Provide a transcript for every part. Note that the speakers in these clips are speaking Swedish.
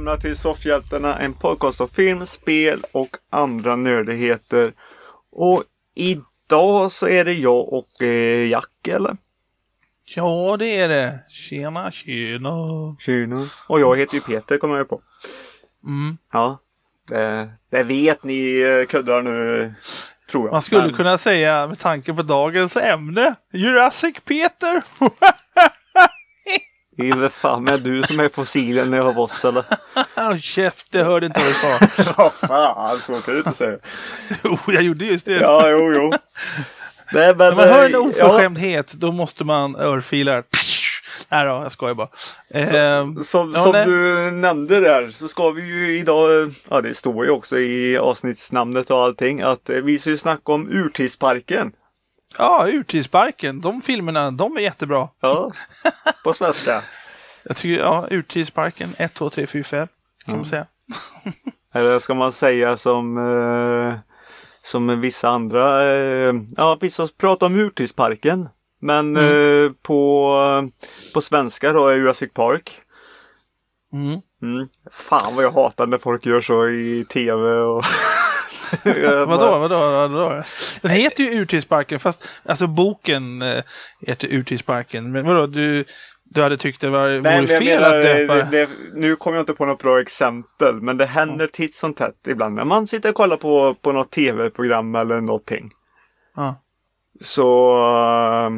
Välkomna till Soffhjältarna, en podcast om film, spel och andra nördigheter. Och idag så är det jag och eh, Jack, eller? Ja, det är det. Tjena, tjena. Tjena. Och jag heter ju Peter, kommer jag på. Mm. Ja, det, det vet ni eh, kuddar nu, tror jag. Man skulle Men- kunna säga med tanke på dagens ämne, Jurassic Peter. Det är väl fan med du som är fossilen av oss, eller? Käft, det hörde inte vad du sa. Vad fan, så kan du inte säga. Jo, jag gjorde just det. Ja, jo, jo. Nej, men, När man hör en eh, oförskämdhet, då måste man örfila. Nej då, jag skojar bara. Ehm, Som, Ja, som du nämnde där så ska vi ju idag, ja det står ju också i avsnittsnamnet och allting, att eh, vi ska ju snacka om Urtidsparken. Ja, Urtidsparken, de filmerna, de är jättebra. Ja, på svenska. Jag tycker, ja, Urtidsparken 1, 2, 3, 4, 5 kan man säga. Eller ska man säga som, eh, som vissa andra, eh, ja vissa pratar om Urtidsparken. Men eh, på, på svenska då är Jurassic Park. Mm. Mm. Fan vad jag hatar när folk gör så i tv och Vadå, vadå, vadå? Den heter ju Urtidsparken fast alltså boken eh, heter Urtidsparken. Men vadå, du, du hade tyckt det var, Nej, vore fel menar, att döpa det, det, nu kommer jag inte på något bra exempel, men det händer titt som tätt ibland när man sitter och kollar på, på något tv-program eller någonting. Ja. Så... eh,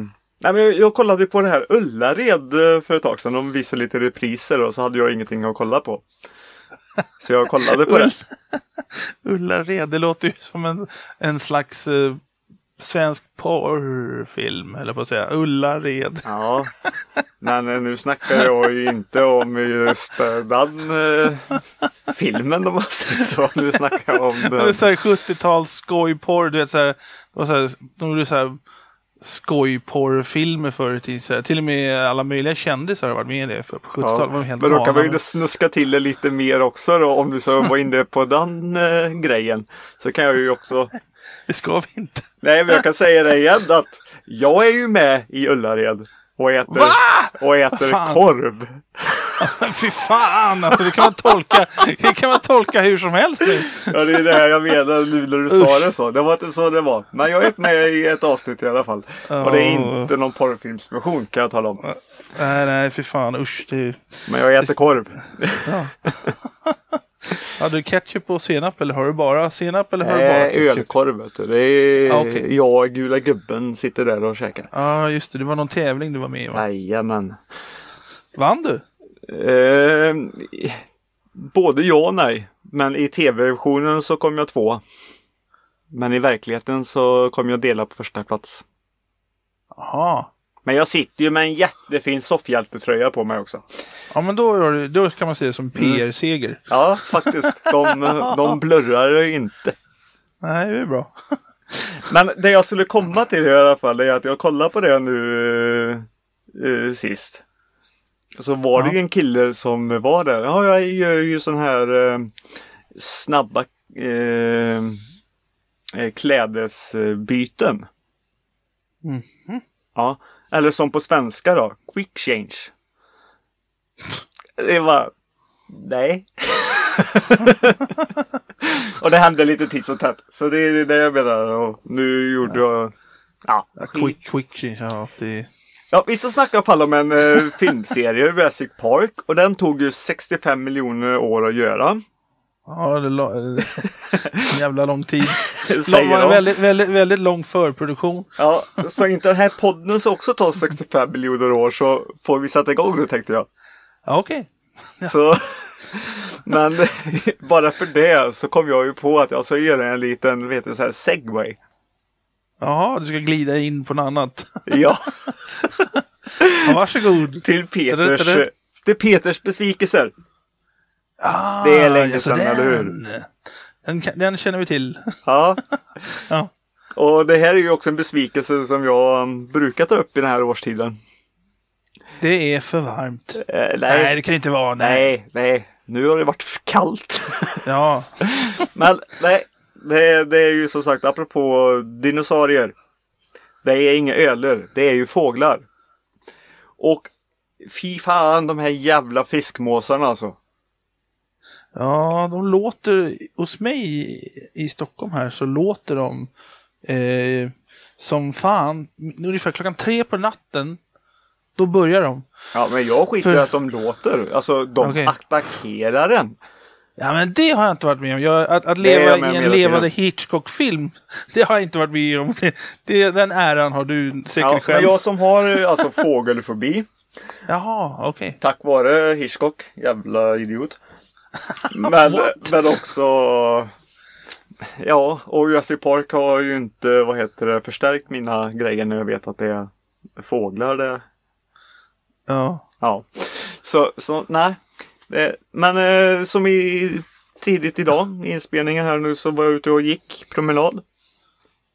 nej, men jag, jag kollade på det här Ullared eh, för ett tag sedan. De visade lite repriser och så hade jag ingenting att kolla på. Så jag kollade på det. Ullared, det låter ju som en, en slags eh, svensk porrfilm, eller på att säga. Ullared. Ja, men eh, nu snackar jag ju inte om just eh, den eh, filmen om man säger så. Nu snackar jag om Det är den. så här 70-tals skojporr, du vet så här, det var så här, de gjorde så här skojporrfilmer förr i tiden. Till och med alla möjliga kändisar har varit med i det för på 70-talet. var de helt men då kan man ju snuska till det lite mer också då om du så var inne på den eh, grejen. Så kan jag ju också Det ska vi inte. Nej, men jag kan säga det igen att jag är ju med i Ullared och äter, Va? och äter Fan. korv. Fy fan alltså, det kan man tolka, det kan man tolka hur som helst nu. Ja, det är det här jag menar nu när du sa det så. Det var inte så det var. Men jag är med i ett avsnitt i alla fall. Och det är inte någon porrfilmsversion kan jag tala om. Nej, nej, fy fan, usch. Det... Men jag äter korv. Ja. Har du ketchup och senap eller har du bara senap eller har du bara ketchup? ölkorv vet du. Det är Ja, okej. jag och gula gubben sitter där och käkar. Ja, just det. Det var någon tävling du var med i va? Jajamän. Vann du? Eh, både ja och nej. Men i tv-versionen så kom jag två. Men i verkligheten så kom jag dela på första plats. Jaha. Men jag sitter ju med en jättefin soffhjältetröja på mig också. Ja, men då, det- då kan man se det som PR-seger. Ja, faktiskt. De, de blurrar inte. Nej, det är bra. Men det jag skulle komma till i alla fall är att jag kollade på det nu eh, sist. Så var det Ja. ju en kille som var där. Ja, jag gör ju sån här eh, snabba eh, klädesbyten. Mhm. Ja, eller som på svenska då, quick change. Det var, nej. och det hände lite titt som tätt. Så det är det jag menar. Och nu gjorde jag, ja. Quick, quick, ja. Det... Ja, vi ska snacka i alla fall om en eh, filmserie, Jurassic Park. Och den tog ju 65 miljoner år att göra. Ja, det en jävla lång tid. Säger de. väldigt, väldigt, väldigt lång förproduktion. Ja, så inte den här podden så också tar 65 miljoner år så får vi sätta igång nu tänkte jag. Ja, okej. Så, men bara för det så kom jag ju på att jag ska göra en liten, vet du, så här segway. Jaha, du ska glida in på något annat. Ja, Ja, varsågod. till Peters, Är det- till Peters besvikelser. Ah, Det är länge sedan, eller hur? Den. Den, känner vi till. Ja, Ja. och det här är ju också en besvikelse som jag brukar ta upp i den här årstiden. Det är för varmt. Eh, Nej, nej, det kan inte vara. Nej. nej, nej, nu har det varit för kallt. Ja, Men nej, det, det är ju som sagt apropå dinosaurier. Det är inga öler, det är ju fåglar. Och fy fan de här jävla fiskmåsarna alltså. Ja, de låter hos mig i, Stockholm här så låter de eh, som fan. Ungefär klockan tre på natten. Då börjar de. Ja, men jag skiter För- att de låter. Alltså, de Okej. attackerar en. Ja men det har jag inte varit med om. Jag, att, att leva i en levande Hitchcock-film. Det har jag inte varit med om. Det, det, den äran har du säkert Ja, men själv. jag som har alltså fågelfobi. Jaha, okej. Tack vare Hitchcock. Jävla idiot. Men, men också Ja, och Jurassic Park har ju inte, vad heter det, förstärkt mina grejer när jag vet att det är fåglar det. Ja. Ja. Så, så nej. Eh, Men eh, som i tidigt idag i inspelningen här nu så var jag ute och gick promenad.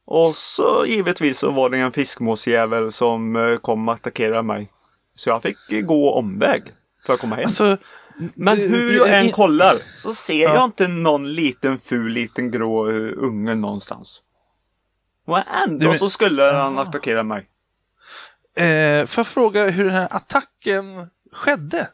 Och så givetvis så var det en fiskmåsjävel som eh, kom och attackerade mig. Så jag fick gå omväg för att komma hem. Alltså. Men hur jag än kollar så ser Ja. jag inte någon liten ful liten grå eh, unge någonstans. Och ändå så skulle han attackera mig. Eh, får jag fråga hur den här attacken skedde?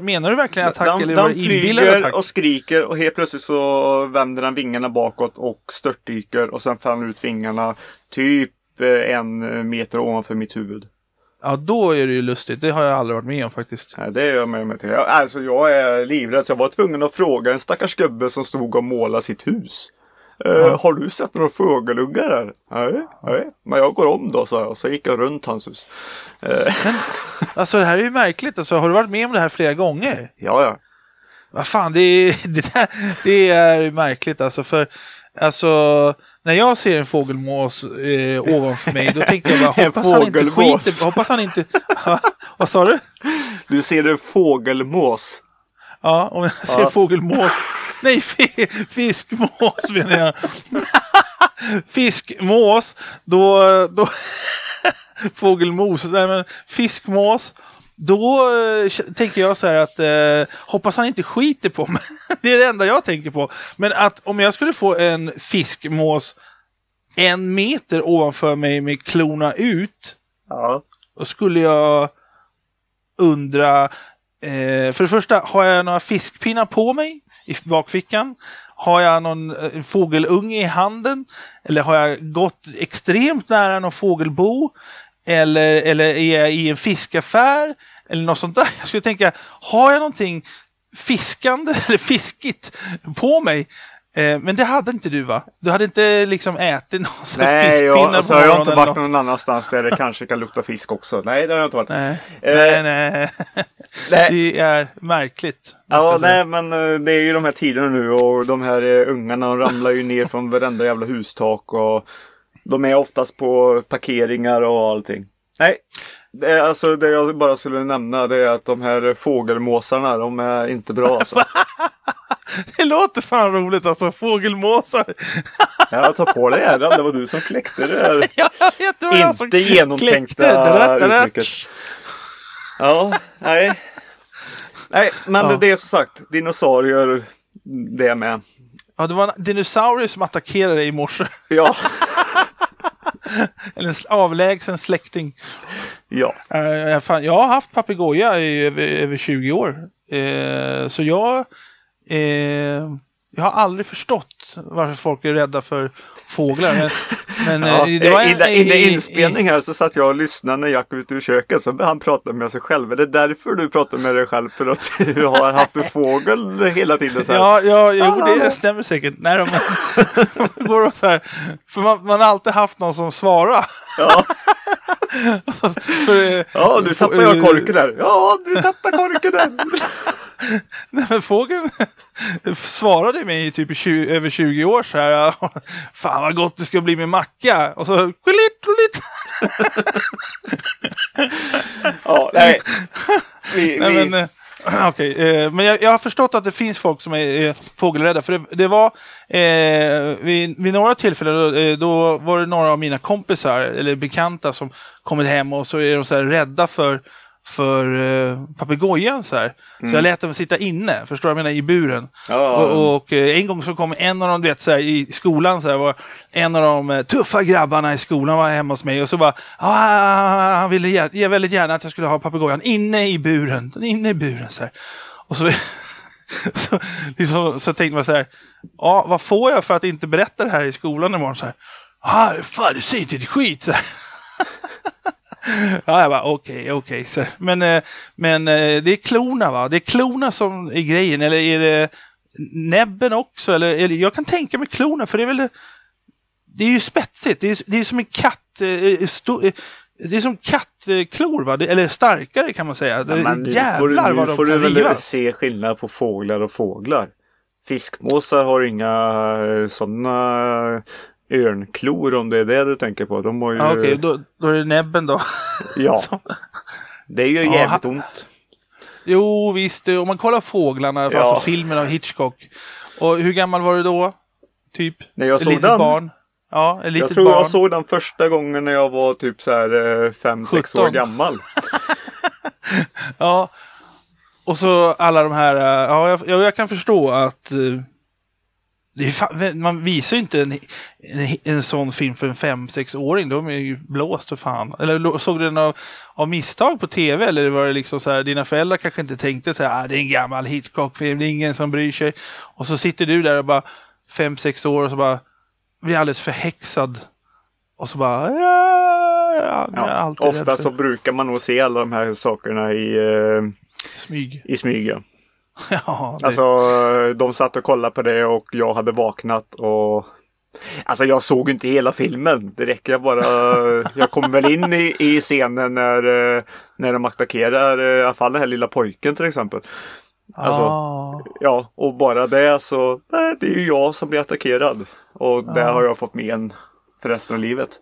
Menar du verkligen attack Den, eller var det inbillad attack? och skriker och helt plötsligt så vänder den vingarna bakåt och störtdyker och sen faller ut vingarna typ eh, en meter ovanför mitt huvud. Ja, då är det ju lustigt. Det har jag aldrig varit med om faktiskt. Nej, det är jag med mig till. Jag, alltså jag är livrädd så jag var tvungen att fråga en stackars gubbe som stod och målade sitt hus. Eh, Har du sett några fågelungar här? Nej, nej. Men jag går om då, sa jag. Så gick jag runt hans hus. Eh, Alltså det här är ju märkligt. Alltså, har du varit med om det här flera gånger? ja, ja. Vad fan, det är, det, där, det är märkligt alltså. För alltså, när jag ser en fågelmås eh, ovanför mig, då tänker jag bara En hoppas han inte skiter. Hoppas han inte... Vad sa du? Du ser en fågelmås. Ja, om jag ser Ja. fågelmås. Nej, fi- fiskmås menar jag. fiskmås, då... då fågelmos, nej men fiskmås. Då eh, tänker jag så här att eh, hoppas han inte skiter på mig. det är det enda jag tänker på. Men att om jag skulle få en fiskmås en meter ovanför mig med klorna ut. Ja. Då skulle jag undra. Eh, för det första, har jag några fiskpinnar på mig i bakfickan? Har jag någon eh, fågelunge i handen? Eller har jag gått extremt nära någon fågelbo? Eller, eller är jag i en fiskaffär? Eller något sånt där. Jag skulle tänka, har jag någonting fiskande eller fiskigt på mig? Eh, men det hade inte du va? Du hade inte liksom ätit någon Nej, jag, alltså, jag har inte varit någon annanstans där det kanske kan lukta fisk också. Nej, det har jag inte varit. Nej, Eh, nej, nej. nej. Det är märkligt. Ja, nej, men eh, det är ju de här tiderna nu och de här eh, ungarna ramlar ju ner från varenda jävla hustak och de är oftast på parkeringar och allting. Nej, det, alltså, det jag bara skulle nämna det är att de här fågelmåsarna, de är inte bra alltså. Det låter fan roligt alltså. Fågelmåsar. Jag tar på dig äran, det var du som kläckte det där som inte genomtänkta uttrycket. Ja, nej. Nej, men Ja. det är som sagt dinosaurier, det med. Ja, det var en dinosaurie som attackerade dig i morse. Ja, en avlägsen släkting. ja. Eh, fan, jag har haft papegoja i över, över 20 år. Eh, så jag, eh, jag har aldrig förstått varför folk är rädda för fåglar. Men, men Ja, eh, det var en- innan, innan inspelning här så satt jag och lyssnade när Jack var ute ur köket så han pratade med sig själv. Är det därför du pratar med dig själv? För att du har haft en fågel hela tiden? Så här? Ja, ja jo, Ah. det, det stämmer säkert. Nej, det går så här, för man, man har alltid haft någon som svarar. Ja, För, eh, ja, nu tappar jag korken där. Ja, du tappar korken där. Nej, men fågeln svarade mig i typ 20, över 20 år så här. Fan vad gott det ska bli med macka. Och så kulit, kulit. Ja, nej. Vi, Nej, vi, men, eh, okej, eh, men jag, jag har förstått att det finns folk som är eh, fågelrädda. För det, det var eh, vid, vid några tillfällen då, eh, då var det några av mina kompisar eller bekanta som kommit hem och så är de så här rädda för för eh, papegojan så här. Så jag lät dem sitta inne, förstår du vad jag menar, i buren. ja, Och, och eh, en gång så kom en av dem, du vet, så här, i skolan så här, var en av de eh, tuffa grabbarna i skolan var hemma hos mig och så bara ah, han ville ge, ge väldigt gärna att jag skulle ha papegojan inne i buren, inne i buren så här. Och så så, liksom, så tänkte man så här. Ja, vad får jag för att inte berätta det här i skolan imorgon? Så här. Ah, fan, du säger inte ett skit. Så här. ja, jag bara okej, okay, okej. Okay. Men, eh, men eh, det är klorna va? Det är klorna som är grejen. Eller är det näbben också? Eller, eller jag kan tänka mig klorna för det är väl det är ju spetsigt. Det är, det är som en katt. Eh, sto, det är som kattklor va? Eller starkare kan man säga. Ja, men Jävlar får, vad de får kan du riva. väl se skillnad på fåglar och fåglar. Fiskmåsar har inga sådana örnklor om det är det du tänker på. De har ju... Ja, Okej, okay. då, då är det näbben då. ja. Det är ju jävligt ja, ont. Jo visst, om man kollar fåglarna, ja. alltså filmen av Hitchcock. Och hur gammal var du då? Typ? När jag såg den? barn? Ja, ett litet Jag tror barn. jag såg den första gången när jag var typ så här 5-6 år gammal. ja. Och så alla de här, ja jag, jag kan förstå att Fan, man visar ju inte en, en, en, sån film för en 5-6-åring. De är ju blåst för fan. Eller såg du den av, av misstag på tv? Eller var det liksom så här, dina föräldrar kanske inte tänkte så här, ah, det är en gammal Hitchcock-film, det är ingen som bryr sig. Och så sitter du där och bara 5-6 år och så bara blir alldeles förhäxad. Och så bara, ja, ja, ja Ofta så brukar man nog se alla de här sakerna i eh, smyg. I smyg ja. Ja, det... Alltså de satt och kollade på det och jag hade vaknat och Alltså jag såg inte hela filmen. Det räcker jag bara. Jag kom väl in i, i scenen när, eh, när de attackerar eh, i alla fall den här lilla pojken till exempel. Alltså, ah. Ja, och bara det så nej, det är ju jag som blir attackerad. Och det ah. har jag fått med en för resten av livet.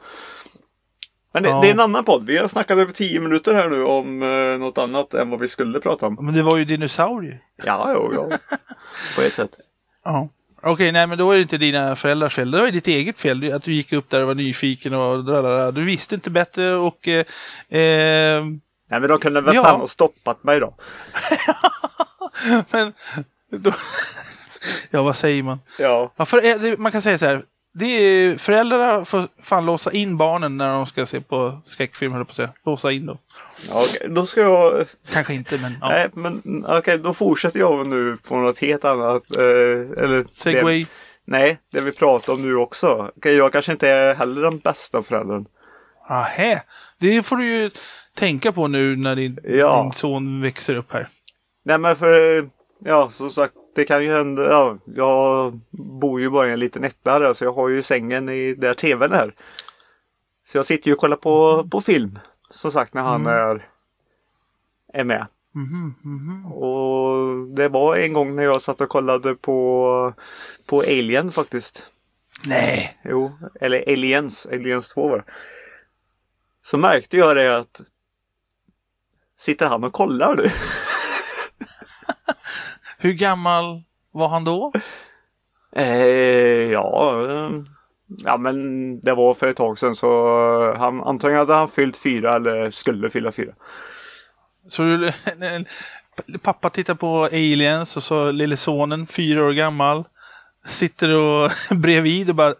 Men det, ja. det, är en annan podd. Vi har snackat över tio minuter här nu om eh, något annat än vad vi skulle prata om. Men det var ju dinosaurier. Ja, jo, ja. På ett sätt. Ja. Okej, okay, nej men då är det inte dina föräldrars fel. Det var ju ditt eget fel. Att du gick upp där och var nyfiken och dralala. Du visste inte bättre och... Eh, eh... Nej men de kunde väl ja. fan ha stoppat mig då. men... Då... ja, vad säger man? Ja. ja för, man kan säga så här det är, föräldrarna får fan låsa in barnen när de ska se på skräckfilm, höll på att säga. Låsa in dem. Okej, då ska jag... Kanske inte, men... Ja. Nej, men okej, okay, då fortsätter jag nu på något helt annat. Eh, eller Segway. Det, nej, det vi pratar om nu också. Jag kanske inte är heller den bästa föräldern. Ahä, det får du ju tänka på nu när din, ja. din son växer upp här. Nej, men för... Ja, som sagt, det kan ju hända. Ja, jag bor ju bara i en liten etta där, så jag har ju sängen i där tvn är. Så jag sitter ju och kollar på, på film. Som sagt när han mm. är, är med. Mm, mm, och det var en gång när jag satt och kollade på, på Alien faktiskt. Nej. Jo, eller Aliens, Aliens 2 var Så märkte jag det att Sitter han och kollar nu? Hur gammal var han då? Eh, ja, ja, men det var för ett tag sedan så han, antagligen hade han fyllt fyra eller skulle fylla fyra. Så du, pappa tittar på Aliens och så lille sonen, fyra år gammal, sitter och bredvid och bara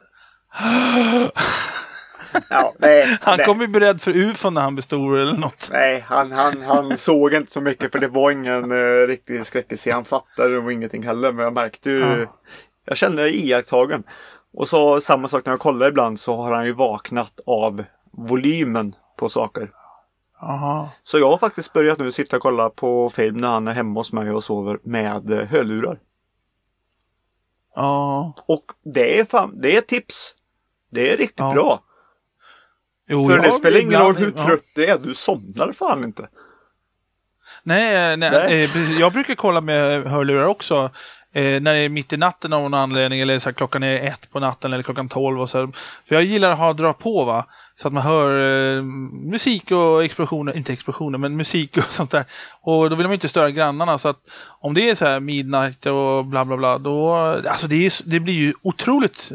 Ja, nej, han nej. kom ju beredd för ufon när han blev stor eller något. Nej, han, han, han såg inte så mycket för det var ingen uh, riktig skräckis. Han fattade nog ingenting heller. Men jag märkte ju. Ja. Jag kände mig iakttagen. Och så samma sak när jag kollar ibland så har han ju vaknat av volymen på saker. Aha. Så jag har faktiskt börjat nu sitta och kolla på film när han är hemma hos mig och sover med uh, hörlurar. Ja. Och det är fan, det är tips. Det är riktigt ja. bra. Jo, För det spelar ingen roll hur trött ja. du är, du somnar fan inte. Nej, nej, nej. Eh, jag brukar kolla med hörlurar också. Eh, när det är mitt i natten av någon anledning eller så här, klockan är ett på natten eller klockan tolv. Och så här. För jag gillar att ha dra på va. Så att man hör eh, musik och explosioner, inte explosioner men musik och sånt där. Och då vill man inte störa grannarna så att om det är så här midnight och bla bla bla då, alltså det, är, det blir ju otroligt,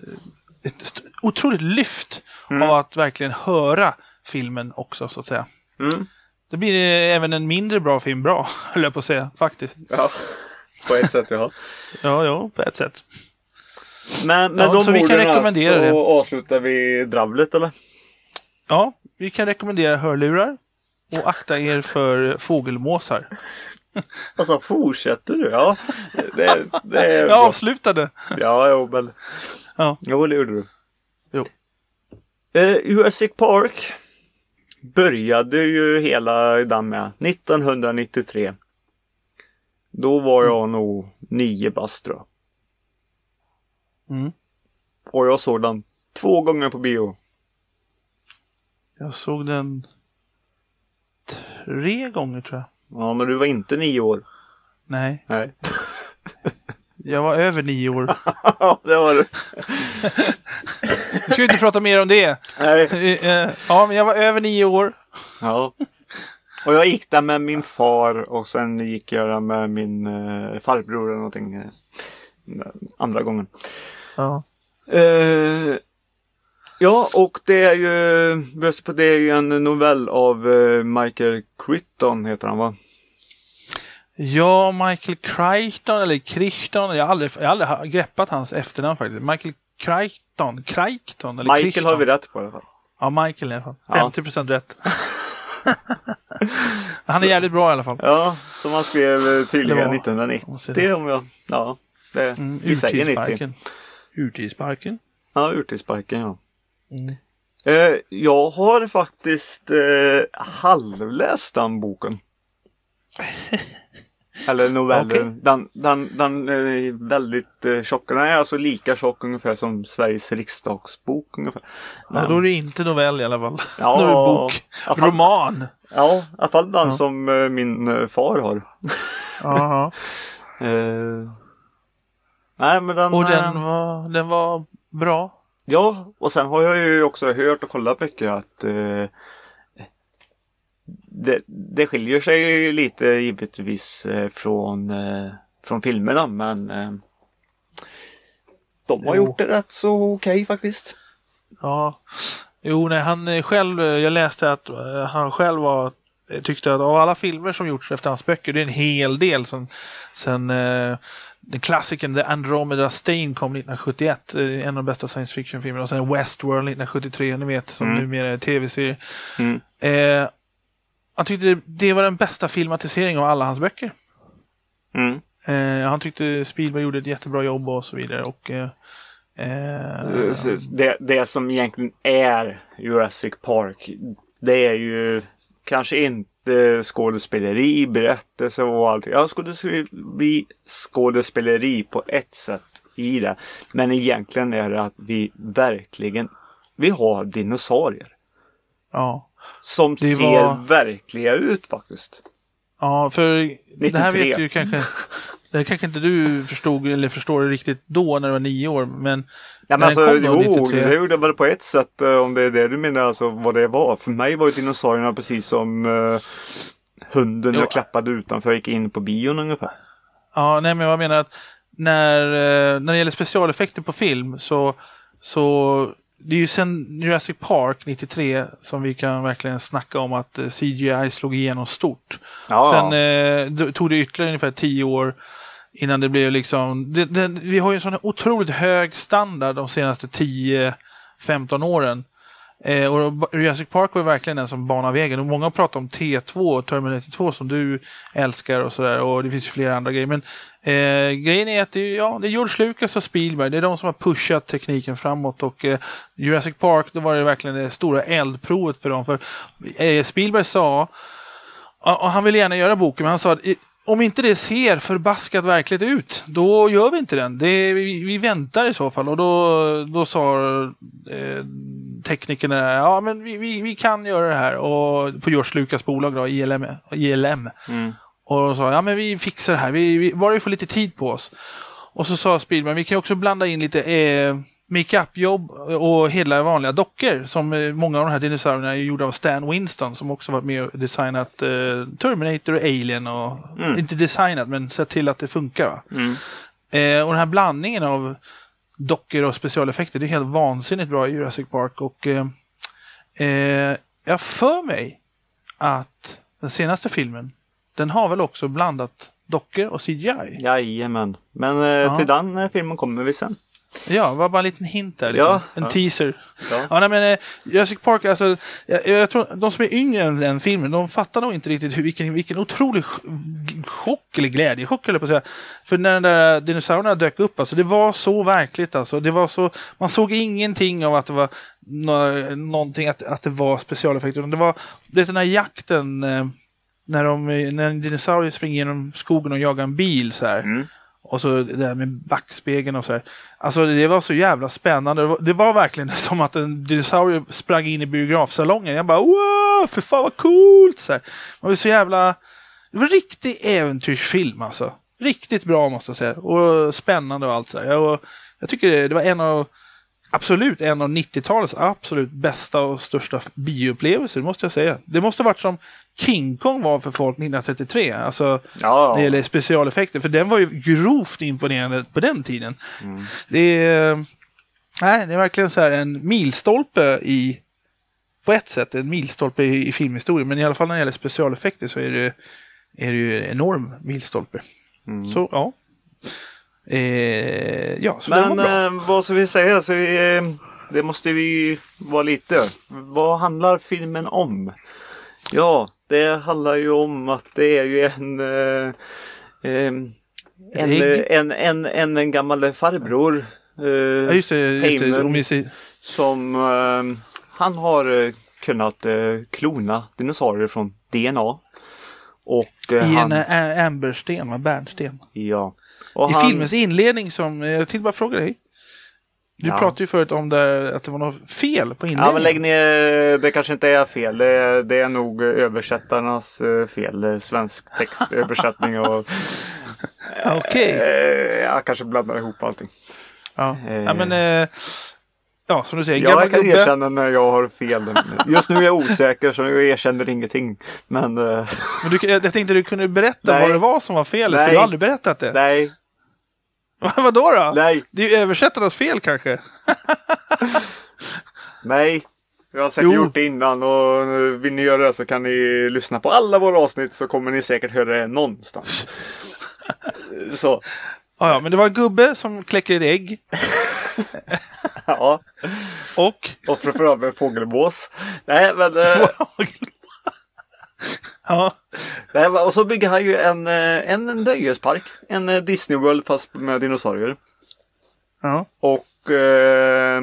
ett otroligt lyft mm. av att verkligen höra filmen också så att säga. Mm. Det blir även en mindre bra film bra, höll jag på att säga, faktiskt. Ja, på ett sätt ja. ja, ja, på ett sätt. Men med ja, de så orden vi kan rekommendera så det. avslutar vi dravlet eller? Ja, vi kan rekommendera hörlurar och akta er för fågelmåsar. Alltså fortsätter du? Ja, det, det Jag bra. avslutade. Ja, jo, men... Ja. Jo, det gjorde du. Jo. Eh, Jurassic Park började ju hela den med 1993. Då var jag nog nio bast tror jag. Mm. Och jag såg den två gånger på bio. Jag såg den tre gånger tror jag. Ja, men du var inte nio år. Nej, Nej. jag var över nio år. Ja, det var du. Vi ska inte prata mer om det. Nej. Eh, eh, Ja, men jag var över nio år. Ja. Och jag gick där med min far och sen gick jag där med min eh, farbror eller någonting. Eh, andra gången. Ja. Eh, ja, och det är ju, det är ju en novell av eh, Michael Crichton heter han va? Ja, Michael Crichton eller Crichton. Jag har aldrig, jag har aldrig greppat hans efternamn faktiskt. Michael Crichton. Crichton eller Michael Crichton. har vi rätt på i alla fall. Ja, Michael i alla fall. Ja. 50 rätt. Han är jävligt bra i alla fall. Ja, som han skrev eh, tydligen var- 1990 måste jag säga. om jag, ja, det, Mm, vi säger 90. Urtidsparken. Urtidsparken. Ja, Urtidsparken ja. Mm. Eh, jag har faktiskt eh, halvläst den boken. Eller novellen. Okej. Den, den, den är väldigt eh, tjock. Den är alltså lika tjock ungefär som Sveriges riksdagsbok ungefär. Ja, då är det inte novell i alla fall. Ja, då är det bok. fall- Roman. Ja, i alla fall den Ja. som eh, min eh, far har. Jaha. Eh, nej men den, Och eh, den var, den var bra. Ja, och sen har jag ju också hört och kollat mycket att eh, det, det skiljer sig lite givetvis eh, från, eh, från filmerna men eh, de har Jo. gjort det rätt så okej faktiskt. Ja. Jo, nej, han själv, jag läste att han själv var, tyckte att av alla filmer som gjorts efter hans böcker, det är en hel del sen, sen eh, den klassikern The Andromeda Stain kom 1971, eh, en av de bästa science fiction-filmerna, och sen Westworld 1973, ni vet, som Mm. numera är tv-serie. Mm. Eh, han tyckte det var den bästa filmatiseringen av alla hans böcker. Mm. Eh, han tyckte Spielberg gjorde ett jättebra jobb och så vidare. Och, eh, eh, Det, det som egentligen är Jurassic Park det är ju kanske inte skådespeleri, berättelse och allt. Ja, skådespeleri, skådespeleri på ett sätt i det. Men egentligen är det att vi verkligen, vi har dinosaurier. ja. Som Det ser var- verkliga ut faktiskt. Ja, för det här 93. vet ju kanske. Det kanske inte du förstod eller förstår riktigt då när du var nio år. Men Ja, men alltså, den kom då, jo, 93. det gjorde väl på ett sätt eh, om det är det du menar, alltså vad det var. För mig var ju dinosaurierna precis som eh, hunden Jo. jag klappade utanför jag gick in på bion ungefär. ja, nej, men jag menar att när, eh, när det gäller specialeffekter på film så, så det är ju sen Jurassic Park 93 som vi kan verkligen snacka om att eh, CGI slog igenom stort. Ja, Sen eh, tog det ytterligare ungefär 10 år innan det blev liksom, det, det, vi har ju en sån otroligt hög standard de senaste 10-15 åren. Eh, och Jurassic Park var verkligen den som banade vägen och många pratar om T2, Terminator 2 som du älskar och sådär och det finns ju flera andra grejer. Men eh, grejen är att det är, ja, det är George Lucas och Spielberg, det är de som har pushat tekniken framåt och eh, Jurassic Park då var det verkligen det stora eldprovet för dem. För eh, Spielberg sa och han ville gärna göra boken, men han sa att om inte det ser förbaskat verkligt ut, då gör vi inte den. Det, vi, vi väntar i så fall. Och då, då sa eh, teknikerna, ja men vi, vi, vi kan göra det här. Och på George Lucas bolag då, ILM. ILM. Mm. Och de sa, ja men vi fixar det här, vi, vi, bara vi får lite tid på oss. Och så sa Spielberg, vi kan också blanda in lite eh, makeup-jobb och hela vanliga dockor. Som eh, många av de här dinosaurierna är gjorda av Stan Winston som också varit med och designat eh, Terminator och Alien och Mm. inte designat men sett till att det funkar. Mm. Eh, och den här blandningen av dockor och specialeffekter, det är helt vansinnigt bra i Jurassic Park. Och eh, eh, jag för mig att den senaste filmen, den har väl också blandat dockor och CGI. Jajamän. Men eh, Ja. till den eh, filmen kommer vi sen. Ja, var bara en liten hint där. Liksom. Ja, en ja. teaser. Ja. Ja, nej, men eh, Jurassic Park, alltså, jag, jag tror de som är yngre än den filmen, de fattar nog inte riktigt hur, vilken, vilken otrolig ch- chock eller glädjechock eller på att säga. För när de där dinosaurierna dök upp, alltså det var så verkligt alltså. Det var så, man såg ingenting av att det var nå, någonting, att, att det var specialeffekter. Det var, det den här jakten, eh, när, de, när en dinosaurie springer genom skogen och jagar en bil så här. Mm. Och så det där med backspegeln och så här. Alltså det var så jävla spännande. Det var, det var verkligen som att en dinosaurie sprang in i biografsalongen. Jag bara wow, för fan vad coolt! Så här. Det var så jävla... Det var en riktig äventyrsfilm alltså. Riktigt bra måste jag säga. Och spännande och allt så här. Jag, jag tycker det, det var en av Absolut en av 90-talets absolut bästa och största bioupplevelser måste jag säga. Det måste varit som King Kong var för folk 1933. Alltså Ja, när det gäller specialeffekter. För den var ju grovt imponerande på den tiden. Mm. Det är, nej, det är verkligen så här en milstolpe i på ett sätt en milstolpe i, i filmhistorien. Men i alla fall när det gäller specialeffekter så är det, är det ju en enorm milstolpe. Mm. Så ja. Eh, ja, så det var Men bra. eh, vad ska vi säga? Så vi, eh, det måste vi vara lite. Vad handlar filmen om? Ja, det handlar ju om att det är ju en eh, eh, en, en, en, en, en gammal farbror eh, ja, just det. Just det. Heyman. Ser, som eh, han har eh, kunnat eh, klona dinosaurier från DNA. Och eh, I han, en ä- ambersten, va? bärnsten. ja. Och I han, filmens inledning som, jag tänkte bara fråga dig. Du Ja. pratade ju förut om där, att det var något fel på inledningen. Ja men lägg ner, det kanske inte är fel. Det är, det är nog översättarnas eh, fel. eh, Svensk textöversättning och Okej. eh, jag kanske blandar ihop allting. Ja. Eh. ja, men eh, ja, som du säger, jag kan gubbe. erkänna när jag har fel. Just nu är jag osäker så jag erkänner ingenting. Men eh, Men du, jag tänkte du kunde berätta Nej. vad det var som var fel, för Nej. du har aldrig berättat det. nej, Vadå då? nej, Det är ju översättarnas fel kanske. nej. Jag har säkert Jo. gjort det innan och vill ni göra det så kan ni lyssna på alla våra avsnitt så kommer ni säkert höra det någonstans. Så, Ja, ja, men det var en gubbe som kläcker ett ägg ja. och... Och för över en fågelbås. Nej, men, eh, ja, nej, och så bygger han ju en, eh, en nöjespark. En eh, Disney World fast med dinosaurier. ja. Och eh,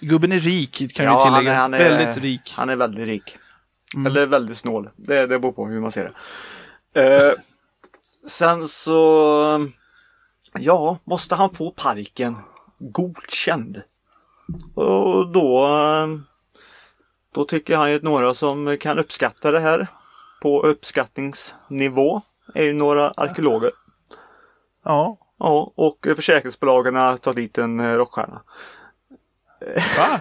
Gubben är rik kan Ja, vi han tillägga. är- han är- Väldigt rik. han är väldigt rik. Mm. Eller väldigt snål. Det, det beror på hur man ser det. Eh, sen så ja, måste han få parken godkänd. Och då då tycker han ju att några som kan uppskatta det här på uppskattningsnivå är ju några arkeologer. Ja. Ja, och försäkringsbolagen tar dit en eh, rockstjärna. Va?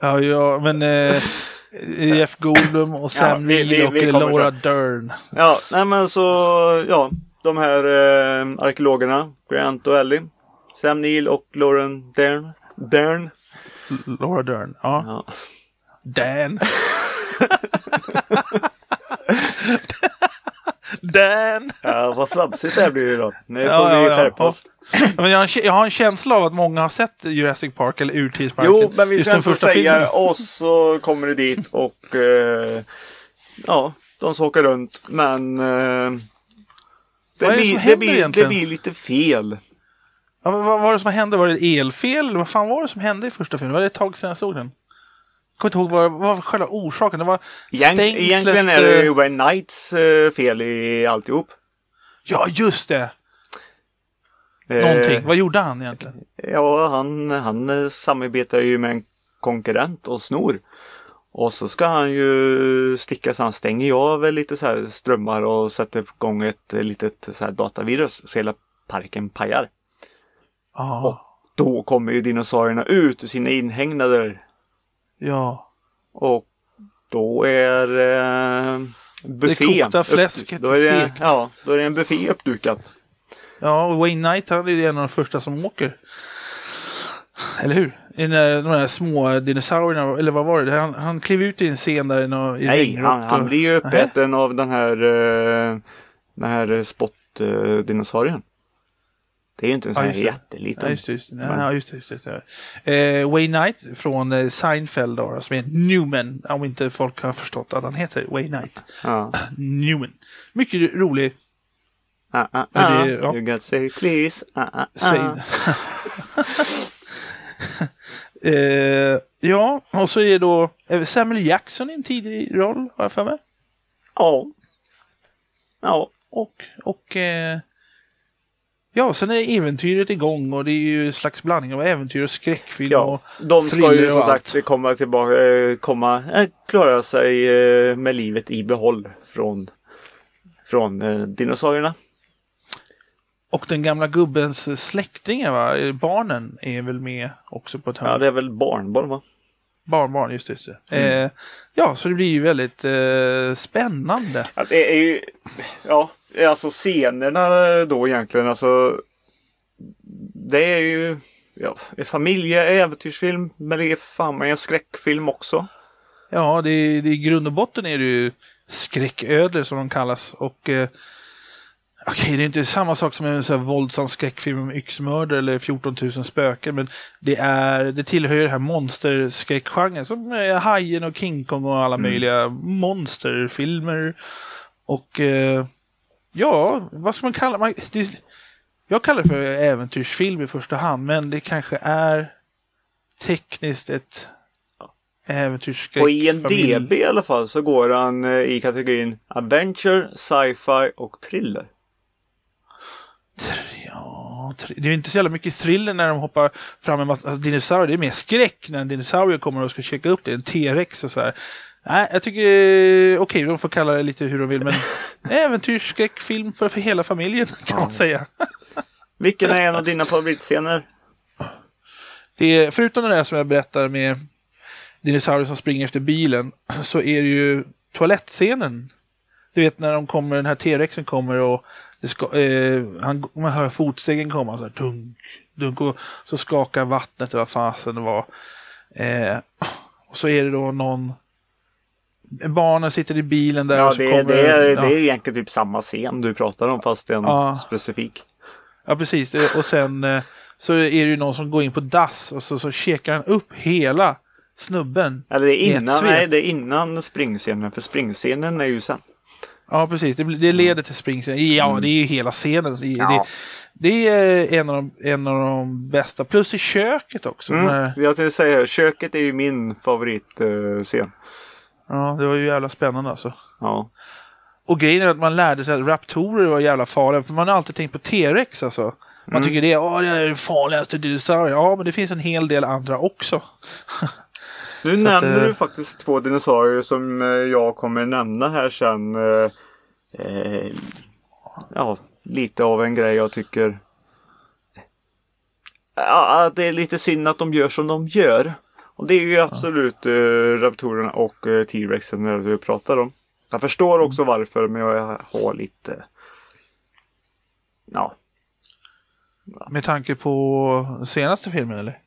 Ja, ja, men eh, Jeff Goldblum och Sam Ja, Neill och vi Laura Dern. Ja, nej men så ja, de här eh, arkeologerna, Grant och Ellie, Sam Neill och Lauren Dern. Dern. Laura Dern. Ja. Ja. Dan. Dan. Ja, vad flamsigt det här blir idag. Nu får Ja, vi ja, skärpa oss. Men jag, jag har en känsla av att många har sett Jurassic Park eller Urtidsparken. Jo, men vi ska inte säga och så kommer du dit och eh, ja, de ska åka runt men eh, det, Vad är det blir, som det, blir, det egentligen? blir lite fel. Ja, vad var det som hände? Var det elfel? Vad fan var det som hände i första filmen? Var det ett tag sedan jag såg den? Jag kommer inte ihåg vad, vad var själva orsaken. Det var Egent, stängslet, egentligen är det eh, ju Wayne Knights eh, fel i alltihop. Ja, just det! Eh, Någonting. Vad gjorde han egentligen? Ja, han, han eh, samarbetar ju med en konkurrent och snor. Och så ska han ju sticka så han stänger ju av lite så strömmar och sätter igång ett litet så datavirus så hela parken pajar. Ja. Då kommer ju dinosaurierna ut ur sina inhägnader Ja. och då är eh, buffé. kokta fläsket då är det, stekt. Ja, då är det en buffé uppdukat. Ja, och Wayne Knight han är ju en av de första som åker. Eller hur? I de där små dinosaurierna, eller vad var det? Han, han klev ut i en scen där i, nå- i Nej, han, han blir ju uppäten av den här, eh, den här spottdinosaurien. Det är ju inte en sån Ja, här jätteliten. Ja, just det. Just det. Men- Ja, just det, just det. Eh, Wayne Knight från eh, Seinfeld då, som är Newman. Om inte folk har förstått att han heter Wayne Knight. Ja. Newman. Mycket rolig. Ah, Ja, ah. det ja. You got say please. Ah, ah, Säg- eh, ja, och så är då Samuel Jackson i en tidig roll, har jag för mig. Ja. Ja. Och, och eh, ja, sen är äventyret igång och det är ju en slags blandning av äventyr och skräckfilm. Ja, Och, de ska ju som sagt komma tillbaka, eh, komma, klara sig med livet i behåll från, från dinosaurierna. Och den gamla gubbens släktingar, va? Barnen, är väl med också på ett hörn. Ja, det är väl barnbarn va? Barnbarn, just det. Just det. Mm. Eh, ja, så det blir ju väldigt eh, spännande. Ja, det är ju, ja, alltså scenerna då egentligen, alltså. Det är ju, ja, en familjeäventyrsfilm, men det är fan med en skräckfilm också. Ja, det, det, i grund och botten är det ju skräcködlor som de kallas. Och eh, okej, det är inte samma sak som en så här våldsam skräckfilm om yxmördare eller 14 000 spöken. Men det, är, det tillhör ju den här monsterskräckgenren som är Hajen och King Kong och alla Mm. möjliga monsterfilmer. Och eh, ja, vad ska man kalla man, det? Jag kallar det för äventyrsfilm i första hand, men det kanske är tekniskt ett äventyrsskräck. På IMDB i alla fall så går han eh, i kategorin Adventure, Sci-Fi och Thriller. Ja, det är inte så jävla mycket thriller när de hoppar fram en massa dinosaurier. Det är mer skräck när en dinosaurie kommer och ska checka upp det. En T-rex och så här. Nej, jag tycker, eh, okej, de får kalla det lite hur de vill, men äventyrsskräckfilm för, för hela familjen kan man säga. Vilken är en av dina favoritscener? Det är, förutom det där som jag berättar med dinosaurier som springer efter bilen, så är det ju toalettscenen. Du vet när de kommer, den här T-rexen kommer och ska, eh, han, man hör fotstegen komma så här dunk, dunk och så skakar vattnet eller vad fasen det var. Eh, och så är det då någon Barnen sitter i bilen där Ja, och så det, kommer det, är, ja. det är egentligen typ samma scen du pratar om fast en Ja. specifik. Ja, precis. Och sen eh, så är det ju någon som går in på dass och så, så checkar han upp hela snubben. Eller det är innan, nej det är innan springscenen för springscenen är ju sen. Ja, precis. Det, det leder till springscenen. Ja, Mm. det är ju hela scenen. Det, Ja. det, det är en av, de, en av de bästa. Plus i köket också. Mm. När, Jag tänkte säga köket är ju min favoritscen. Eh, scen. ja, det var ju jävla spännande alltså. ja. Och grejen är att man lärde sig att raptorer var jävla farliga. För man har alltid tänkt på T-rex alltså. Man Mm. tycker det, det är den farligaste dinosaurien. Ja, men det finns en hel del andra också. Nu Så att, nämner eh, du faktiskt två dinosaurier som eh, jag kommer nämna här sen. Eh, eh, ja, lite av en grej jag tycker. Ja, det är lite synd att de gör som de gör. Och det är ju absolut eh, raptorerna och eh, T-rexen när du pratar om. Jag förstår också Mm. varför men jag har lite Ja, Med tanke på senaste filmen eller?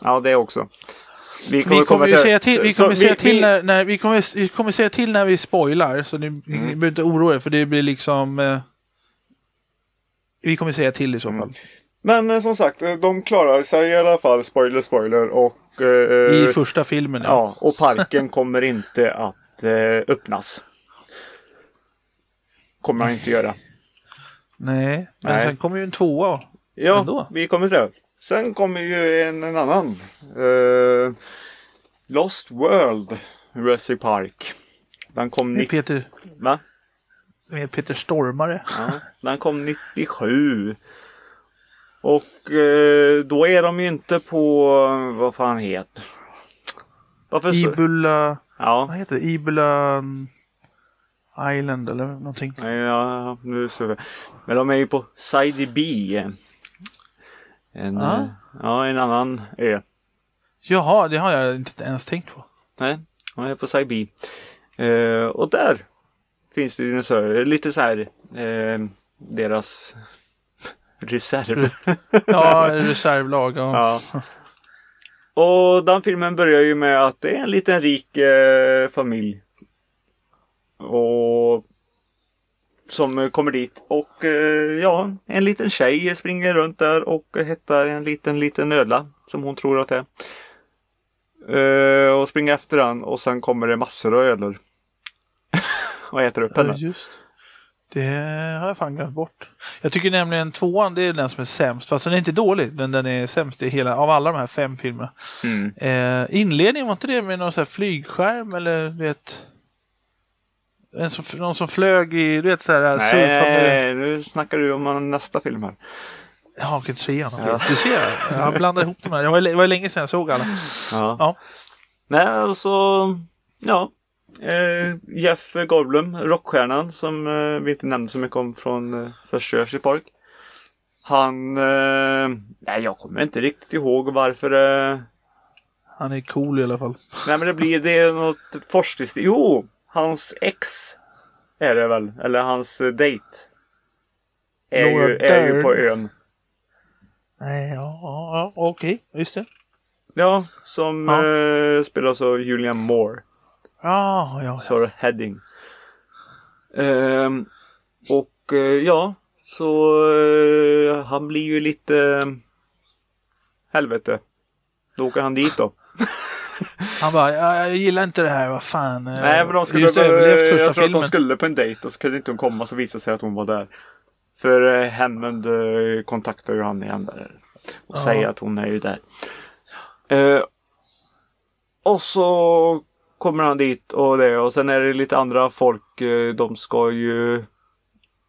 ja det också. Vi kommer ju säga till, vi kommer säga till vi- när, när vi kommer, vi kommer säga till när vi spoilar. Så ni, ni Mm. behöver inte oroa er för det blir liksom eh, Vi kommer säga till i så Mm. fall. Men eh, som sagt, eh, de klarar sig i alla fall, spoiler spoiler. Och, eh, I första filmen ja. ja, och parken kommer inte att eh, öppnas. Kommer han inte göra. Nej, men Nej. sen kommer ju en tvåa. Ja, Ändå. vi kommer till det. Sen kommer ju en, en annan. Eh, Lost World, Jurassic Park. Den kom, Med Peter, va? med Peter Stormare. Ja, den kom 97. Och eh, då är de ju inte på, vad fan heter Varför? Ibula, Ja, vad heter det? Ibula mm, Island eller någonting. Ja, nu så. Men de är ju på Side B. En, Ja. eh, ja, en annan ö. Jaha, det har jag inte ens tänkt på. Nej, de är på B. Eh, och där finns det dinosaurier. Lite så här eh, deras reserv. Ja, reservlag. Ja. ja. Och den filmen börjar ju med att det är en liten rik eh, familj. Och som eh, kommer dit och eh, ja, en liten tjej springer runt där och hittar en liten, liten ödla som hon tror att det är. Eh, och springer efter den och sen kommer det massor av ödlor. och äter upp henne. just. Det har jag fan glömt bort. Jag tycker nämligen tvåan det är den som är sämst. Fast den är inte dålig, men den är sämst i hela, av alla de här fem filmerna. Mm. Eh, inledningen, var inte det med någon sån här flygskärm eller vet? En som, någon som flög i, du vet så här surfade. Nej, nu snackar du om nästa film här. Ja, okej, trean. okej. Ja. Det ser jag. Blandar ihop de här. Det var, det var länge sedan jag såg alla. Ja. Ja. Nej, och så ja. Eh, Jeff Goldblum, rockstjärnan som eh, vi inte nämnde så mycket om från eh, Jersey Park. Han, eh, nej jag kommer inte riktigt ihåg varför eh, Han är cool i alla fall. Nej men det blir, det är något forsknings... Jo! Hans ex är det väl, eller hans eh, dejt. Är Laura ju, är ju på ön. Nej, ja, ja, okej, just det. Ja, som Ja. Eh, spelas av Julian Moore. Ja, ja, ja. Sara Heading. Ehm, och eh, ja, så eh, han blir ju lite eh, helvete. Då åker han dit då. Han bara, jag, jag gillar inte det här, vad fan. eh, Nej men de skulle, just överlevt första jag tror att filmen. de skulle på en dejt och så kunde inte hon komma så visade sig att hon var där. För eh, Hammond eh, kontaktar ju han igen där. Och Ja. säger att hon är ju där. Eh, och så kommer han dit och det och sen är det lite andra folk. Eh, de ska ju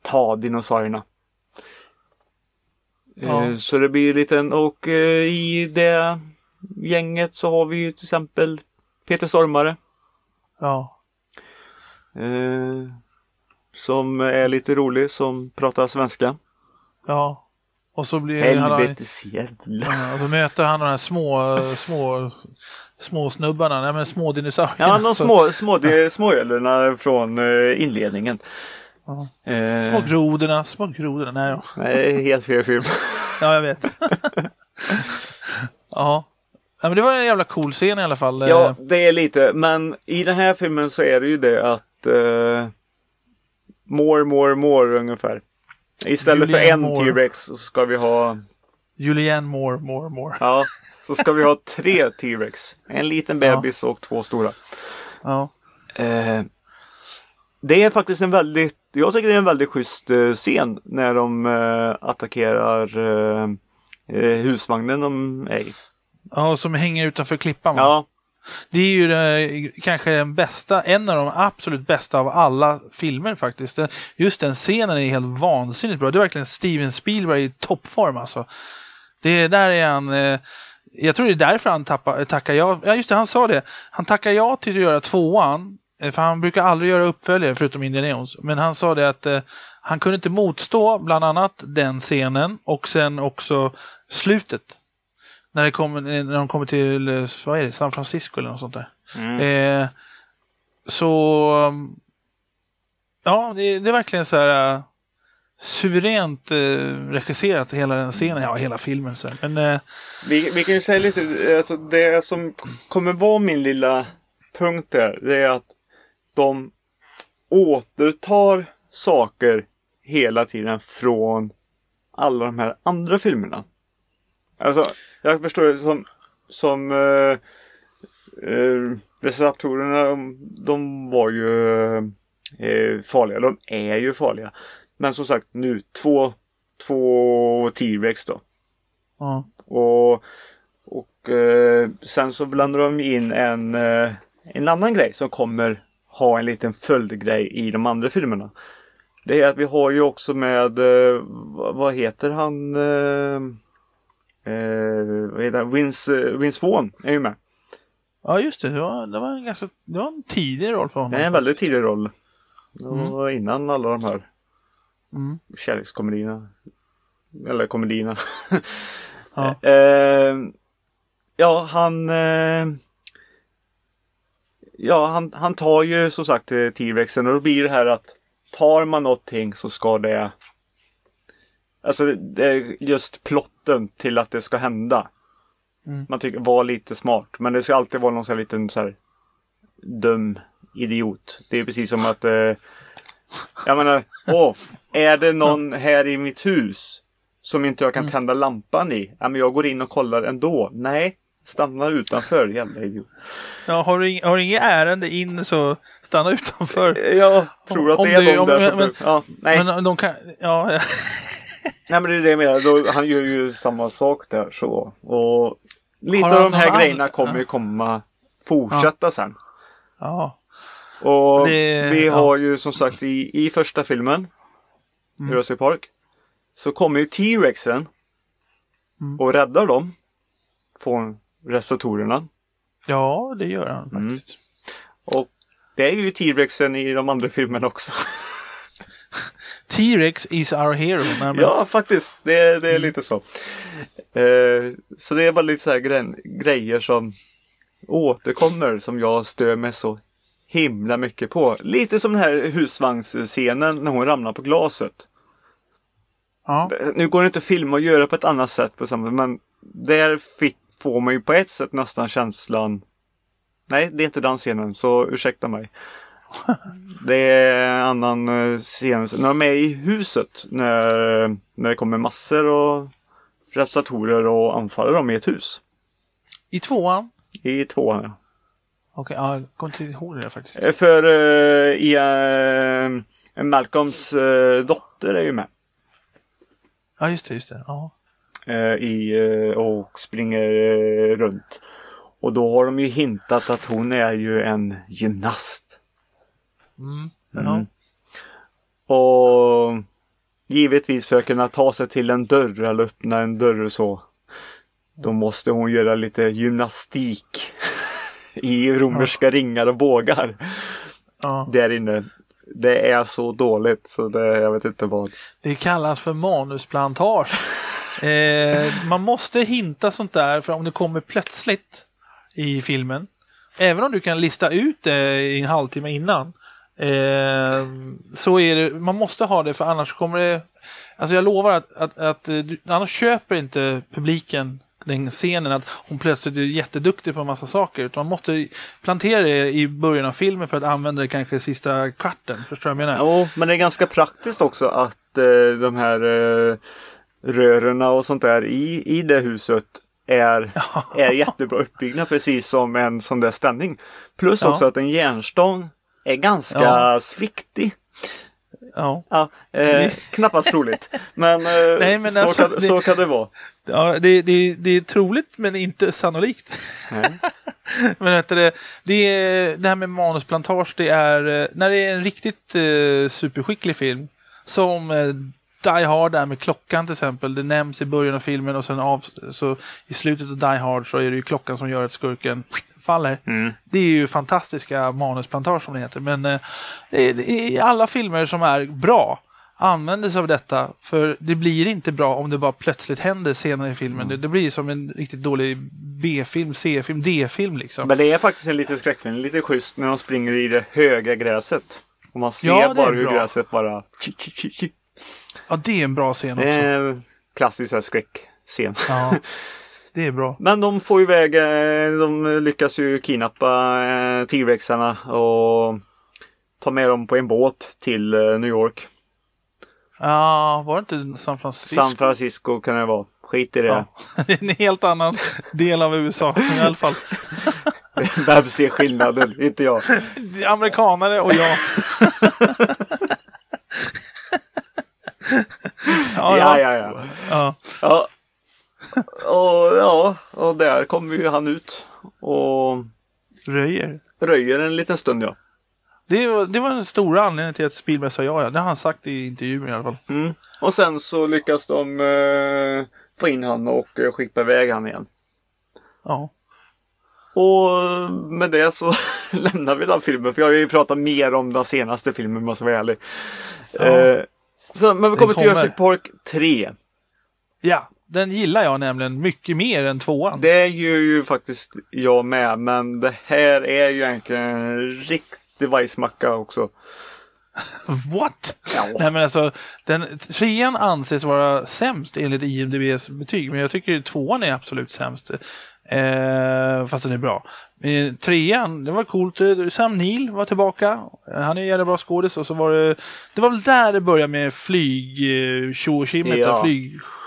ta dinosaurierna. Ja. Eh, så det blir lite och eh, i det gänget så har vi ju till exempel Peter Stormare. Ja, Eh, som är lite rolig, som pratar svenska. ja. Och så blir han, Helvetes jävla. ja, och så möter han de här små, små, små snubbarna, nej men små dinosaurierna. Ja, de Så- små, små, de, småölerna från eh, inledningen. Ja. Eh, Små grodorna, små grodorna, nej då. nej, helt fel film. Ja, jag vet. ja. Ja. men det var en jävla cool scen i alla fall. Ja, Eh, det är lite, men i den här filmen så är det ju det att eh, more, more, more ungefär. Istället för Julianne en Moore. T-Rex så ska vi ha, Julianne Moore, Moore, Moore. ja, så ska vi ha tre T-Rex. En liten Ja. bebis och två stora. Ja. Eh, det är faktiskt en väldigt, jag tycker det är en väldigt schysst scen när de eh, attackerar husvagnen de är i. ja, som hänger utanför klippan. va? Ja, Det är ju eh, kanske den bästa, en av de absolut bästa av alla filmer faktiskt. Just den scenen är helt vansinnigt bra. Det är verkligen Steven Spielberg i toppform alltså. Det där är han, eh, jag tror det är därför han tappar, tackar ja. Ja just det, han sa det. Han tackar ja till att göra tvåan. eh, För han brukar aldrig göra uppföljare förutom Indiana Jones. Men han sa det att eh, han kunde inte motstå bland annat den scenen och sen också slutet. När, det kommer, när de kommer till eh, vad är det, San Francisco eller något sånt där. mm. Eh, så um, ja, det, det är verkligen så här uh, suveränt uh, regisserat hela den scenen, ja hela filmen. Så. här. Men eh, vi, vi kan ju säga lite, alltså det som kommer vara min lilla punkt där, det är att de återtar saker hela tiden från alla de här andra filmerna. Alltså, jag förstår det som, som eh, eh, Receptorerna, de, de var ju eh, farliga. De är ju farliga. Men som sagt nu, två, två T-Rex då. ja, Och, och eh, sen så blandar de in en, eh, en annan grej som kommer ha en liten följdgrej i de andra filmerna. Det är att vi har ju också med, eh, vad heter han? Eh, vad heter? Vince, eh, Vince Vaughn är ju med. ja just det, det var, det var en ganska, det var en tidig roll för honom. Det är en väldigt tidig roll. Det var innan alla de här Mm. kärlekskomedierna. Eller komedierna. Ja. eh, ja, han... Eh, ja, han, han tar ju som sagt eh, T-Rexen och då blir det här att tar man någonting så ska det... Alltså det är just plotten till att det ska hända. Mm. Man tycker var lite smart. Men det ska alltid vara någon sån här liten så här dum idiot. Det är precis som att eh, Jag menar, åh, är det någon här i mitt hus som inte jag kan Mm. tända lampan i? Ja, men jag går in och kollar ändå. Nej, stanna utanför, jävla idiot. Ja, har, du har du inget ärende in så stanna utanför. Jag tror att Om det är de om- där som... men- ja, nej. Men de kan, ja. Nej, men det är det jag menar. Då, han gör ju samma sak där så. Och lite Har av de här grejerna annan- kommer ju komma fortsätta sen. ja. Och Det- vi ja. har ju som sagt i, i första filmen, Mm. Jurassic Park, så kommer ju T-Rexen Mm. och räddar dem från respiratorerna. ja, det gör han Mm. faktiskt. Och det är ju T-Rexen i de andra filmerna också. T-Rex is our hero. Nej, men, ja, faktiskt. Det, det är lite så. Eh, så det är bara lite så här gre- grejer som återkommer som jag stör mig så himla mycket på. Lite som den här husvagnsscenen när hon ramlar på glaset. ja. Nu går det inte att filma och göra på ett annat sätt på samma men där fick, får man ju på ett sätt nästan känslan Nej, det är inte den scenen, så ursäkta mig. Det är en annan eh, scen, när de är i huset, när, när det kommer massor och respiratorer och anfaller dem i ett hus. I tvåan? I tvåan, ja. Okej, ja, jag kommer inte ihåg det där faktiskt. Eh, För uh, i, eh, Malcolms eh, dotter är ju med. Ja, just det, just det. Ja. i, och springer runt. Och då har de ju hintat att hon är ju en gymnast. Mm. Mm. Ja. Och givetvis för att kunna ta sig till en dörr eller öppna en dörr och så. Då måste hon göra lite gymnastik i romerska ringar och bågar ja. där inne. Det är så dåligt så det, jag vet inte vad. Det kallas för manusplantage. eh, man måste hinta sånt där för om det kommer plötsligt i filmen. Även om du kan lista ut det i en halvtimme innan. Eh, så är det, man måste ha det för annars kommer det Alltså jag lovar att, att, att eh, du, annars köper inte publiken den scenen att hon plötsligt är jätteduktig på en massa saker. Utan man måste plantera det i början av filmen för att använda det kanske sista kvarten. Förstår du vad jag menar? Jo, men det är ganska praktiskt också att eh, de här eh, rören och sånt där i, i det huset är, är jättebra uppbyggda precis som en sån där ställning. Plus Ja. också att en järnstång är ganska Ja. sviktig. Ja. Ja, eh, knappast troligt. Men, eh, Nej, men så, alltså, kan, det- så kan det vara. Ja, det, det, det är troligt men inte sannolikt. Men vet det, det, är, det här med manusplantage, det är eh, när det är en riktigt eh, superskicklig film som eh, Die Hard där med klockan till exempel. Det nämns i början av filmen och sen av, så i slutet av Die Hard så är det ju klockan som gör att skurken faller. Mm. Det är ju fantastiska manusplantage som det heter. Men eh, i alla filmer som är bra använder sig av detta. För det blir inte bra om det bara plötsligt händer senare i filmen. Det, det blir som en riktigt dålig B-film, C-film, D-film liksom. Men det är faktiskt en liten skräckfilm. Lite schysst när de springer i det höga gräset. Och man ser Ja, bara hur bra. gräset bara... Ja, det är en bra scen också. En klassisk skräckscen. Ja, det är bra. Men de får iväg, eh, de lyckas ju kidnappa eh, T-Rexarna och ta med dem på en båt till eh, New York. Ja, var det inte San Francisco? San Francisco kan det vara. Skit i det. Ja, det är en helt annan del av USA i alla fall. Vem ser skillnaden? Inte jag. Amerikanare och jag. ja, Ja, ja, ja. ja. Ja. Och ja, och där kommer ju han ut och Röjer. röjer en liten stund ja. Det var, det var den stora anledningen till att Spielberg sa ja, ja. Det har han sagt i intervjun i alla fall. Mm. Och sen så lyckas de eh, få in han och eh, skicka iväg han igen. Ja. Och med det så lämnar vi den filmen. För jag har ju pratat mer om den senaste filmen om jag ska vara ärlig. Ja. Eh, så, men vi kommer till kommer. Jurassic Park 3. ja, den gillar jag nämligen mycket mer än tvåan. Det är ju, faktiskt jag med. Men det här är ju egentligen en riktig bajsmacka också. What? Ja. Nej men alltså, den, trean anses vara sämst enligt IMDBs betyg. Men jag tycker tvåan är absolut sämst. Eh, fast den är bra. Eh, trean, det var coolt. Eh, Sam Neill var tillbaka. Eh, Han är en jävla bra skådis. Och så var det, det var väl där det började med flyg, eh, och Ja.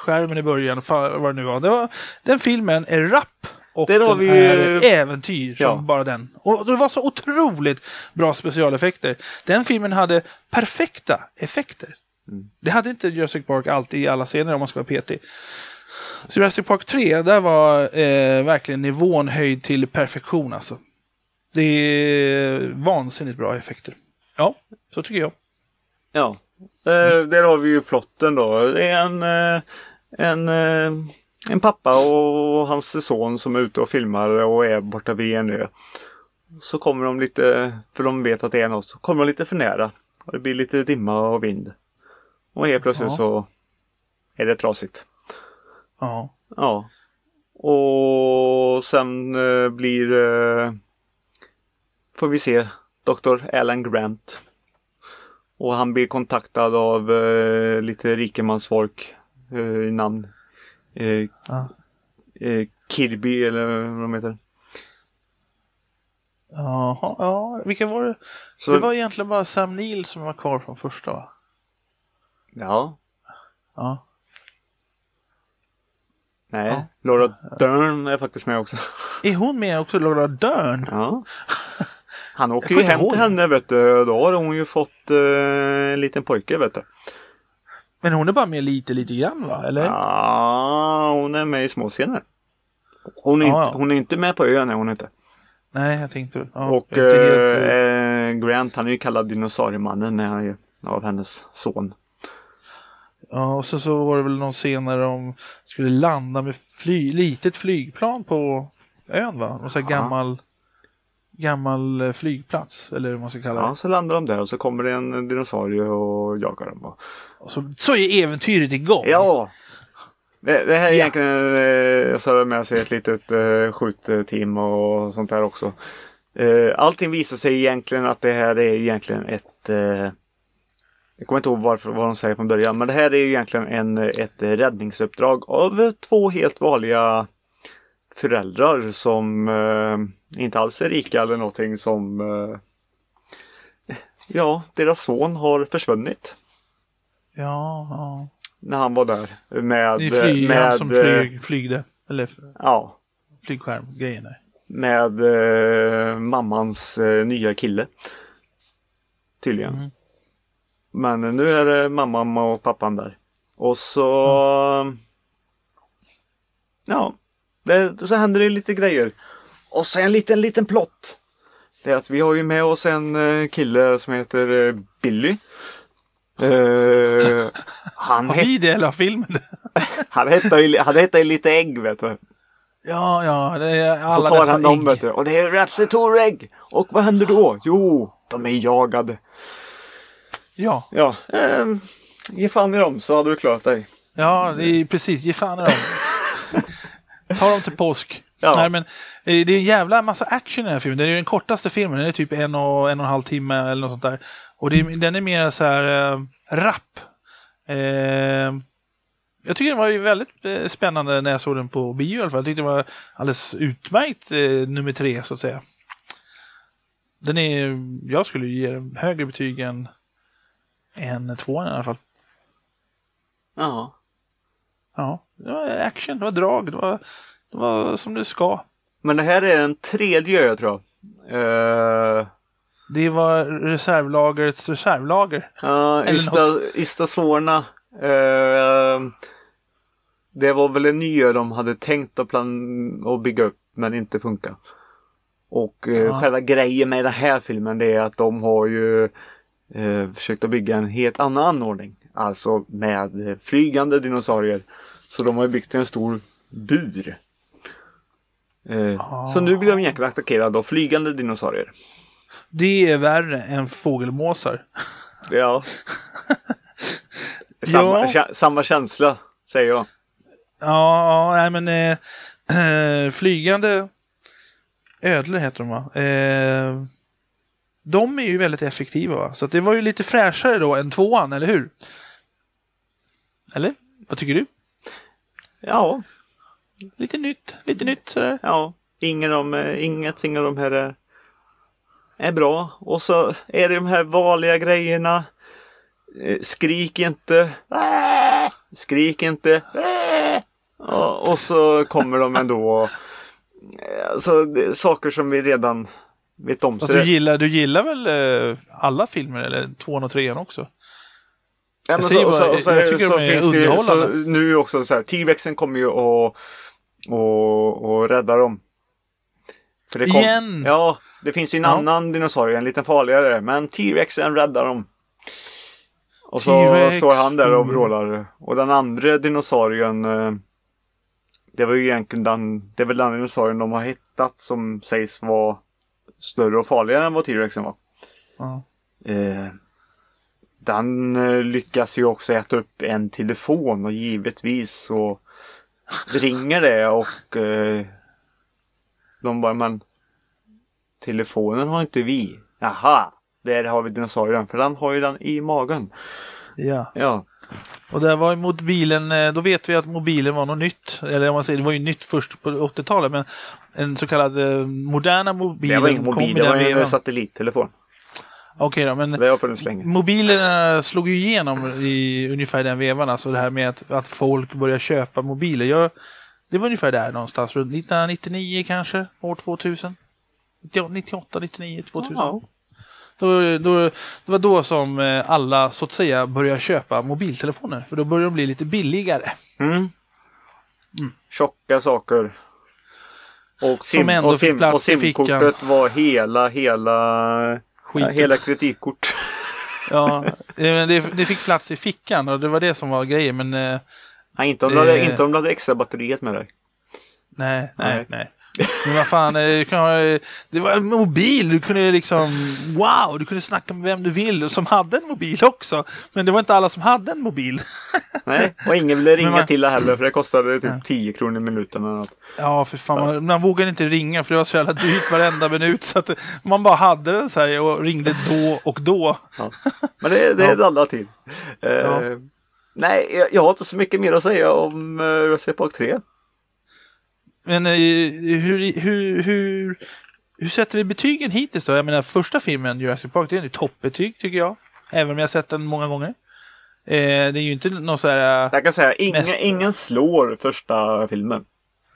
Flygskärmen i början, vad det nu var. Det var den filmen är rapp. Och Där har den vi är äventyr som Ja. bara den. Och det var så otroligt bra specialeffekter. Den filmen hade perfekta effekter. Mm. Det hade inte Jurassic Park alltid i alla scener om man ska vara petig. Så Jurassic Park 3, där var eh, verkligen nivån höjd till perfektion alltså. Det är vansinnigt bra effekter. Ja, så tycker jag. Ja. Eh, där har vi ju plotten då. Det är en, eh, en, eh, en pappa och hans son som är ute och filmar och är borta vid en ö. Så kommer de lite, för de vet att det är något, så kommer de lite för nära. Och det blir lite dimma och vind. Och helt plötsligt Ja. så är det trasigt. Ja. Ja. Och sen eh, blir eh, får vi se Dr. Alan Grant. Och han blir kontaktad av eh, lite rikemansfolk eh, namn. Eh, Ja. eh, Kirby eller vad de heter. Jaha, ja, vilka var det? Så, Det var egentligen bara Sam Neill som var kvar från första va? Ja. Ja. Nej, Ja. Laura Dern är faktiskt med också. Är hon med också, Laura Dern? Ja. Han åker ju hem till henne vet du. Då har hon ju fått eh, en liten pojke vet du. Men hon är bara med lite, lite grann va? Eller? Ja, hon är med i små scener. Hon är, Ja, inte, hon är inte med på ön, är hon inte. Nej, jag tänkte... Ja, och jag helt, eh, eh, Grant, han är ju kallad dinosauriemannen när han är av hennes son. Ja, och så, så var det väl någon scen när de skulle landa med fly, litet flygplan på ön va? Och så här gammal, gammal eh, flygplats, eller vad man ska kalla det. Ja, så landar de där och så kommer det en dinosaurie och jagar dem. Och- Och så, så är äventyret igång. Ja! Det, det här är Ja. egentligen, eh, så har det med sig ett litet eh, skjutteam och sånt där också. Eh, allting visar sig egentligen att det här är egentligen ett eh, jag kommer inte ihåg varför, vad de säger från början, men det här är ju egentligen en, ett räddningsuppdrag av två helt vanliga föräldrar som eh, inte alls är rika eller någonting som eh, Ja, deras son har försvunnit Ja, ja. när han var där med, Det är flyg, med, han som flyg, flygde. Eller ja, flygskärm, grejen där. med eh, mammans eh, nya kille. Tydligen. Mm. Men nu är det mamman och pappan där. Och så Ja, det, så händer det lite grejer. Och så en liten, liten plott. Det är att vi har ju med oss en eh, kille som heter eh, Billy. Eh, han, Har vi det eller har filmen han heter ju han heter ju lite ägg vet du. Ja, ja, det är Så alla tar dessa han dem vet du. Och det är Rapsitorägg. Och vad händer då? Jo, de är jagade. Ja, Ja, ehm, ge fan i dem så hade du klarat dig. ja, det är precis. Ge fan i dem. Ta dem till påsk. Ja. Nej, men eh, det är en jävla massa action i den här filmen. Det är den kortaste filmen. Den är typ en och en, och en halv timme eller något sånt där. Och det, den är mer så här eh, rapp. Eh, jag tycker den var väldigt eh, spännande när jag såg den på bio i alla fall. Jag tyckte den var alldeles utmärkt eh, nummer tre så att säga. Den är, jag skulle ge den högre betyg än, än tvåan i alla fall. Ja. Ja, det var action, det var drag, det var, det var som det ska. Men det här är den tredje jag tror Eh, Det var reservlagrets reservlager. Ja, Eller Ista, Ista Svorna. eh, det var väl en ny ö de hade tänkt att, plan- att bygga upp men inte funka. Och eh, Ja. själva grejen med den här filmen det är att de har ju försökt att bygga en helt annan anordning. Alltså med flygande dinosaurier. Så de har ju byggt en stor bur. Eh, Så nu blir de egentligen attackerade av flygande dinosaurier. Det är värre än fågelmåsar. Ja. Samma, Ja. samma känsla säger jag. Ja, nej men eh, flygande ödlor heter de va? Eh, de är ju väldigt effektiva va? Så det var ju lite fräschare då än tvåan, eller hur? Eller? Vad tycker du? Ja. Lite nytt, lite nytt sådär. Ja, ingen av, eh, ingenting av de här är, är bra. Och så är det de här vanliga grejerna. Eh, Skrik inte. Skrik inte. Ja, och så kommer de ändå. eh, Alltså det är saker som vi redan vet om. Så du gillar, du gillar väl eh, alla filmer, eller tvåan och trean också? Ja, men Jag så, och så, bara, och så, jag så de är finns det ju, så nu också så här, T-Rexen kommer ju och, och, och rädda dem. För det kom- Igen? Ja, det finns ju en Ja. annan dinosaurie, en lite farligare, men T-Rexen räddar dem. Och så står han där och Mm. vrålar. Och den andra dinosaurien, eh, det var ju egentligen den, det är väl den dinosaurien de har hittat som sägs vara större och farligare än vad T-Rexen var. Ja. Eh, den eh, lyckas ju också äta upp en telefon och givetvis så ringer det och eh, de bara men telefonen har inte vi. Jaha, där har vi dinosaurien för den har ju den i magen. ja. Ja, Och där var mobilen, eh, då vet vi att mobilen var något nytt. Eller om man säger, det var ju nytt först på 80-talet, men en så kallad eh, moderna mobil. det var ingen mobil, det var en vevan. satellittelefon. Okej då, men mobilerna slog ju igenom i ungefär den vevan. Alltså det här med att, att folk börjar köpa mobiler. Jag, det var ungefär där någonstans, runt 1999 kanske, år 2000. 98, 99, 2000. Ja. Då, då, det var då som eh, alla så att säga började köpa mobiltelefoner. För då började de bli lite billigare. Mm. Tjocka saker. Och, sim, ändå och, sim, och simkortet var hela, hela, ja, Skiten. hela kreditkort. Ja, det, det fick plats i fickan och det var det som var grejen. Men eh, Nej, inte om, hade, Det- inte om du hade extra batteriet med dig. Nej. nej, nej. Men vad fan, eh, eh, det var en mobil. Du kunde liksom, wow, du kunde snacka med vem du vill som hade en mobil också. Men det var inte alla som hade en mobil. Nej, och ingen ville ringa man- till det heller för det kostade typ Ja. 10 kronor i minuten eller något. Ja, för fan. Man, man vågade inte ringa för det var så jävla dyrt varenda minut. Så att man bara hade den så här och ringde då och då. Ja. Men det, det är det alla till. Ja. Nej, jag, jag har inte så mycket mer att säga om uh, Jurassic Park 3. Men eh, hur, hur, hur, hur sätter vi betygen hittills då? Jag menar första filmen Jurassic Park det är ju toppbetyg tycker jag. Även om jag har sett den många gånger. Eh, det är ju inte någon så här... Jag kan säga, ingen, Mest- ingen slår första filmen.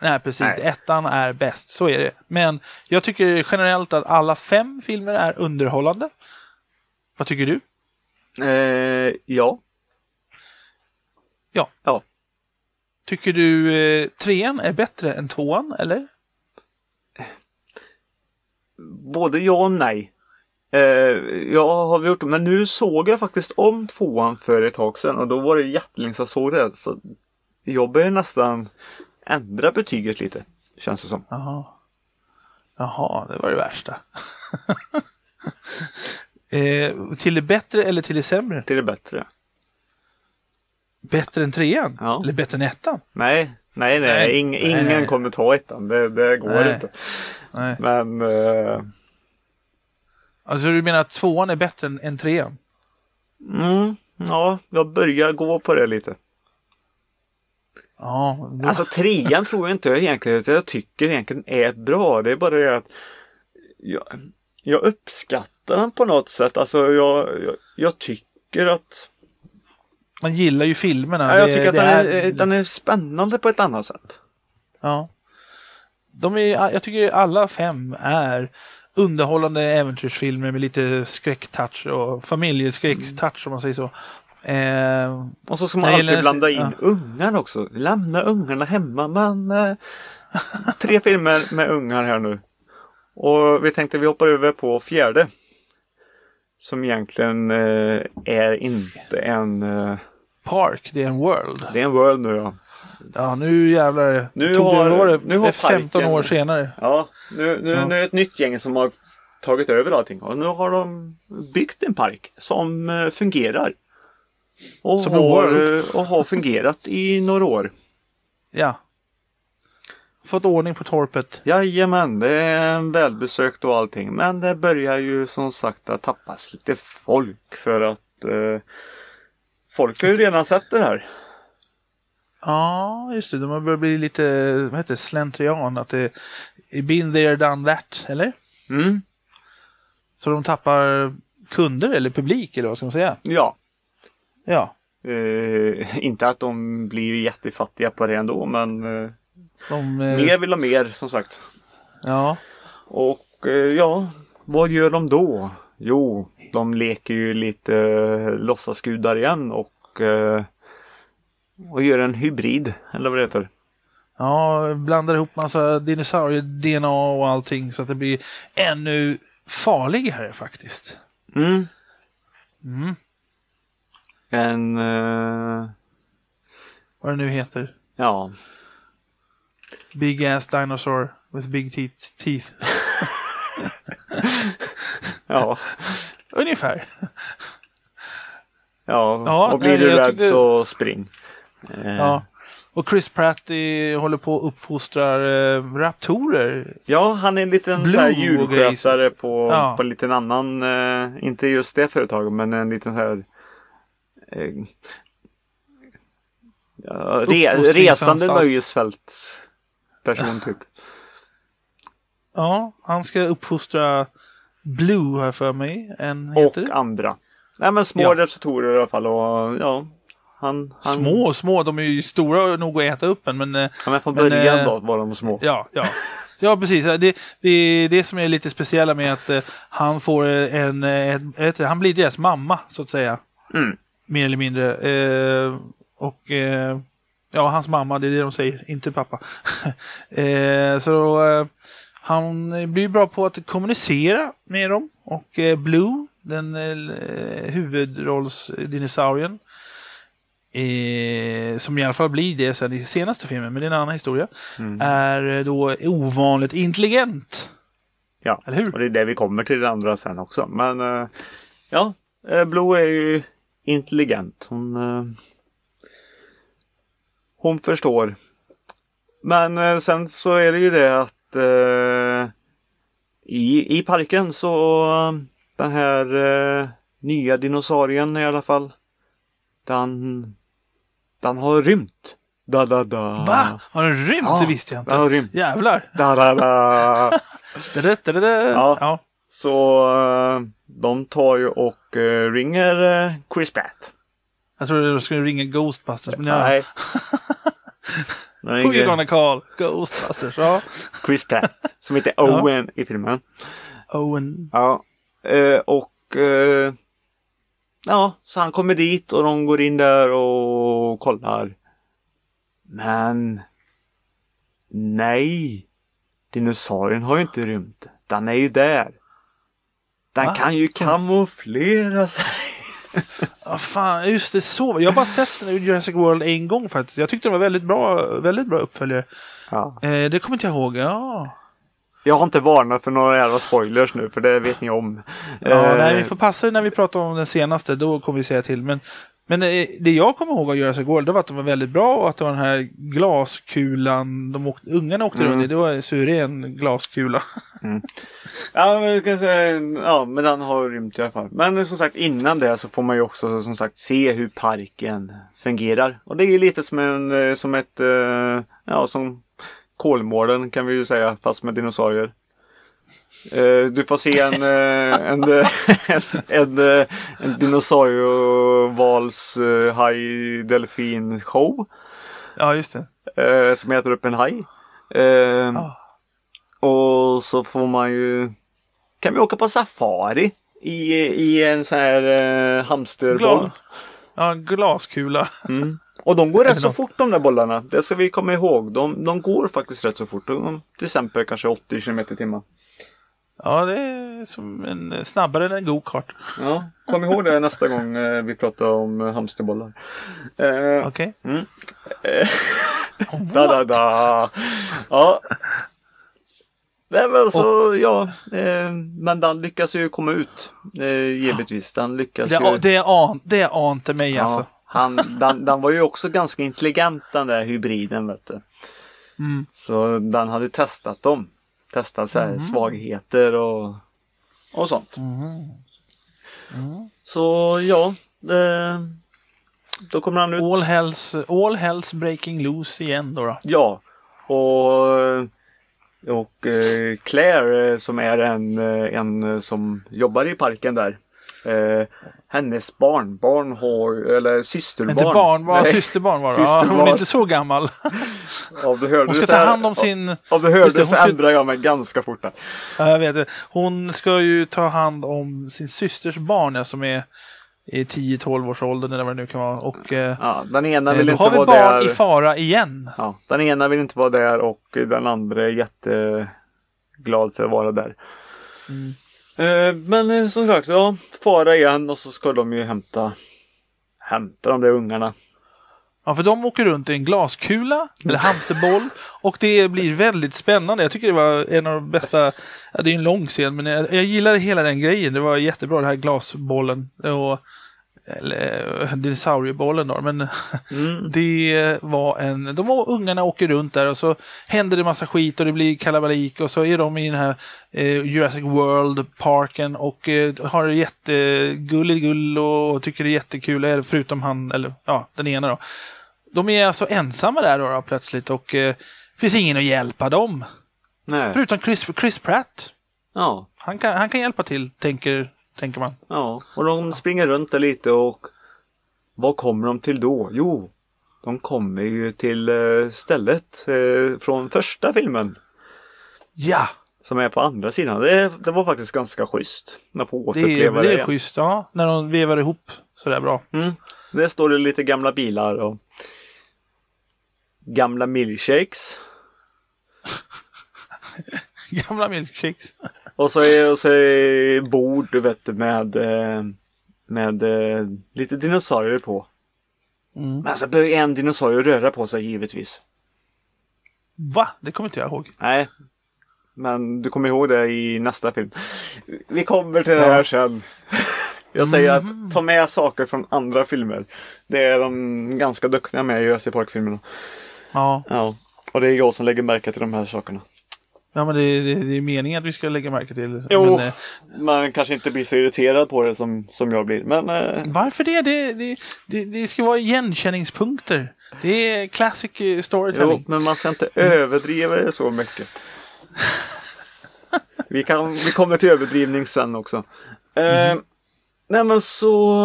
Nej precis, Nej. ettan är bäst. Så är det. Men jag tycker generellt att alla fem filmer är underhållande. Vad tycker du? Eh, ja. Ja. Ja. Tycker du eh, trean är bättre än tvåan eller? Både ja och nej. Eh, jag har gjort men nu såg jag faktiskt om tvåan för ett tag sedan och då var det jättelänge jag såg det. Så jag börjar nästan ändra betyget lite. Känns det som. Jaha. Jaha, det var det värsta. eh, till det bättre eller till det sämre? Till det bättre. Bättre än trean? Ja. Eller bättre än ettan? Nej, nej, nej. Nej. Ing, ingen nej. kommer ta ettan. Det, det går Nej. inte. Nej. Men eh, Alltså du menar att tvåan är bättre än, än trean? mm, ja, jag börjar gå på det lite. Ja, då, Alltså trean tror jag inte egentligen att jag tycker egentligen är bra. Det är bara det att jag, jag uppskattar den på något sätt. Alltså jag, jag, jag tycker att man gillar ju filmerna. ja, jag Det- tycker att det den är- är, den är spännande på ett annat sätt. Ja. De är, jag tycker alla fem är underhållande äventyrsfilmer med lite skräcktouch och familjeskräcktouch om man säger så. Eh, Och så ska man alltid blanda in ja. ungar också. Lämna ungarna hemma men eh, tre filmer med ungar här nu. Och vi tänkte vi hoppar över på fjärde. Som egentligen eh, är inte en... Park, det är en world. det är en world nu ja. Ja, nu jävlar. Nu Tog har- det, var det, nu har 15 parken- år senare. Ja, nu, nu, Ja. nu är det ett nytt gäng som har tagit över allting. Och nu har de byggt en park som eh, fungerar. Och, Som har, eh, och har fungerat i några år. Ja. Fått ordning på torpet. Jajamän, det är välbesökt och allting. Men det börjar ju som sagt att tappas lite folk för att eh, folk har ju redan sett det här. Ja, just det. De har börjat bli lite, vad heter det, slentrian. Att det är been there, done that, eller? Mm. Så de tappar kunder eller publik eller vad ska man säga? Ja. Ja. Eh, inte att de blir jättefattiga på det ändå men eh, De, eh, mer vill ha mer som sagt. Ja. Och ja, vad gör de då? Jo, de leker ju lite eh, låtsasgudar igen och, eh, och gör en hybrid eller vad det heter. Ja, blandar ihop massa dinosaurier-DNA och allting så att det blir ännu farligare faktiskt. Mm. Mm. En, eh, Vad det nu heter. ja, Big ass dinosaur with big teeth. teeth. ja, Ungefär. ja, Ja, och blir nej, du rädd tyckte- så spring. Eh, Ja. Och Chris Pratt håller på och uppfostrar eh, raptorer. Ja, han är en liten djurskötare på, Ja. på en liten annan, eh, inte just det företaget, men en liten här eh, ja, re, resande nöjesfältsperson typ. Ja, han ska uppfostra Blue har jag för mig. En Och heter det. andra. Nej men små Ja. receptorer i alla fall och ja. Han, han, Små och små, de är ju stora nog att äta upp en men eh, Ja, men från Men, början eh, då var de små. Ja, ja. Ja, precis. Det, det är det som är lite speciella med att eh, han får eh, en, eh, ett, han blir deras mamma så att säga. Mm. Mer eller mindre. Eh, och eh, ja, hans mamma, det är det de säger, inte pappa. eh, så eh, han blir bra på att kommunicera med dem. Och eh, Blue, den eh, huvudrollsdinosaurien, eh, som i alla fall blir det sen i senaste filmen, men det är en annan historia, Mm. är då ovanligt intelligent. Ja, Eller hur? och det är det vi kommer till det andra sen också. Men eh, ja, eh, Blue är ju intelligent. Hon, eh, hon förstår. Men eh, sen så är det ju det att eh, i, i parken så den här eh, nya dinosaurien i alla fall. Den, den har rymt. Da, da, da. Va? Har den rymt? Ja, det visste jag Den inte. har rymt. Jävlar! Da, da, da. Da-da-da-da. Ja. Ja. Så eh, de tar ju och eh, ringer eh, Chris Pratt. Jag trodde du skulle ringa Ghostbusters. Men ja. Nej. Who you gonna call? Ghostbusters. Ja. Chris Pratt som heter Owen i filmen. Owen. Ja. Eh, och eh, ja, så han kommer dit och de går in där och kollar. Men nej. Dinosaurien har ju inte rymt. Den är ju där. Den Va? kan ju kamouflera sig. Ja, fan, just det så. Jag har bara sett den i Jurassic World en gång faktiskt. Jag tyckte den var väldigt bra, väldigt bra uppföljare. Ja. Eh, det kommer inte jag ihåg. Ja. Jag har inte varnat för några jävla spoilers nu för det vet ni om. Ja, Eh, nej, vi får passa det när vi pratar om den senaste. Då kommer vi säga till. Men, men eh, det jag kommer ihåg av Jurassic World det var att de var väldigt bra och att det var den här glaskulan. De åkte, ungarna åkte Mm. runt i. Det var en suren glaskula. Ja, men, kan säga, ja, men den har rymt i alla fall. Men som sagt innan det så får man ju också som sagt se hur parken fungerar. Och det är ju lite som, en, eh, som ett, eh, ja som Kolmården kan vi ju säga fast med dinosaurier. Eh, Du får se en, eh, en, eh, en, en, en dinosaurievals haj delfin show. Ja, just det. som äter upp en haj. Ja. Och så får man ju kan vi åka på safari i, i en sån här eh, hamsterboll. Gla- ja, glaskula. Mm. Och de går rätt så fort de där bollarna. Det ska vi komma ihåg. De, de går faktiskt rätt så fort. De, till exempel kanske 80 km i timmen. Ja, det är som en, snabbare än en go-kart. Ja, kom ihåg det nästa gång eh, vi pratar om eh, hamsterbollar. Eh, Okej. mm. Da, da, da. Ja. Nej men så ja. Eh, men den lyckas ju komma ut. Eh, givetvis. Den lyckas Det, ju. det, an, det ante mig ja, alltså. han, den, den var ju också ganska intelligent den där hybriden vet du. Mm. Så den hade testat dem. Testat så här, Mhm. svagheter och, och sånt. Mm. Så ja. Eh, då kommer han ut. All hells, all hells breaking loose igen då. då. Ja. Och, och eh, Claire eh, som är en, eh, en som jobbar i parken där. Eh, hennes barnbarn har, eller systerbarn. Inte barn, bara Nej, systerbarn var det. Ja, hon Systerbarn. är inte så gammal. Om du hörde Hon ska ta hand om sin... Om du hörde så ska- ändrar jag mig ganska fort där. Ja, jag vet. Hon ska ju ta hand om sin systers barn ja, som är i 10-12 års ålder eller vad det nu kan vara. Och eh, Ja, den ena eh, vill då inte har vi vara barn där. i fara igen. Ja, den ena vill inte vara där och den andra är jätteglad för att vara där. Mm. Eh, men eh, som sagt, ja, fara igen och så ska de ju hämta hämta de där ungarna. Ja, för de åker runt i en glaskula eller hamsterboll och det blir väldigt spännande. Jag tycker det var en av de bästa, ja, det är en lång scen men jag, jag gillade hela den grejen. Det var jättebra den här glasbollen och eller dinosauriebollen då. Men Mm. det var en, de var, ungarna åker runt där och så händer det massa skit och det blir kalabalik och så är de i den här eh, Jurassic World parken och eh, har det jättegulligt gull och tycker det är jättekul, eh, förutom han, eller ja, den ena då. De är alltså ensamma där då, då plötsligt och eh, finns ingen att hjälpa dem. Nej. Förutom Chris, Chris Pratt. Ja, Han kan, han kan hjälpa till, tänker, tänker man. ja. Och de springer runt där lite och vad kommer de till då? Jo, de kommer ju till eh, stället eh, från första filmen. Ja, Som är på andra sidan. Det, det var faktiskt ganska schysst. Att få det är, återuppleva det det, är schysst. Ja, när de vevar ihop sådär bra. Mm. Där står det lite gamla bilar och gamla milkshakes. Gamla milkshakes. Och så är, och så är bord du vet med, eh, med eh, lite dinosaurier på. Mm. Men så börjar en dinosaurie röra på sig givetvis. Va? Det kommer inte jag ihåg. Nej. Men du kommer ihåg det i nästa film. Vi kommer till det här Ja. sen. Jag säger Mhm. att ta med saker från andra filmer. Det är de ganska duktiga med i Jurassic Park-filmerna. Ja, Ja. Och det är jag som lägger märke till de här sakerna. Ja men det, det, det är meningen att vi ska lägga märke till. Jo. Men, eh, Man kanske inte blir så irriterad på det som, som jag blir. Men eh, varför det? Det, det, det? det ska vara igenkänningspunkter. Det är classic eh, jo, storytelling. men man ska inte överdriva det så mycket. Vi, kan, vi kommer till överdrivning sen också. Eh, nej men så...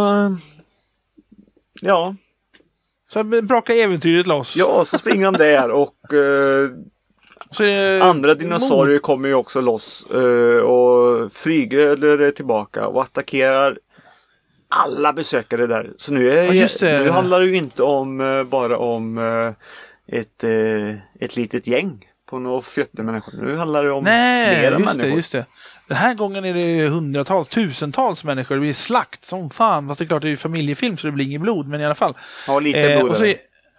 Ja, Så brakar äventyret loss. ja, så springer de där och eh, det andra dinosaurier kommer ju också loss. Eh, och Frygöler är tillbaka och attackerar alla besökare där. Så nu, är, Ja, nu handlar det ju inte om eh, bara om eh, ett, ett litet gäng på några människor. Nu handlar det om Nej, flera just människor. det, just det. Den här gången är det hundratals, tusentals människor. Det blir slakt som fan. Fast det är klart det är ju familjefilm så det blir inget blod, men i alla fall. Ja, lite Eh, blod så.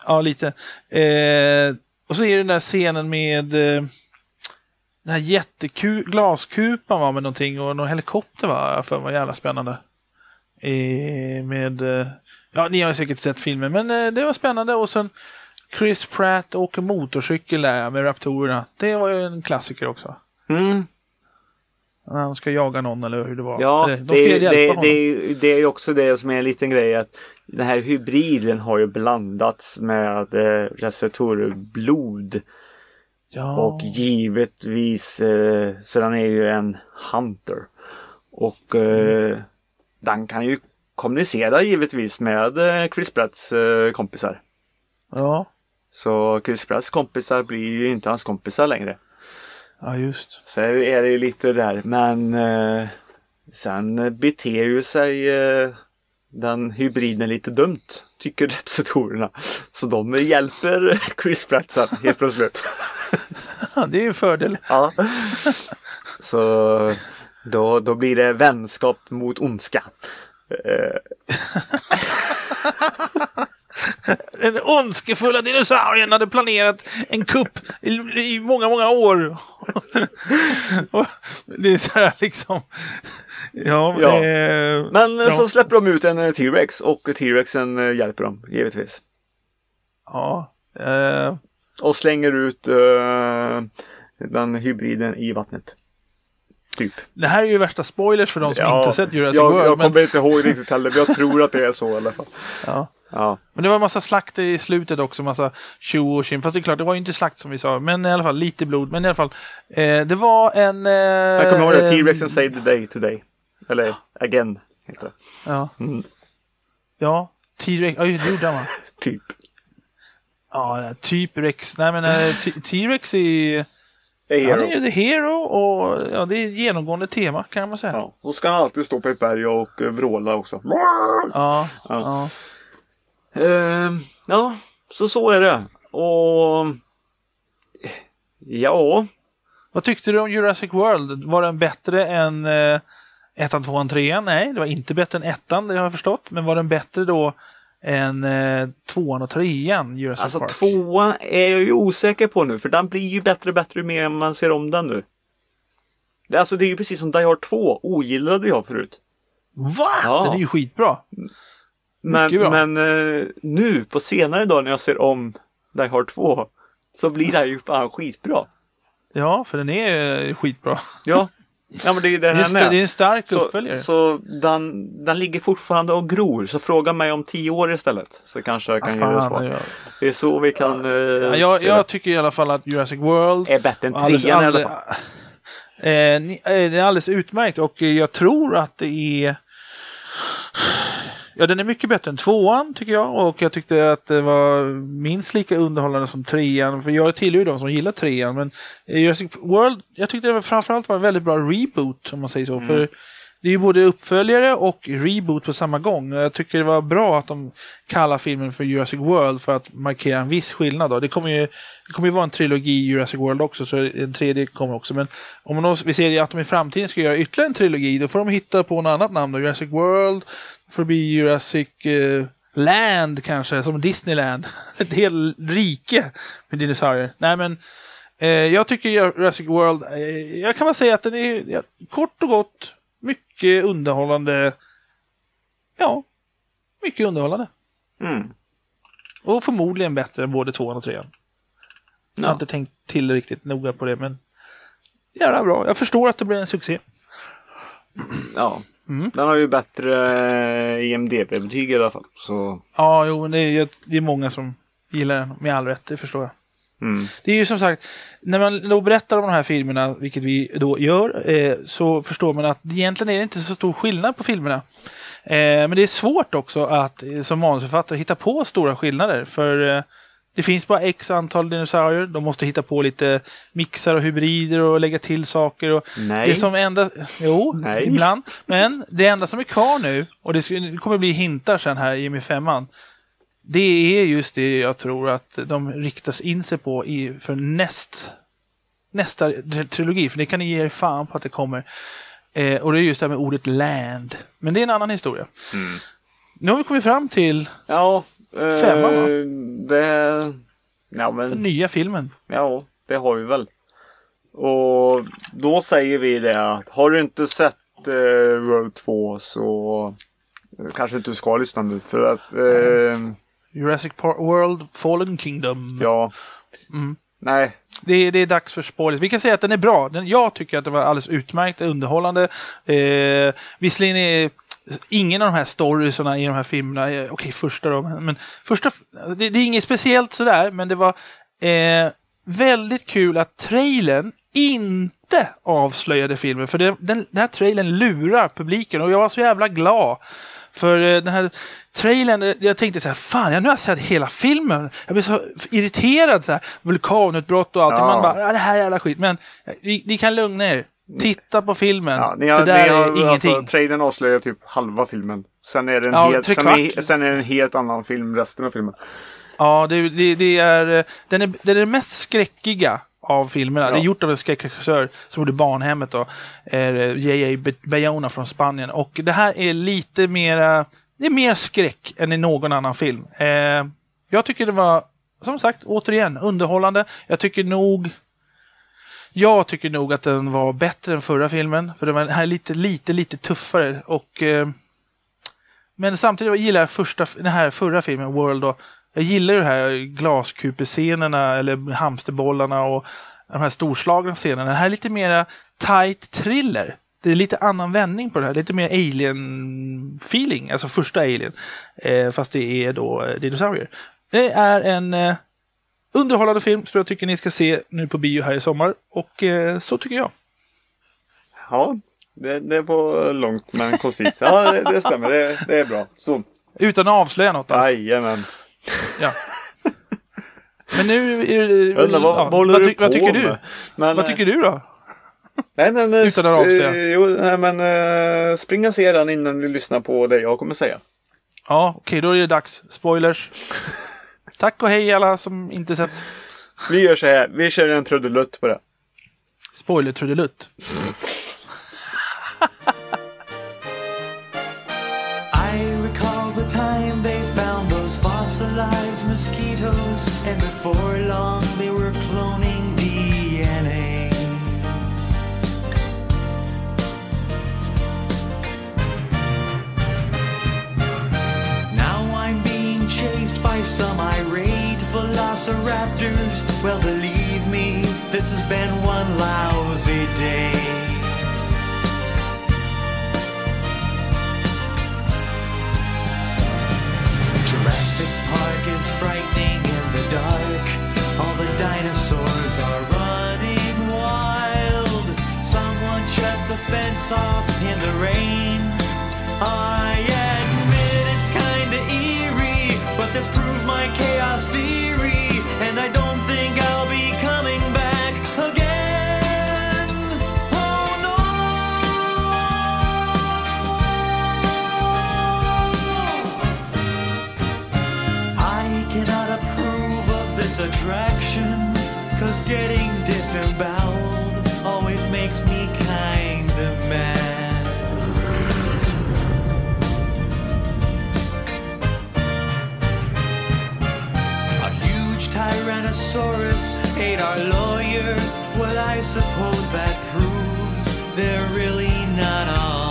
Ja, lite. Eh, och så är det den där scenen med eh, den här jätteglaskupan va med någonting och någon helikopter va? jag för mig var jävla spännande. Eh, med, eh, ja ni har säkert sett filmen men eh, det var spännande och sen Chris Pratt åker motorcykel där med Raptorerna. Det var ju en klassiker också. Mm. När han ska jaga någon eller hur det var. Ja, Eller, det, de ska hjälpa det, honom. det, är- det är ju också det som är en liten grej att den här hybriden har ju blandats med eh, receptorblod ja. och givetvis eh, så den är ju en hunter. Och eh, den kan ju kommunicera givetvis med eh, Chris Pratts eh, kompisar. ja. Så Chris Pratts kompisar blir ju inte hans kompisar längre. Ja, just. Så är det ju lite där men eh, sen beter ju sig eh, den hybriden lite dumt tycker receptorerna. Så de hjälper Chris Pratt sen helt plötsligt. Ja, det är ju en fördel. ja. Så då, då blir det vänskap mot ondska. Eh, Den ondskefulla dinosaurien hade planerat en kupp i, många, många år. Och det är så här liksom. Ja, Ja. eh, Men ja. så släpper de ut en eh, T-Rex och T-Rexen eh, hjälper dem givetvis. Ja, eh, Och slänger ut eh, den hybriden i vattnet. Typ. det här är ju värsta spoilers för de som inte sett Jurassic jag, World. jag men, kommer inte ihåg riktigt heller, men jag tror att det är så i alla fall. ja. Ja. Men det var en massa slakt i slutet också, massa tjo och tjim. Fast det är klart, det var ju inte slakt som vi sa. Men i alla fall lite blod. Men i alla fall, eh, det var en... Eh, Jag kommer ihåg det, T-Rexen saved the day today. Eller again, heter det. Ja, Mm, ja. T-Rex, ja det gjorde han va? typ. Ja, typ Rex. Nej men eh, T-Rex är... Han är ju the hero och ja, det är ett genomgående tema kan man säga. Ja. Då ska han alltid stå på ett berg och eh, vråla också. Ja, Ja. ja. Ehm, ja, så så är det. Och ja, Vad tyckte du om Jurassic World? Var den bättre än eh, ettan, tvåan, trean? Nej, det var inte bättre än ettan, det har jag förstått. Men var den bättre då än eh, tvåan och trean, Jurassic alltså Park? tvåan är jag ju osäker på nu för den blir ju bättre och bättre mer man ser om den nu. Det, alltså det är ju precis som Die Hard 2, ogillade jag förut. Va? Ja. Den är ju skitbra. Men, men eh, nu på senare dag när jag ser om Die Hard 2 så blir det här ju fan skitbra. Ja, för den är eh, skitbra. Ja, ja men det är det Det den st- är. det är en stark Så, uppföljare. så den, den ligger fortfarande och gror. Så fråga mig om tio år istället. Så kanske jag Ah, kan ge dig svar. ja. Det är så vi kan Ja, eh, jag, jag tycker i alla fall att Jurassic World det. Är bättre än trean i alla fall. eh, eh, det är alldeles utmärkt och jag tror att det är Ja, den är mycket bättre än tvåan tycker jag och jag tyckte att det var minst lika underhållande som trean. För jag tillhör ju de som gillar trean men Jurassic World, jag tyckte det framförallt var en väldigt bra reboot om man säger så. Mm. För det är ju både uppföljare och reboot på samma gång. Jag tycker det var bra att de kallar filmen för Jurassic World för att markera en viss skillnad. Då. Det kommer ju, det kommer ju vara en trilogi Jurassic World också, så en tredje kommer också. Men om man då, vi ser att de i framtiden ska göra ytterligare en trilogi, då får de hitta på något annat namn. Då. Jurassic World, bli Jurassic eh, Land kanske, som Disneyland. Ett helt rike med dinosaurier. Nej men, eh, jag tycker Jurassic World, eh, jag kan bara säga att den är ja, kort och gott mycket underhållande. Ja, mycket underhållande. Mm. Och förmodligen bättre än både tvåan och trean. Jag har Ja. inte tänkt till riktigt noga på det, men jävla bra. Jag förstår att det blir en succé. ja. Mm. Den har ju bättre eh, IMDB-betyg i alla fall. Så, Ja, jo, det är, det är många som gillar den, med all rätt, det förstår jag. mm. Det är ju som sagt, när man då berättar om de här filmerna, vilket vi då gör, eh, så förstår man att egentligen är det inte så stor skillnad på filmerna. Eh, men det är svårt också att eh, som manusförfattare hitta på stora skillnader. För eh, det finns bara x antal dinosaurier. De måste hitta på lite mixar och hybrider och lägga till saker. Och Nej. Det som enda... Jo, Nej. ibland. Men det enda som är kvar nu, och det, kommer bli hintar sen här i med femman. Det är just det jag tror att de riktar in sig på i, för näst, nästa trilogi. För det kan ni ge er fan på att det kommer. Eh, och det är just det här med ordet land. Men det är en annan historia. Mm. Nu har vi kommit fram till Ja. Eh, Femman, va? det... Ja den men, nya filmen. ja, det har vi väl. Och då säger vi det att har du inte sett eh, World 2 så eh, kanske inte du ska lyssna nu för att eh, Jurassic Park World Fallen Kingdom. ja, Mm. nej, Det är, det är dags för spoilers. Vi kan säga att den är bra. Den, jag tycker att den var alldeles utmärkt underhållande. Eh, visserligen är ingen av de här storiesarna i de här filmerna, eh, okej första då, men, första, det, det är inget speciellt sådär, men det var eh, väldigt kul att trailern inte avslöjade filmen. För det, den, den här trailern lurar publiken och jag var så jävla glad. För eh, den här trailern, eh, jag tänkte så här, fan, jag nu har jag sett hela filmen. Jag blev så irriterad så här, vulkanutbrott och allt. Ja. Man bara, ja, det här är jävla skit. Men eh, ni, ni kan lugna er. Titta på filmen. ja, ni det har, där ni är har, ingenting. alltså, trailern avslöjar typ halva filmen. Sen är det en, Ja, helt, sen är, sen är det en helt annan film resten av filmen. Ja, det, det, det är, eh, den är den är mest skräckiga av filmerna. Ja. Det är gjort av en skräckregissör som gjorde Barnhemmet då. är J.A. Bayona från Spanien. Och det här är lite mera, det är mer skräck än i någon annan film. Eh, jag tycker det var, som sagt, återigen underhållande. Jag tycker nog jag tycker nog att den var bättre än förra filmen. För den var är här lite, lite, lite tuffare. Och, eh, men samtidigt gillar jag första, den här förra filmen, World. Då, jag gillar ju de här glaskupescenerna eller hamsterbollarna och de här storslagna scenerna. Den här är lite mera tight thriller. det är lite annan vändning på det här. Lite mer alien-feeling, alltså första alien. Eh, fast det är då eh, dinosaurier. Det är en eh, underhållande film som jag tycker ni ska se nu på bio här i sommar. Och eh, så tycker jag. Ja, det, det var långt men koncist. Ja, det, det stämmer. Det, det är bra. Så. Utan att avslöja något alltså. Jajamän. Ja. Men nu är det... Undrar vad, ja, vad håller vad, du ty- vad på tycker med? du? Men, Vad tycker du då? Nej, men, eh, Utan att avslöja. eh, Jo, nej, men uh, spring och se den innan du lyssnar på det jag kommer säga. Ja, okej, då är det dags. Spoilers. Tack och hej alla som inte sett Vi gör så här. Vi kör en trudelutt på det. spoiler trudelutt. I recall the time they found those fossilized mosquitoes, and before long by some irate velociraptors. Well, believe me, this has been one lousy day. Jurassic Park is frightening in the dark. All the dinosaurs are running wild. Someone shut the fence off in the rain. I getting disemboweled always makes me kinda mad. A huge Tyrannosaurus ate our lawyer. Well, I suppose that proves they're really not all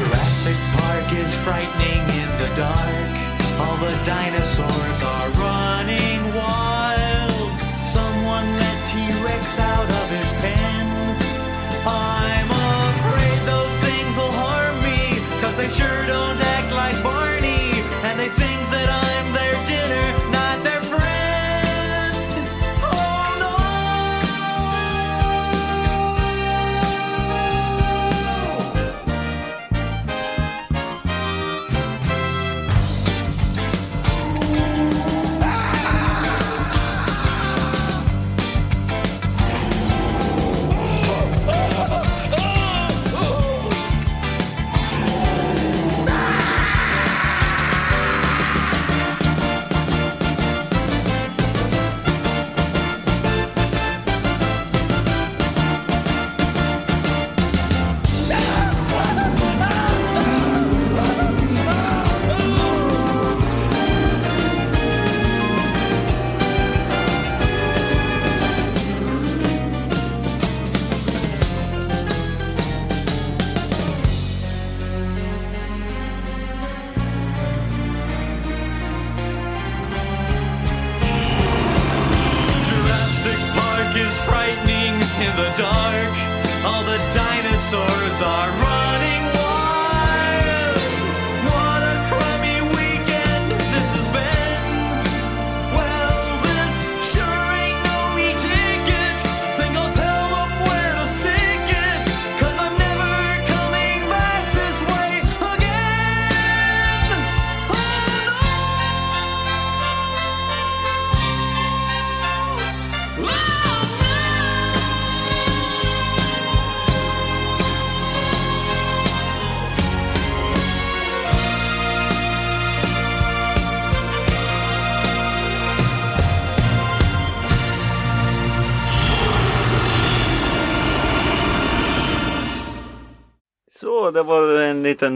Jurassic Park is frightening in the dark. All the dinosaurs are running wild. Someone let T-Rex out of his pen. I'm afraid those things will harm me, cause they sure don't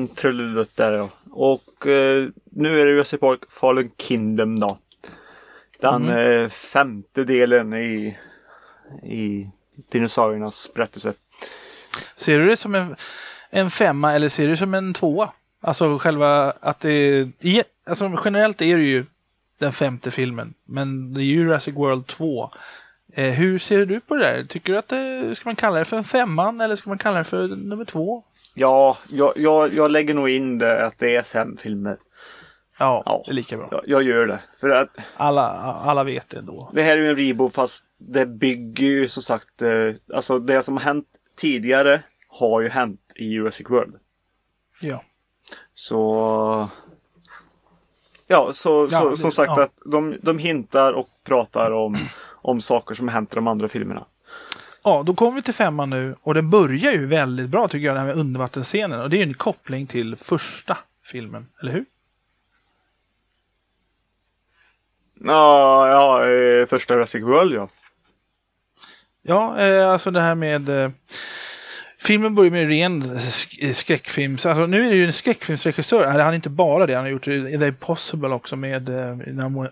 liten trudelutt där då. Och eh, nu är det Jurassic Park Fallen Kingdom då. Den eh, femte delen i, i dinosauriernas berättelse. Ser du det som en, en femma eller ser du det som en tvåa? Alltså själva att det... i- Alltså generellt är det ju den femte filmen. Men det är Jurassic World 2. Eh, hur ser du på det där? Tycker du att det, ska man kalla det för en femman eller ska man kalla det för nummer två? Ja, jag, jag, jag lägger nog in det att det är fem filmer. Ja, Ja. det är lika bra. Jag, jag gör det. För att Alla, alla vet det ändå. det här är ju en reboot fast det bygger ju som sagt, eh, alltså det som har hänt tidigare har ju hänt i Jurassic World. Ja. Så Ja, så, Ja, så det- som sagt ja. att de, de hintar och pratar om, om saker som hänt i de andra filmerna. Ja, då kommer vi till femman nu och det börjar ju väldigt bra tycker jag, den här undervattensscenen. Och det är ju en koppling till första filmen, eller hur? Ja, ja eh, första Jurassic World ja. Ja, eh, alltså det här med... Eh, filmen börjar med ren sk- skräckfilm. Så, Alltså, nu är det ju en skräckfilmsregissör. Han är inte bara det. Han har gjort eh, The Impossible också med eh,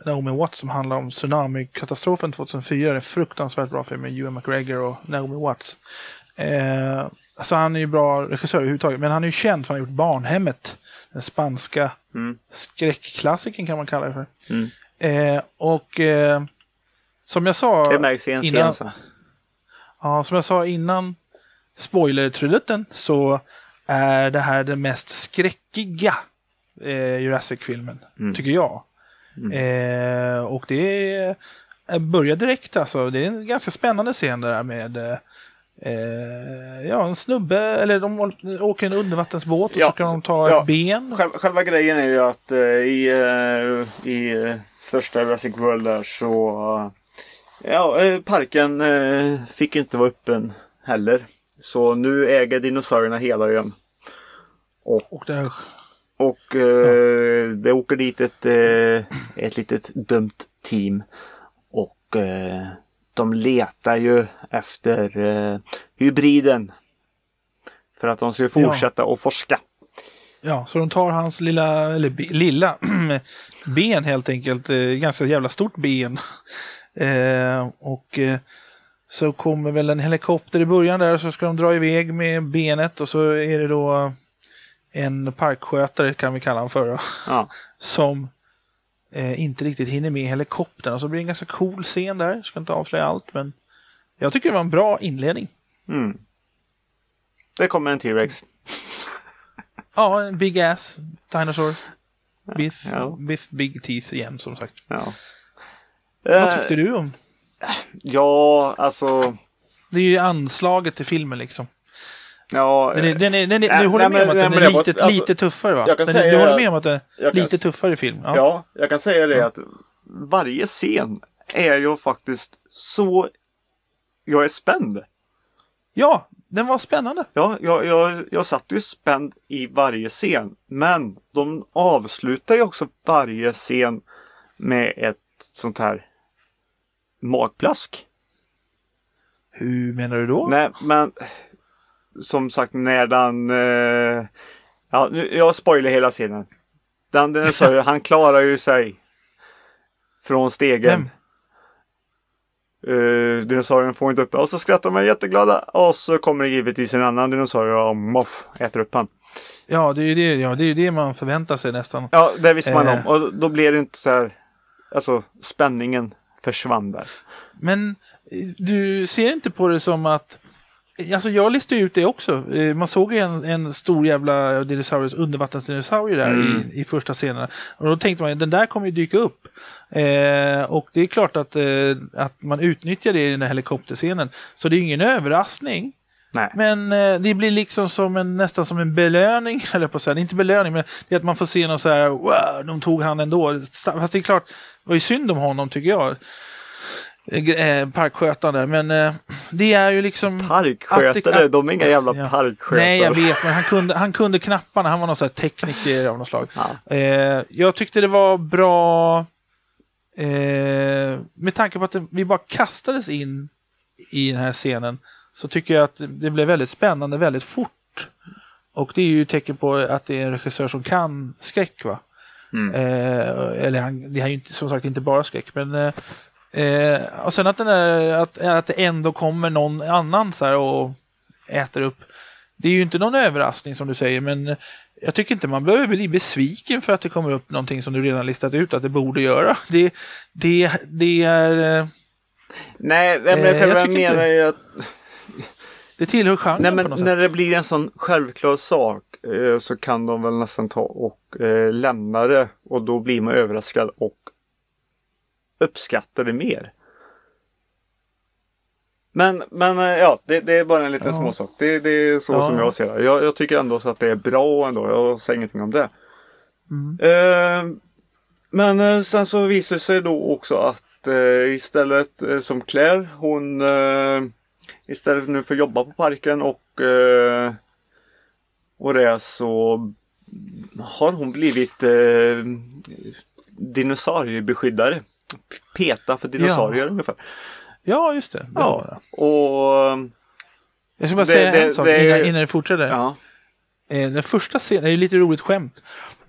Naomi Watts som handlar om tsunamikatastrofen 2004. Det är en fruktansvärt bra film med Ewan McGregor och Naomi Watts. Eh, alltså han är ju bra regissör överhuvudtaget. Men han är ju känd för att han har gjort Barnhemmet. Den spanska Mm. skräckklassikern kan man kalla det för. Mm. Eh, och eh, som jag sa... Det märks i en innan- sen. Ja, som jag sa innan spoiler-trudelutten så är det här den mest skräckiga eh, Jurassic-filmen, Mm. tycker jag. Mm. Eh, och det börjar direkt alltså. Det är en ganska spännande scen där med eh, ja, en snubbe, eller de åker en undervattensbåt och Ja, så ska de ta ja. ett ben. Själva, själva grejen är ju att eh, i, eh, i eh, första Jurassic World där så Ja, parken fick inte vara öppen heller. Så nu äger dinosaurierna hela ön. Och det, Och eh, det åker dit ett, eh, ett litet dumt team. Och eh, de letar ju efter eh, hybriden. För att de ska fortsätta att forska. ja, så de tar hans lilla, eller be, lilla ben helt enkelt, eh, ganska jävla stort ben. Eh, och eh, så kommer väl en helikopter i början där så ska de dra iväg med benet och så är det då en parkskötare kan vi kalla honom för. då, Ja. Som eh, inte riktigt hinner med helikoptern. Så blir det en ganska cool scen där. Jag ska inte avslöja allt men jag tycker det var en bra inledning. Mm. Det kommer en T-Rex. Ja, en big ass dinosaur. With, Ja. with big teeth igen som sagt. Ja. Vad tyckte du om? Ja, alltså. Det är ju anslaget till filmen liksom. Ja, Den är, den är, den är, Nej, du håller nej, med om att men- den nej, är det lite, måste- alltså, lite tuffare va? jag kan Den, säga du håller med om att den är jag kan lite s- tuffare film? Ja. ja. jag kan säga det att varje scen är ju faktiskt så. Jag är spänd. ja, den var spännande. Ja, jag, jag, jag satt ju spänd i varje scen. Men de avslutar ju också varje scen med ett sånt här magplask. Hur menar du då? Nej, men som sagt när den... Eh, ja, nu, jag spoilar hela scenen. Den dinosaurien, han klarar ju sig från stegen. Uh, dinosaurien får inte upp. Och så skrattar man jätteglada. Och så kommer det givetvis en annan dinosaurie och moff äter upp han. Ja, det är ju det, ja, det, är det man förväntar sig nästan. Ja, det visste man Eh. om. Och då blev det inte så här... Alltså spänningen försvann där. Men eh, du ser inte på det som att Alltså jag listade ut det också. Eh, Man såg ju en, en stor jävla dinosaurius, undervattensdinosaurie där Mm. i, i första scenen. Och då tänkte man den där kommer ju dyka upp. Eh, och det är klart att, eh, att man utnyttjar det i den här helikopterscenen. Så det är ingen överraskning. Nej. Men eh, det blir liksom som en, nästan som en belöning, eller på att säga. Inte belöning, men det är att man får se något så här, wow, de tog han ändå. Fast det är klart, var ju synd om honom tycker jag. Eh, parkskötaren där, men eh, det är ju liksom... Parkskötare, de är inga jävla Ja. parkskötare. Nej, jag vet, men han kunde, han kunde knapparna. Han var någon sån här tekniker av något slag. Ja. Eh, jag tyckte det var bra eh, med tanke på att det, vi bara kastades in i den här scenen så tycker jag att det blev väldigt spännande väldigt fort. Och det är ju tecken på att det är en regissör som kan skräck va. Mm. Eh, eller han, det är ju inte, som sagt inte bara skräck men eh, eh, och sen att, den är, att, att det ändå kommer någon annan så här och äter upp. Det är ju inte någon överraskning som du säger men jag tycker inte man behöver bli besviken för att det kommer upp någonting som du redan listat ut att det borde göra. Det, det, det är... eh, Nej, men Eh, jag, jag väl tycker mena inte. är att Det tillhör genren nej, på men något när sätt. det blir en sån självklar sak eh, så kan de väl nästan ta och eh, lämna det och då blir man överraskad och uppskattar det mer. Men, men eh, ja, det, det är bara en liten Ja. småsak. Det, det är så Ja. som jag ser det. Jag, jag tycker ändå så att det är bra ändå. Jag säger ingenting om det. Mm. Eh, men eh, sen så visar det sig då också att eh, istället som Claire, hon istället nu för att jobba på parken och eh, och det så har hon blivit eh, dinosauriebeskyddare. Peta för dinosaurier Ja. ungefär. Ja, just det. Ja, och Jag ska bara Det- säga det- en sak innan, innan du fortsätter. ja. Eh, den första scenen, är ju lite roligt skämt.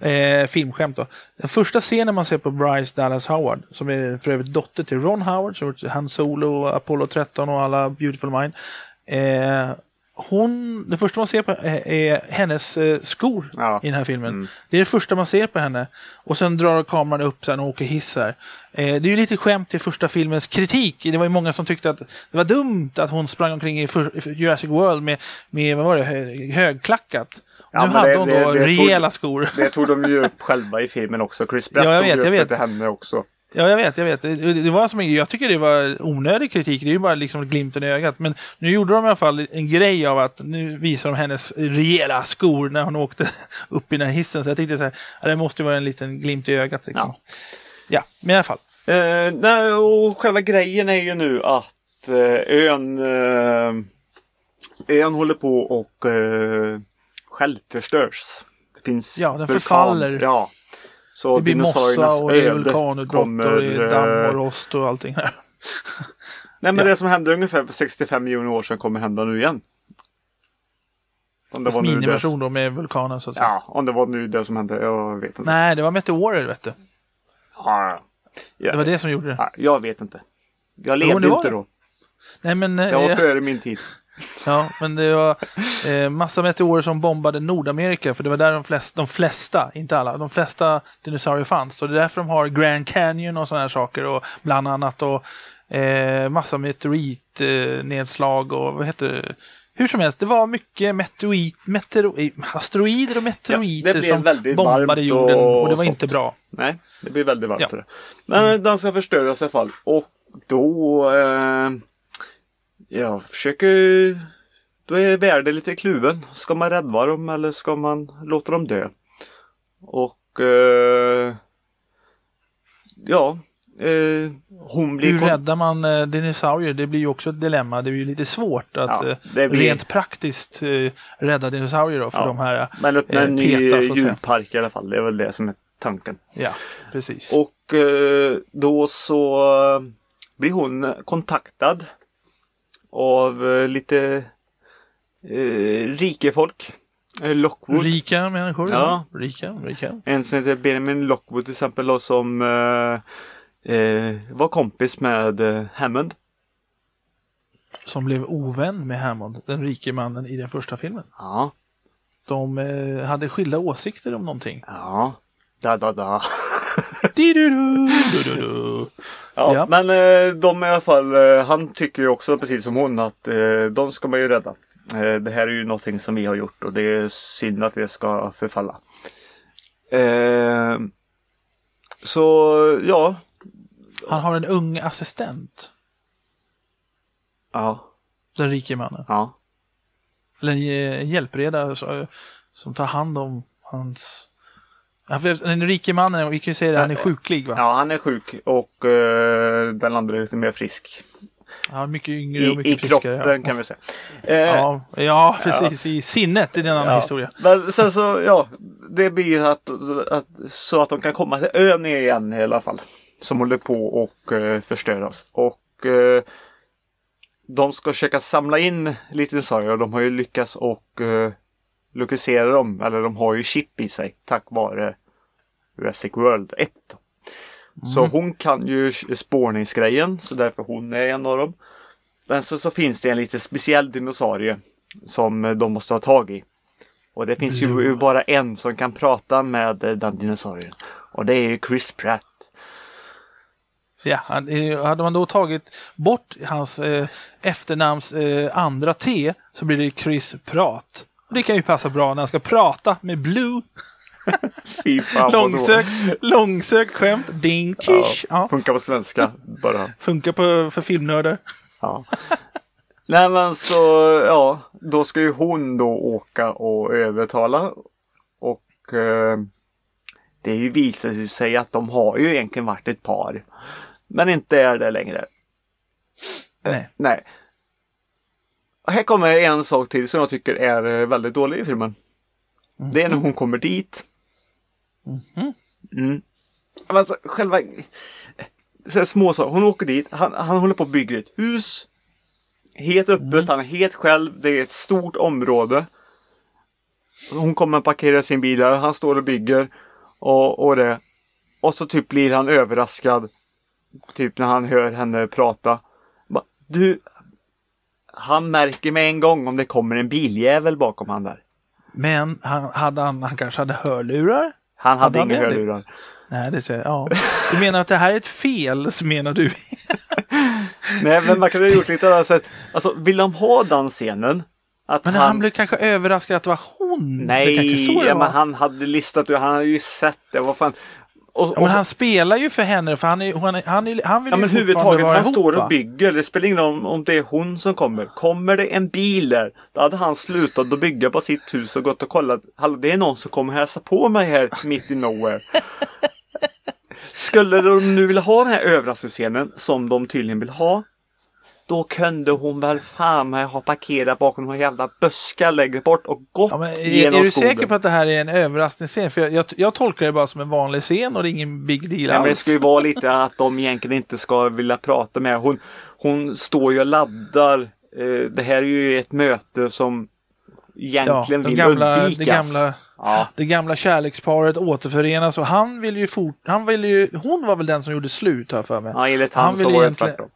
Eh, filmskämt då. Den första scenen man ser på Bryce Dallas Howard, som är för övrigt dotter till Ron Howard, som gjort Han Solo, Apollo 13 och alla Beautiful Mind. Eh, hon, det första man ser på är, är hennes eh, skor Ja. i den här filmen. Mm. Det är det första man ser på henne. Och sen drar kameran upp sen och åker hiss här. Eh, det är ju lite skämt till första filmens kritik. Det var ju många som tyckte att det var dumt att hon sprang omkring i för, i Jurassic World med, med vad var det, hö- högklackat. Ja, nu men hade det- hon det- då det tog- rejäla skor. Det tog de ju upp själva i filmen också. Chris Pratt Ja, jag tog vet, upp jag det vet. till henne också. Ja, jag vet, jag vet. Det, det var som, jag tycker det var onödig kritik. Det är ju bara liksom glimten i ögat. Men nu gjorde de i alla fall en grej av att nu visar de hennes rejäla skor när hon åkte upp i den här hissen. Så jag tänkte så här, det måste ju vara en liten glimt i ögat. Liksom. Ja. Ja. men i alla fall. Eh, nej, och själva grejen är ju nu att eh, ön, eh, ön håller på och eh, självförstörs. Det finns Ja, den vulkan- förfaller. Ja. Så Det blir mossa och det är vulkanutbrott och det är kommer, damm eh, och rost och allting här. Nej men Ja. det som hände ungefär för 65 miljoner år sedan kommer hända nu igen. Om det var Miniversion då med vulkanen så att säga. Ja, om det var nu det som hände. Jag vet inte. Nej, det var meteorer vet du. Ja. Det var det som gjorde det. Ja, jag vet inte. Jag Jo, levde var inte då. Nej, men, Jag var eh, före min tid. Ja, men det var eh, massa meteorer som bombade Nordamerika för det var där de flesta, de flesta, inte alla, de flesta dinosaurier fanns. Så det är därför de har Grand Canyon och sådana här saker och bland annat och eh, massa meteoritnedslag eh, och vad heter det? Hur som helst, det var mycket meteorit, metero, eh, asteroider och meteoriter blev som bombade jorden och, och det var sånt. inte bra. Nej, det blir väldigt varmt. Ja. Men den ska förstöras i alla fall. Och då... Eh, jag försöker... Då är världen lite kluven. Ska man rädda dem eller ska man låta dem dö? Och... Eh, ja. Eh, hon blir... Hur räddar man eh, dinosaurier? Det blir ju också ett dilemma. Det är ju lite svårt att Ja, eh, blir- rent praktiskt eh, rädda dinosaurier då för Ja. de här eh, Men öppna en ny djurpark i alla fall. Det är väl det som är tanken. Ja, precis. Och eh, då så blir hon kontaktad av eh, lite eh, rike folk. Eh, Lockwood. Rika människor. Ja. Rika, rika. En som heter Benjamin Lockwood till exempel då, som eh, eh, var kompis med eh, Hammond. Som blev ovän med Hammond, den rike mannen i den första filmen. Ja, De eh, hade skilda åsikter om någonting. ja. Da, da, da. Ja, Ja. men eh, de i alla fall, eh, han tycker ju också precis som hon att eh, de ska man ju rädda. Det här är ju någonting som vi har gjort och det är synd att det ska förfalla. Så ja. Han har en ung assistent, Ja, den rike mannen. ja. Eller en hjälpreda som tar hand om hans... Ja, Den rike mannen, vi kan ju säga det, han är sjuklig va? Ja, han är sjuk och eh, den andra är lite mer frisk. Ja, mycket yngre och I, mycket i friskare. kroppen ja. kan vi säga. Eh, Ja, ja, precis. I sinnet är det en annan Ja. historia. Men sen så, ja, det blir att, att, så att de kan komma till ön igen i alla fall. Som håller på och eh, förstöras. Och eh, de ska försöka samla in lite dinosaurier och de har ju lyckats och eh, lokalisera dem. Eller de har ju chip i sig tack vare Jurassic World 1. Så hon kan ju spårningsgrejen så därför hon är en av dem. Men så, så finns det en lite speciell dinosaurie som de måste ha tag i. Och det finns ju ju bara en som kan prata med den dinosaurien. Och det är ju Chris Pratt. Ja, hade man då tagit bort hans eh, efternamns eh, andra T så blir det Chris Prat. Det kan ju passa bra när han ska prata med Blue. Fy fan. Långsökt, långsökt skämt. Dinkish. Ja. Funkar på svenska bara. Funkar på, för filmnördar. Ja. Nej men så ja, då ska ju hon då åka och övertala. Och eh, det ju visar sig att de har ju egentligen varit ett par. Men inte är det längre. Nej. Nej. Här kommer en sak till som jag tycker är eh, väldigt dålig i filmen. Det är när hon kommer dit. Mm. Men Alltså, själva så här små saker. Hon åker dit. Han, han håller på att bygga ett hus. Helt öppet. Han är helt själv. Det är ett stort område. Hon kommer att parkera sin bil där. Han står och bygger. Och, och det. Och så typ blir han överraskad. Typ när han hör henne prata. Du. Han märker med en gång om det kommer en biljävel bakom han där. Men han, hade han, han kanske hade hörlurar? Han hade Hade han inga det? hörlurar. Nej, det säger ja. Du menar att det här är ett fel, menar du? Nej men man kunde ha gjort lite annat sätt. Alltså vill de ha den scenen? Att Men han, blev kanske överraskad att det var hon? det Nej, kanske så det ja, men han hade listat ut, han hade ju sett det. Vad fan. Och, Ja, men han spelar ju för henne för han, är, han, är, han, är, han vill ja, ju men huvudtaget, vara han ihop, står och bygger. Det spelar ingen roll om, om det är hon som kommer. Kommer det en bil där, då hade han slutat att bygga på sitt hus och gått och kollat. Hallå, det är någon som kommer hälsa på mig här mitt i nowhere. Skulle de nu vilja ha den här överraskningsscenen som de tydligen vill ha. Då kunde hon väl fan med ha parkerat bakom här jävla buskar längre bort och gått Ja, är, genom är du skogen. säker på att det här är en överraskningsscen? För jag, jag, jag tolkar det bara som en vanlig scen och det är ingen big deal Ja, men det alls. ska ju vara lite att de egentligen inte ska vilja prata med hon. Hon står ju och laddar. Eh, det här är ju ett möte som egentligen de vill gamla, det, undvikas. gamla, Ja. det gamla kärleksparet återförenas och han vill ju fort, han vill ju, hon var väl den som gjorde slut jag för mig. ja, enligt Han han, så var det egentligen- tvärtom.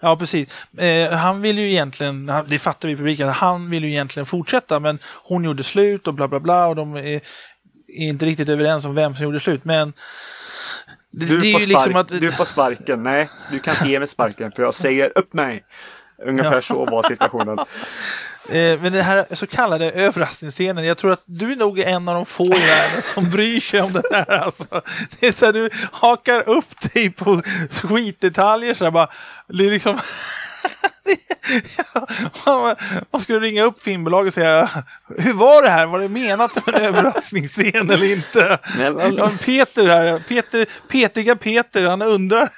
Ja, precis. Eh, han vill ju egentligen, det fattar vi i publiken, han vill ju egentligen fortsätta men hon gjorde slut och bla bla bla och de är, är inte riktigt överens om vem som gjorde slut men det, Du, det är får ju liksom spark, att... du får sparken. Nej, du kan inte ge mig sparken för jag säger upp mig. Ungefär Ja. så var situationen. Eh, men den här så kallade överraskningsscenen, jag tror att du är nog en av de få i världen som bryr sig om den här. Alltså. Det är så här, du hakar upp dig på skitdetaljer så här bara. Det är liksom... man, man skulle ringa upp filmbolaget och säga Hur var det här? Var det menat som en överraskningsscen eller inte? Nej, men- Peter här, Peter, petiga Peter, han undrar.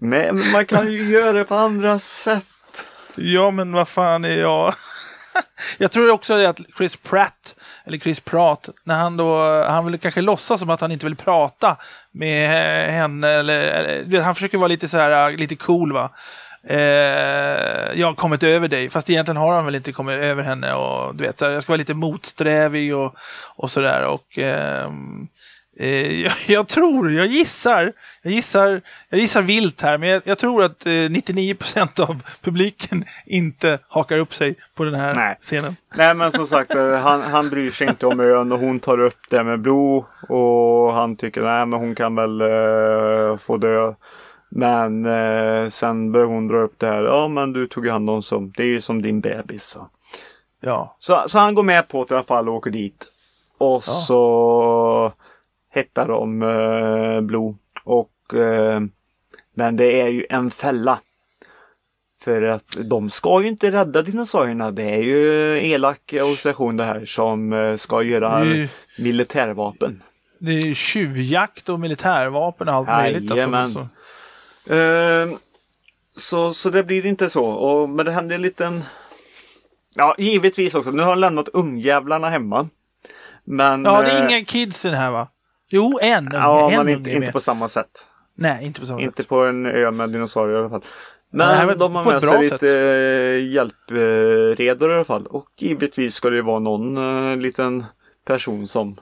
Nej, men man kan ju göra det på andra sätt. Ja, men vad fan är jag? jag tror också det att Chris Pratt, eller Chris Pratt, när han då, han vill kanske låtsas som att han inte vill prata med henne, eller, eller du vet, han försöker vara lite så här, äh, lite cool va. Eh, jag har kommit över dig, fast egentligen har han väl inte kommit över henne och du vet, så här, jag ska vara lite motsträvig och, och sådär och eh, Eh, jag, jag tror, jag gissar, jag gissar, jag gissar vilt här, men jag, jag tror att eh, 99% av publiken inte hakar upp sig på den här Nej. scenen. Nej men som sagt, eh, han, han bryr sig inte om ön och hon tar upp det med Blue och han tycker nej men hon kan väl eh, få dö. Men eh, sen börjar hon dra upp det här, ja men du tog hand om som, det är ju som din bebis. Så. Ja, Så, så han går med på det i alla fall och åker dit. Och så hittar de eh, Blue. Och, eh, men det är ju en fälla. För att de ska ju inte rädda dinosaurierna. Det är ju elak organisation det här som eh, ska göra Det är ju- militärvapen. det är tjuvjakt och militärvapen och allt möjligt. Jajamän. Alltså, så. Eh, så, så det blir inte så. Och, men det händer en liten... Ja, givetvis också. Nu har han lämnat ungjävlarna hemma. Men, Ja, det är eh, inga kids i den här va? Jo, en unge. Ja, en men inte, inte på samma sätt. Nej, inte på samma Inte sätt. på en ö med dinosaurier i alla fall. Men de har med sig lite sätt. eh, hjälpredor i alla fall. Och givetvis ska det ju vara någon eh, liten person som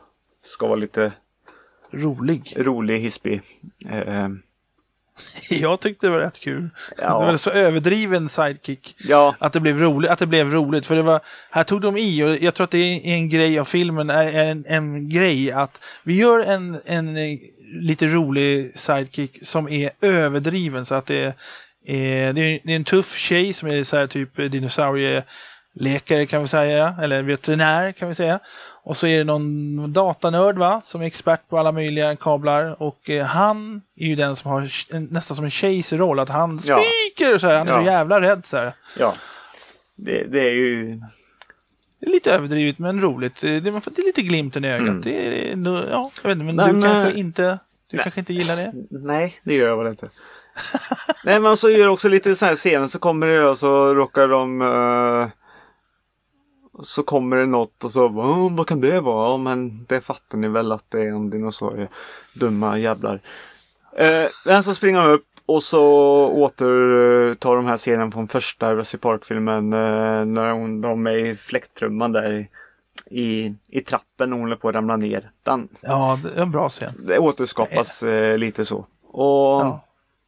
ska vara lite Rolig. rolig, hispig. Eh, Jag tyckte det var rätt kul. Det var Ja, så överdriven sidekick. ja, Att det blev roligt, att det blev roligt. För det var, här tog de i och jag tror att det är en grej av filmen, är en, en grej att vi gör en, en eh, lite rolig sidekick som är överdriven så att det är, eh, det är, det är en tuff tjej som är så här typ dinosaurieläkare kan vi säga, eller veterinär kan vi säga. Och så är det någon datanörd va, som är expert på alla möjliga kablar och eh, han är ju den som har en, nästan som en tjejs roll, att han Ja. skriker så här, han är Ja. så jävla rädd så här. ja. Det, det är ju... Det är lite överdrivet men roligt. Det det är lite glimten i ögat. Mm. Det är, ja, jag vet inte, men, Men, du kanske eh, inte du nej. kanske inte gillar det? Nej, det gör jag väl inte. Nej, men så gör också lite så här scener så kommer det och så råkar de... eh, så kommer det något och så "Åh, vad kan det vara? Ja, men det fattar ni väl att det är en dinosaurie. Dumma jävlar. Eh, så springer de upp och så återtar de här scenen från första Jurassic Park-filmen eh, när hon, de är i fläktrumman där i, i, i trappen och hon håller på att ramla ner. Den, Ja, det är en bra scen. det återskapas eh, lite så. Och Ja.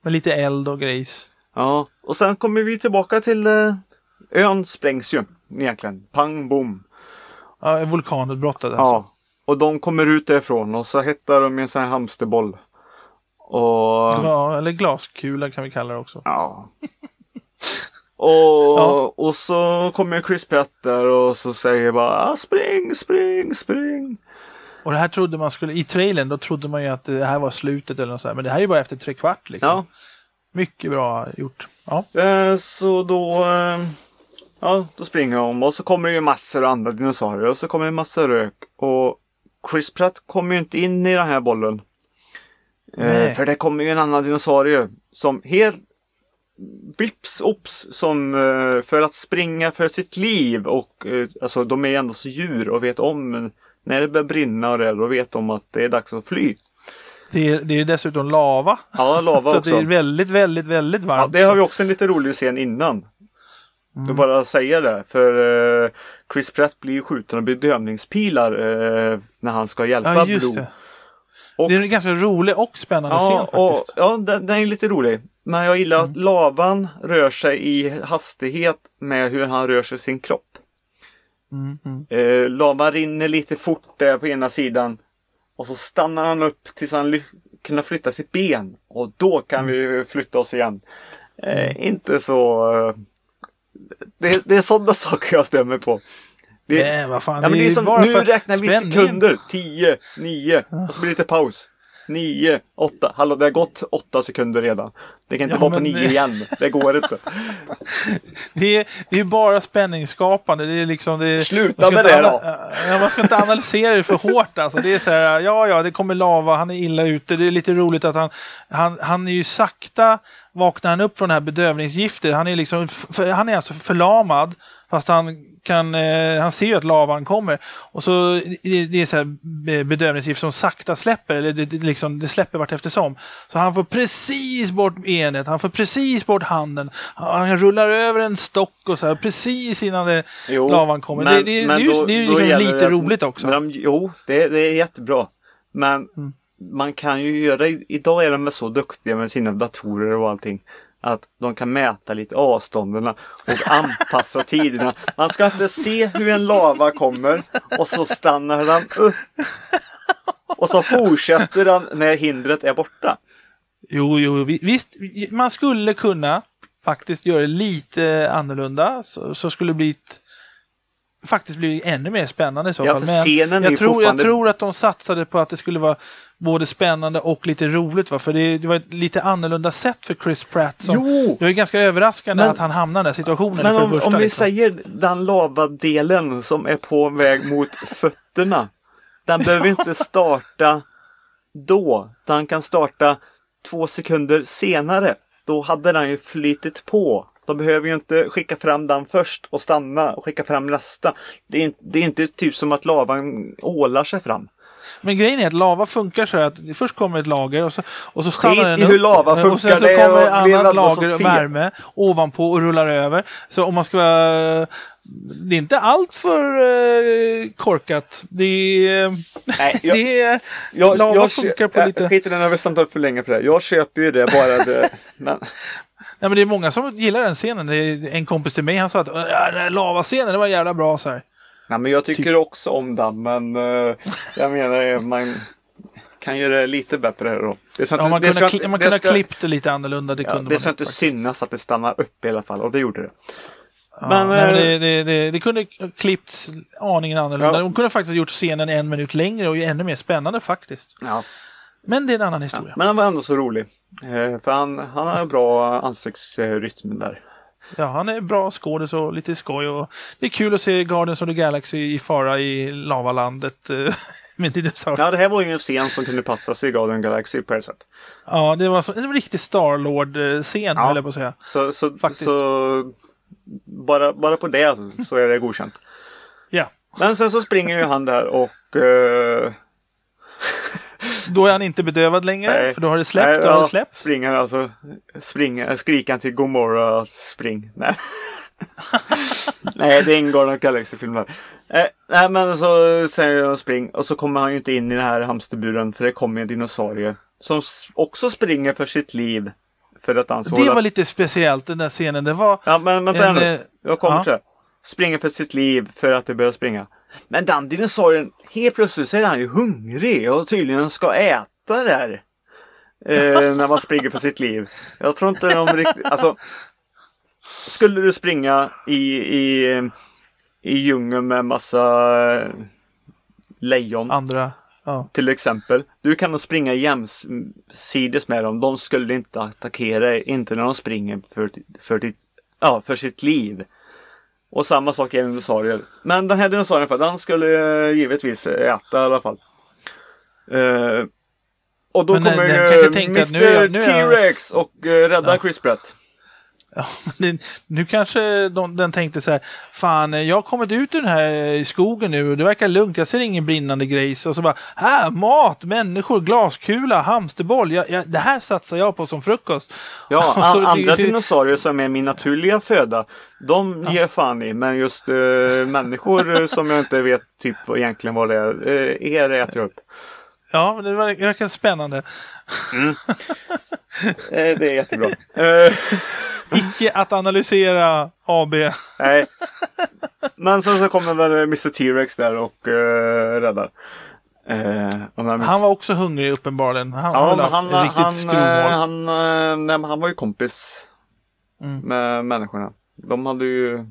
Med lite eld och grejs. Ja, och sen kommer vi tillbaka till eh, ön sprängs ju egentligen. Pang bom. Ja, vulkanutbrottet alltså. Ja. Och de kommer ut därifrån och så hittar de en sån här hamsterboll. Och Ja, eller glaskula kan vi kalla det också. ja. Och, Ja. och så kommer Chris Pratt där och så säger bara ah, spring, spring, spring. Och det här trodde man skulle, i trailern då trodde man ju att det här var slutet eller något sånt. Men det här är ju bara efter tre kvart liksom. Ja, Mycket bra gjort. Ja. eh, så då eh, Ja, då springer de och så kommer det ju massor av andra dinosaurier och så kommer det massor rök. Och Chris Pratt kommer ju inte in i den här bollen. Eh, för det kommer ju en annan dinosaurie som helt vips ops som eh, för att springa för sitt liv och eh, alltså de är ändå så djur och vet om när det börjar brinna och det då vet de att det är dags att fly. Det, är, det är dessutom lava. Ja, lava så också. det är väldigt, väldigt, väldigt Ja, varmt. det har vi också en lite rolig scen innan. Jag bara säga det. För eh, Chris Pratt blir ju skjuten av bedövningspilar eh, när han ska hjälpa Ja, Blue. det. Och- Det är en ganska rolig och spännande Ja, scen och, faktiskt. ja den, den är lite rolig. Men jag gillar att lavan rör sig i hastighet med hur han rör sig i sin kropp. Mm, mm. Eh, lavan rinner lite fort där på ena sidan. Och så stannar han upp tills han kan flytta sitt ben. Och då kan vi flytta oss igen. Eh, inte så... Det, det är sådana saker jag stämmer på. Det, Nej, vad fan. ja, men det är som, bara nu räknar vi sekunder. 10, 9 och så blir det lite paus. 9, 8. Hallå, det har gått 8 sekunder redan. Det kan inte Ja, vara på men 9 det- igen. Det går inte. Det är, det är bara spänningsskapande. Det är liksom, det är, Sluta med det ana- Ja, man ska inte analysera det för hårt alltså. Det är så här, ja, ja, det kommer lava, han är illa ute. Det är lite roligt att han, han, han är ju sakta vaknar han upp från det här bedövningsgiftet. Han är liksom, för, han är alltså förlamad. Fast han kan, eh, han ser ju att lavan kommer. Och så det, det är så här be- bedövningsgift som sakta släpper, eller det, det, liksom, det släpper vart eftersom. Så han får precis bort benet, han får precis bort handen. Han rullar över en stock och så här precis innan det, Jo, lavan kommer. men- det, det, men det, är ju- då- det är ju liksom lite roligt också. De, jo, det, det är jättebra. Men Mm. Man kan ju göra, idag är de väl så duktiga med sina datorer och allting. Att de kan mäta lite avstånden och anpassa tiderna. Man ska inte se hur en lava kommer och så stannar den upp. Och så fortsätter den när hindret är borta. Jo, jo, vi- visst, man skulle kunna faktiskt göra det lite annorlunda. Så, så skulle det bli ett, faktiskt bli ännu mer spännande i så Ja, fall. Men scenen är ju jag, tror, jag fortfarande- tror att de satsade på att det skulle vara både spännande och lite roligt. Va? För det, det var ett lite annorlunda sätt för Chris Pratt. Som, Jo! Det var ganska överraskande Men- att han hamnade i den här situationen. Men om, första, om vi liksom. säger den lavadelen som är på väg mot fötterna. Den behöver inte starta då. Den kan starta två sekunder senare. Då hade den ju flytit på De behöver ju inte skicka fram den först och stanna och skicka fram nästa. Det är, det är inte typ som att lavan ålar sig fram. Men grejen är att lava funkar så att först kommer ett lager och så, och så stannar den upp. hur lava Och funkar, sen så kommer ett annat och lager fel. värme ovanpå och rullar över. Så om man ska vara... Det är inte allt för eh, korkat. Det är... Nej, jag- det är Jag, lava jag, funkar på jag, lite... Skit i den, jag vill upp för länge på det. Jag köper ju det bara det. Men, Nej, men det är många som gillar den scenen. En kompis till mig han sa att "Ja, den här lavascenen det var jävla bra så här. Nej, men jag tycker Typ. också om den. Men eh, jag menar eh, man kan göra det lite bättre då. Det ska Ja, inte- man det kunde, kli- man det kunde ha ska- klippt det lite annorlunda. Det Ja, kunde det man ska inte faktiskt. synas att det stannar upp i alla fall och det gjorde det. Ja, Men, nej, men eh, det, det, det, det kunde ha klippts aningen annorlunda. Ja. De kunde faktiskt ha gjort scenen en minut längre och ännu mer spännande faktiskt. Ja. Men det är en annan historia. Men han var ändå så rolig. För han, han har en bra ansiktsrytm där. Ja, han är bra skådis och lite skoj. Och det är kul att se Guardians of the Galaxy i fara i lavalandet eh, med dinosaurier. Ja. Ja, det här var ju en scen som kunde passa sig i Guardian Galaxy på ett sätt. det var så, en riktig Starlord-scen Ja. höll jag på att säga. Så, så, Faktiskt. så bara, bara på det så är det godkänt. Ja, Men sen så springer ju han där och eh, då är han inte bedövad längre Nej. för då har det släppt. nej, då har det släppt. Springer alltså, springer, skriker han till Gomorra spring. Nej. nej, det ingår någon Galaxy-film där. Eh, nej, men så säger jag spring och så kommer han ju inte in i den här hamsterburen för det kommer en dinosaurie som också springer för sitt liv. För att han Det var lite speciellt den där scenen. Det var Ja, men vänta en, eh, Jag kommer ja. till det. Springer för sitt liv för att det börjar springa. Men den dinosaurien, helt plötsligt så är han ju hungrig och tydligen ska äta där. Eh, när man springer för sitt liv. Jag tror inte de riktigt, alltså. Skulle du springa i, i, i djungeln med massa eh, lejon andra. Ja. till exempel. Du kan nog springa jämsides med dem. De skulle inte attackera dig, inte när de springer för, för, ditt, ja, för sitt liv. Och samma sak gäller dinosaurier. Men den här dinosaurien, för den skulle eh, givetvis äta i alla fall. Eh, och då Men den- kommer ju Mr jag- T-Rex och eh, räddar Ja. Chris Pratt. Ja, men nu kanske de, den tänkte så här, fan jag har kommit ut ur den här skogen nu och det verkar lugnt, jag ser ingen brinnande grejs och så bara, här, mat, människor, glaskula, hamsterboll, jag, jag, det här satsar jag på som frukost. Ja, Och så a- det- andra det- dinosaurier som är min naturliga föda, de ger jag fan i. Men just eh, människor eh, som jag inte vet typ egentligen vad det är, eh, er äter jag upp. Ja, det ver- det verkar spännande. Eh, det är jättebra. Icke att analysera AB. nej. Men sen så kommer väl Mr T-Rex där och eh, räddar. Minns- Han var också hungrig uppenbarligen. Han Ja, men han, riktigt han, eh, han, nej, men han var ju kompis Mm. med människorna. De hade ju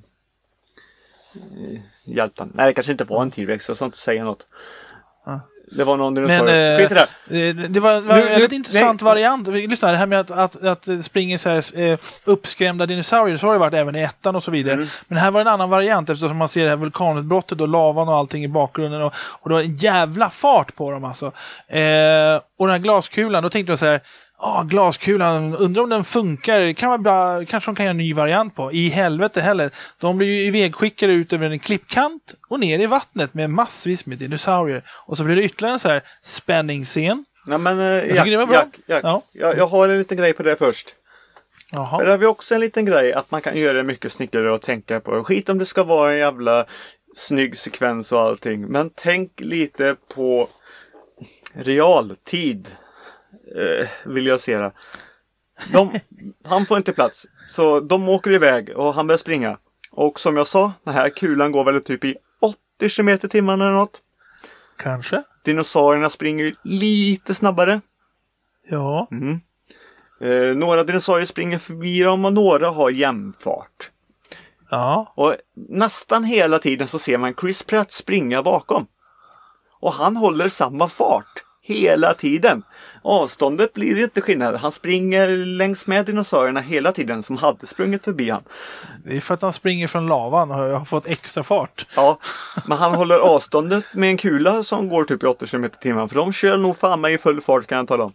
hjälpt han. Nej, det kanske inte var en T-Rex. Jag ska inte säga något. Det var någon Men dinosaurie. eh, Skit i det. det, det var, var Nu- en väldigt nu- intressant nej. variant. Lyssna, det här med att, att, att det springer så här, eh, uppskrämda dinosaurier, så har det varit även i ettan och så vidare. Mm. Men här var en annan variant eftersom man ser det här vulkanutbrottet och lavan och allting i bakgrunden. Och, och det var en jävla fart på dem alltså. Eh, och den här glaskulan, då tänkte jag så här, Ja, glaskulan, undrar om den funkar. Det kan vara bra, kanske de kan göra en ny variant på. I helvete heller. De blir ju ivägskickade ut över en klippkant och ner i vattnet med massvis med dinosaurier. Och så blir det ytterligare en så här spänningsscen. Ja, men eh, tycker Jack. Jack, Jack. Ja. Jag, jag har en liten grej på det först. Jaha. Där har vi också en liten grej att man kan göra det mycket snyggare att tänka på. Skit om det ska vara en jävla snygg sekvens och allting. Men tänk lite på realtid. Eh, vill jag se det. De, han får inte plats. Så de åker iväg och han börjar springa. Och som jag sa, den här kulan går väl typ i 80 km i timmen eller något. Kanske. Dinosaurierna springer lite snabbare. Ja. Mm. Eh, några dinosaurier springer förbi dem och några har jämnfart. Ja. Och nästan hela tiden så ser man Chris Pratt springa bakom. Och han håller samma fart hela tiden. Avståndet blir inte skillnad. Han springer längs med dinosaurierna hela tiden som hade sprungit förbi han. Det är för att han springer från lavan och har fått extra fart. Ja, men han håller avståndet med en kula som går typ i 80 km timmen. För de kör nog fan mig i full fart kan jag tala om.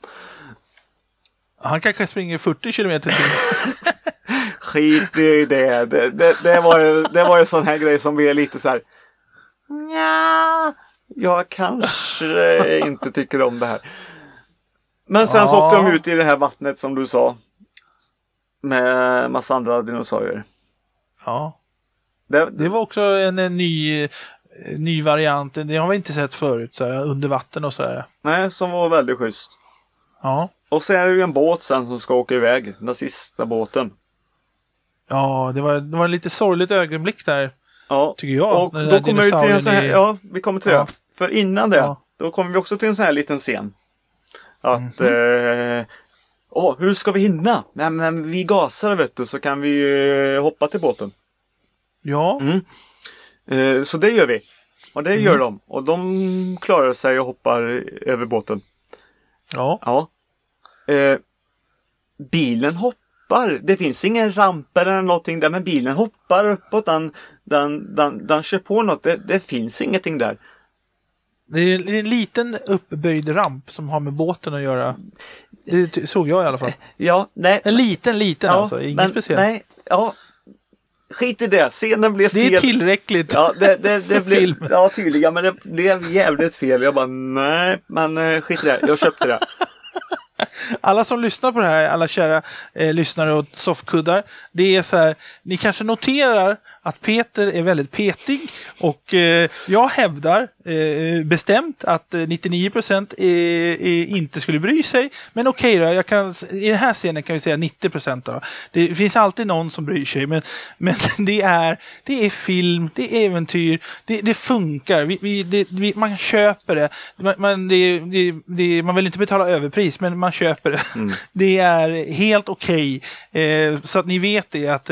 Han kanske springer 40 kilometer i timmen. skit i det. Det, det, det, var, det var ju sån här grej som vi är lite så här. Nja, jag kanske inte tycker om det här. Men sen så Ja. åkte de ut i det här vattnet som du sa. Med massa andra dinosaurier. Ja. Det, Det var också en, en ny, eh, ny variant. Det har vi inte sett förut. Så här, under vatten och så här. Nej, som var väldigt schysst. Ja. Och så är det ju en båt sen som ska åka iväg. Den sista båten. Ja, det var, det var en lite sorgligt ögonblick där. Ja. Tycker jag. Och då kommer vi till en sån här, ja vi kommer till Ja. det. För innan det, Ja. då kommer vi också till en sån här liten scen. Att, Mhm. eh, åh, hur ska vi hinna? Nej men vi gasar vet du så kan vi eh, hoppa till båten. Ja. Mm. Eh, så det gör vi. Och det Mm. gör de. Och de klarar sig och hoppar över båten. Ja. Ja. Eh, bilen hoppar. Det finns ingen ramp eller någonting där men bilen hoppar uppåt. Den, den, den, den kör på något. Det, det finns ingenting där. Det är en liten uppböjd ramp som har med båten att göra. Det såg jag i alla fall. Ja, nej. En liten, liten alltså. Ingen men, speciell. Nej, ja. Skit i det. Scenen blev det fel. är tillräckligt. Ja, det, det, det blev, ja, tydligen, men det blev jävligt fel. Jag bara, nej, men eh, skit i det. Jag köpte det. Alla som lyssnar på det här, alla kära eh, lyssnare och soffkuddar. Det är så här, ni kanske noterar att Peter är väldigt petig och eh, jag hävdar eh, bestämt att eh, 99% är, är inte skulle bry sig. Men okej då, jag kan, i den här scenen kan vi säga 90% då. Det finns alltid någon som bryr sig men, men det, är, det är film, det är äventyr, det, det funkar, vi, vi, det, vi, man köper det. Man, man, det, man vill inte betala överpris men man köper det. Det är helt okej. Eh, så att ni vet det att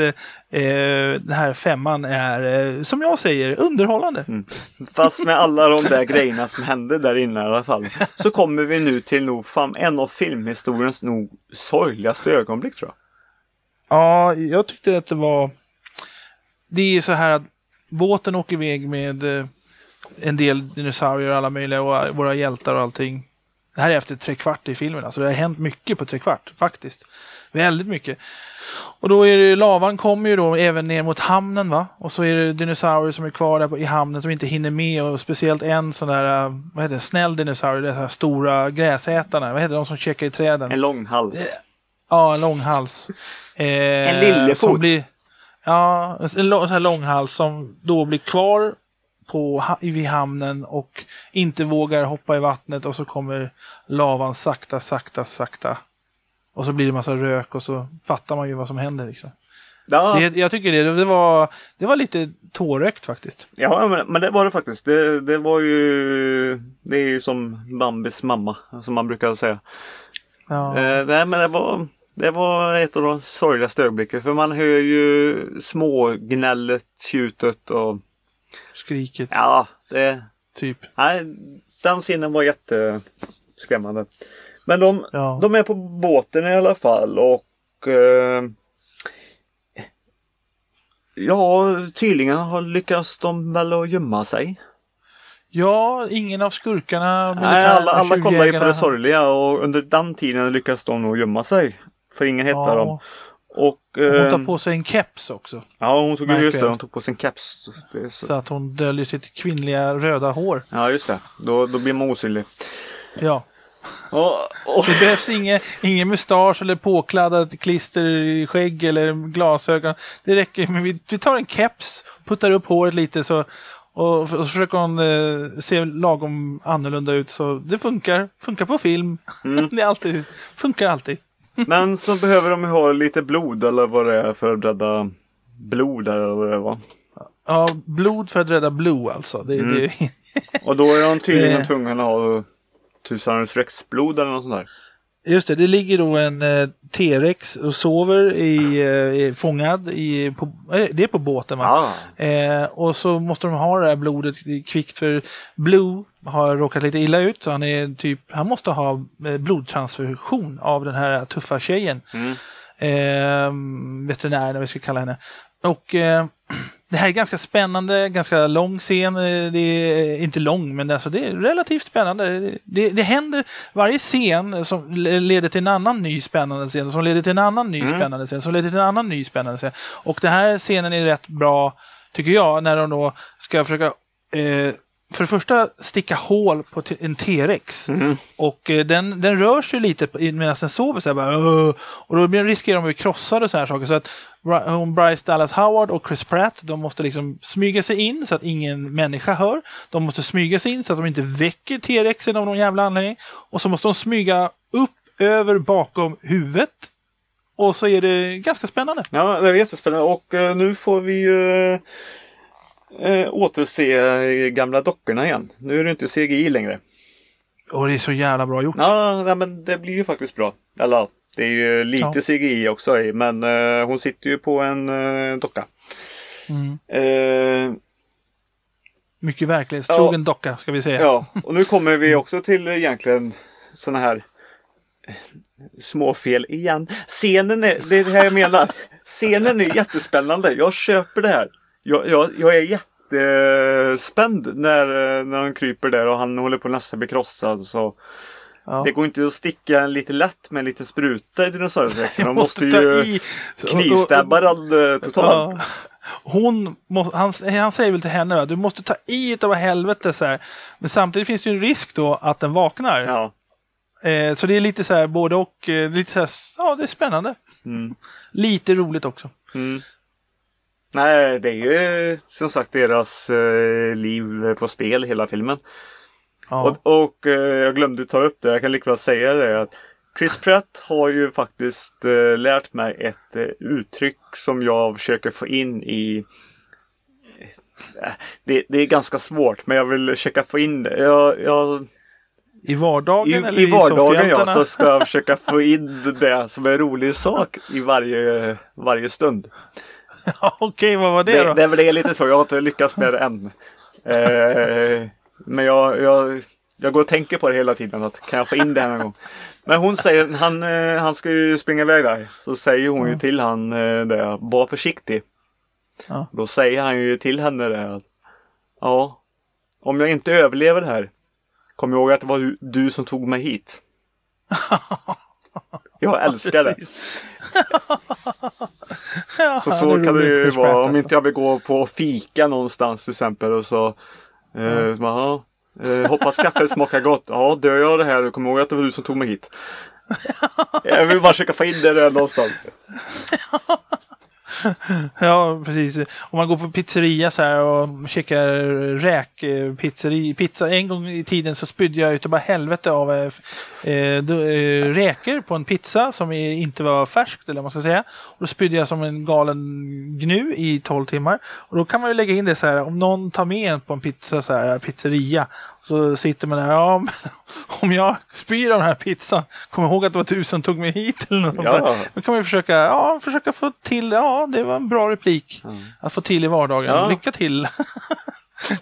eh, den här femman är, eh, som jag säger, underhållande. Fast med alla de där grejerna som hände där inne i alla fall. Så kommer vi nu till nog fan en av filmhistoriens nog sorgligaste ögonblick tror jag. Ja, jag tyckte att det var... Det är så här att båten åker iväg med eh, en del dinosaurier och alla möjliga och våra hjältar och allting. Det här är efter tre kvart i filmen, alltså det har hänt mycket på tre kvart faktiskt. Väldigt mycket. Och då är det lavan kommer ju då även ner mot hamnen va. Och så är det dinosaurier som är kvar där i hamnen som inte hinner med och speciellt en sån där, eh, vad heter det, snäll dinosaurie, dessa stora gräsätarna. Vad heter de som käkar i träden? En långhals. Ja, en långhals. Eh, En lillefot. Blir, ja, en lång, sån här långhals som då blir kvar på, vid hamnen och inte vågar hoppa i vattnet och så kommer lavan sakta, sakta, sakta. Och så blir det massa rök och så fattar man ju vad som händer. Liksom. Ja, Det, jag tycker det, det, var, det var lite tårögt faktiskt. ja men, men det var det faktiskt. Det, det var ju Det är ju som Bambis mamma som man brukar säga. Ja, Eh, nej men det var Det var ett av de sorgligaste ögonblicken för man hör ju smågnället, tjutet och skriket, ja, det, typ. nej, den scenen var jätteskrämmande. Men de, Ja. de är på båten i alla fall och eh, Ja, tydligen har lyckats de väl att gömma sig. Ja, ingen av skurkarna, Nej, alla, alla kollar ju på det sorgliga och under den tiden lyckas de nog gömma sig. För ingen hittar Ja. dem. Och, Hon tar på sig en keps också. Ja, hon tog just det, hon tog på sin keps. Det är så. Så att hon döljer sitt kvinnliga röda hår. Ja, just det. Då, då blir man osynlig. Ja. Och, och, Det behövs ingen, ingen mustasch eller påkladdat klister i skägg eller glasögon. Det räcker med vi, vi tar en keps, puttar upp håret lite så och, och så försöker hon eh, se lagom annorlunda ut så det funkar. Funkar på film. Mm. det alltid, funkar alltid. men så behöver de ha lite blod eller vad det är för att rädda blod eller vad det var. Ja, blod för att rädda Blue alltså. Det, Mm. det, Och då är de tydligen tvungna att ha Tyrannosaurus rex-blod eller något sånt där. Just det, det ligger då en eh, T-rex och sover i, eh, fångad i, på, eh, det är på båten va? Ja. Eh, och så måste de ha det här blodet kvickt för Blue har råkat lite illa ut. Så han, är typ, han måste ha eh, blodtransfusion av den här tuffa tjejen. Mm. Eh, veterinären, vad vi ska kalla henne. Och eh, det här är ganska spännande, ganska lång scen. Eh, Det är inte lång, men alltså det är relativt spännande. Det, det händer varje scen som le- leder till en annan ny spännande scen, som leder till en annan ny Mm. spännande scen, som leder till en annan ny spännande scen. Och den här scenen är rätt bra, tycker jag, när de då ska försöka eh, för det första sticka hål på en T-rex. Mm. Och eh, den, den rör sig lite medan den sover så här bara, "Åh!" Och då riskerar de att bli krossade och så här saker. Så att hon Bryce Dallas Howard och Chris Pratt, de måste liksom smyga sig in så att ingen människa hör. De måste smyga sig in så att de inte väcker T-rexen av någon jävla anledning. Och så måste de smyga upp, över, bakom huvudet. Och så är det ganska spännande. Ja, det är jättespännande och eh, nu får vi ju eh, återse eh, gamla dockorna igen. Nu är det inte CGI längre. Och det är så jävla bra gjort. Ja, nej, men det blir ju faktiskt bra. Eller ja, det är ju lite Ja. CGI också men eh, hon sitter ju på en eh, docka. Mm. Eh, Mycket verklighetstrogen docka ska vi säga. ja, och nu kommer vi också till egentligen sådana här eh, småfel igen. Scenen är, det är det här jag menar. Scenen är jättespännande. Jag köper det här. Jag, jag, jag är jättespänd när, när han kryper där och han håller på att nästan bli krossad. Så Ja. Det går inte att sticka en lite lätt med en liten spruta i dinosaurierexen. Man Jag måste ju knivstabba den eh, totalt. Ja. Hon må, han, han säger väl till henne att du måste ta i utav helvete så här. Men samtidigt finns det ju en risk då att den vaknar. Ja. Eh, så det är lite så här både och. Eh, lite så här, ja det är spännande. Mm. Lite roligt också. Mm. Nej, det är ju som sagt deras eh, liv på spel hela filmen. Ja. Och, och eh, jag glömde ta upp det, jag kan lika väl säga det. att Chris Pratt har ju faktiskt eh, lärt mig ett eh, uttryck som jag försöker få in i eh, det, det är ganska svårt men jag vill försöka få in det. Jag, jag, I vardagen I, eller I vardagen ja, så ska jag försöka få in det som är en rolig sak i varje, varje stund. Okej, vad var det, Det, då? det det är lite svårt, jag har inte lyckats med det än. Eh, men jag, jag, jag går och tänker på det hela tiden, att kan jag få in det här någon gång? Men hon säger, han, eh, han ska ju springa iväg där. Så säger hon ju till han eh, det, var försiktig. Ja. Då säger han ju till henne det att, ja, om jag inte överlever det här, kom ihåg att det var du, du som tog mig hit. Jag älskar det. Så så kan det ju vara. Om inte jag vill gå på fika någonstans till exempel och så eh, ja, eh, hoppas kaffet smakar gott. Ja, dör jag det här, kom ihåg att det var du som tog mig hit. Jag vill bara försöka få in det där någonstans. Ja, precis. Om man går på pizzeria så här och käkar räk, eh, pizzeri, pizza. En gång i tiden så spydde jag utav bara helvete av eh, eh, eh, räkor på en pizza som inte var färskt eller vad man ska säga. Och då spydde jag som en galen gnu i 12 timmar. Och då kan man ju lägga in det så här, om någon tar med en på en pizza så här, pizzeria. Så sitter man där, ja om jag spyr av den här pizzan, kom ihåg att det var du som tog mig hit eller något sånt Ja. där. Då kan man ju försöka, ja, försöka få till, ja det var en bra replik att få till i vardagen. Ja. Lycka till!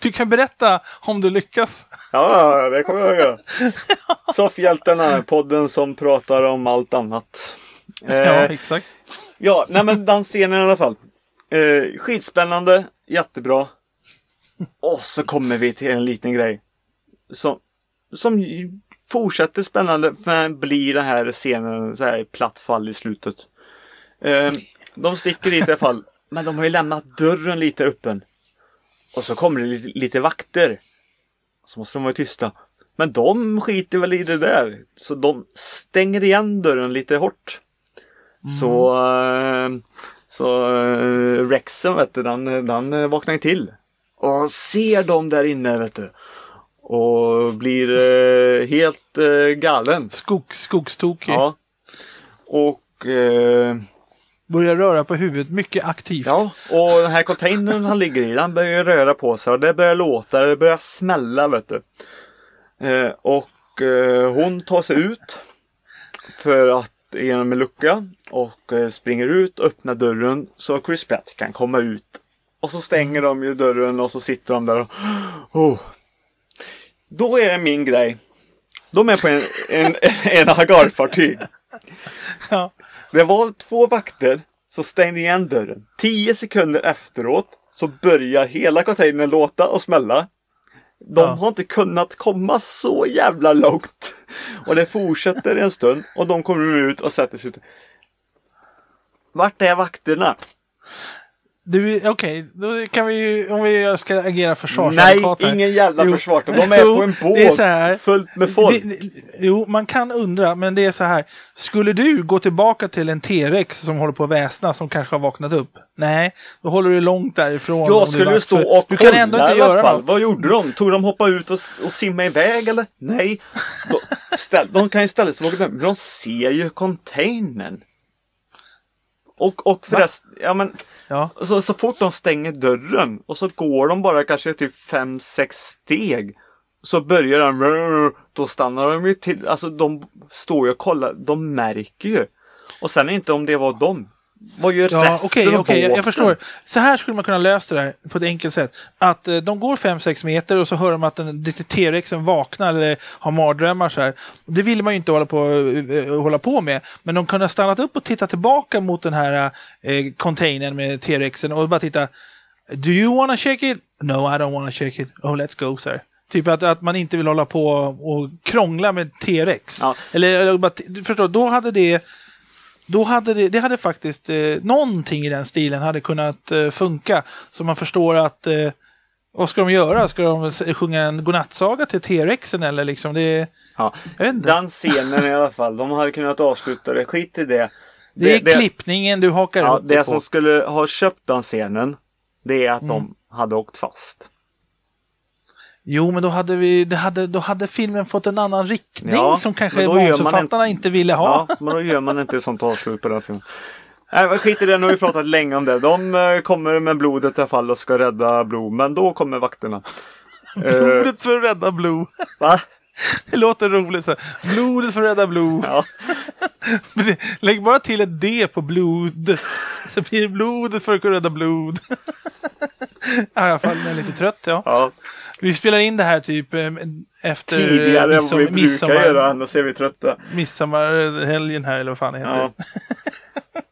Du kan berätta om du lyckas. Ja, det kommer jag göra. Soffhjältarna, podden som pratar om allt annat. Ja, Eh, exakt. Ja, nej men den scenen i alla fall. Eh, skitspännande, jättebra. Och så kommer vi till en liten grej. Som, som fortsätter spännande men blir den här scenen så här platt fall i slutet. Eh, de sticker dit i alla fall. Men de har ju lämnat dörren lite öppen. Och så kommer det lite, lite vakter. Så måste de vara tysta. Men de skiter väl i det där. Så de stänger igen dörren lite hårt. Så, eh, så eh, Rexen vet du, den, den vaknar ju till. Och ser dem där inne vet du. Och blir eh, helt eh, galen. Skog, skogstokig. Ja. Och eh, Börjar röra på huvudet mycket aktivt. Ja, och den här containern han ligger i, den börjar röra på sig och det börjar låta, det börjar smälla vet du. Eh, och eh, hon tar sig ut för att genom en lucka och eh, springer ut och öppnar dörren så Chris Pratt kan komma ut. Och så stänger de ju dörren och så sitter de där och oh. Då är det min grej. De är på en, en, en hangarfartyg. Ja. Det var två vakter så stäng igen dörren. Tio sekunder efteråt så börjar hela containern låta och smälla. De Ja. har inte kunnat komma så jävla långt. Och det fortsätter en stund och de kommer ut och sätter sig ut. Vart är vakterna? Du, okej, då kan vi ju, om vi ska agera Nej, försvarsadvokat här. ingen jävla Jo. försvar. De är Jo, på en det är båt fullt med folk. Det, det- jo, man kan undra, men det är så här. Skulle du gå tillbaka till en T-rex som håller på att väsna, som kanske har vaknat upp? Nej, då håller du långt därifrån. Jag skulle ju stå och Du kolla kan ändå i inte alla göra fall. något. Vad gjorde de? Tog de hoppa ut och, och simma iväg eller? Nej. De, ställ, de kan ju ställa sig bakom den, men de ser ju containern. Och, och förresten, ja men Ja. så, så fort de stänger dörren och så går de bara kanske typ 5-6 steg. Så börjar den, då stannar de ju till, alltså de står ju och kollar, de märker ju. Och sen inte om det var de. Vad gör Ja, resten okej, av jag, båten? jag förstår. Så här skulle man kunna lösa det här på ett enkelt sätt. Att eh, de går 5-6 meter och så hör de att den T-rexen vaknar eller har mardrömmar så här. Det vill man ju inte hålla på, eh, hålla på med. Men de kunde ha stannat upp och tittat tillbaka mot den här eh, containern med T-rexen och bara titta. Do you wanna shake it? No, I don't wanna shake it. Oh, let's go, sir. Typ att, att man inte vill hålla på och krångla med T-rex. Ja. Eller, eller bara, förstår, då hade det då hade det, det hade faktiskt eh, någonting i den stilen hade kunnat eh, funka. Så man förstår att eh, vad ska de göra? Ska de sjunga en godnattsaga till T-rexen eller liksom? Det, Ja. Den scenen i alla fall, de hade kunnat avsluta det. Skit i det. det är klippningen du hakar ja, upp det på. som skulle ha köpt den scenen, det är att Mm. de hade åkt fast. Jo, men då hade, vi, det hade, då hade filmen fått en annan riktning Ja, som kanske manusförfattarna inte ville ha. Ja, men då gör man inte ett sånt avslut på den scenen. Nej, men skit i det, nu har vi pratat länge om det. De eh, kommer med blodet i alla fall och ska rädda Blue, men då kommer vakterna. Eh, Blodet för att rädda Blue. va? Det låter roligt så. Blodet för att rädda Blue. Ja. Lägg bara till ett D på blod. Så blir det blodet för att rädda blod. I alla fall, jag är lite trött. Ja. ja. Vi spelar in det här typ eh, efter Tidigare än vad vi brukar göra, annars är vi trötta. midsommarhelgen här eller vad fan det heter.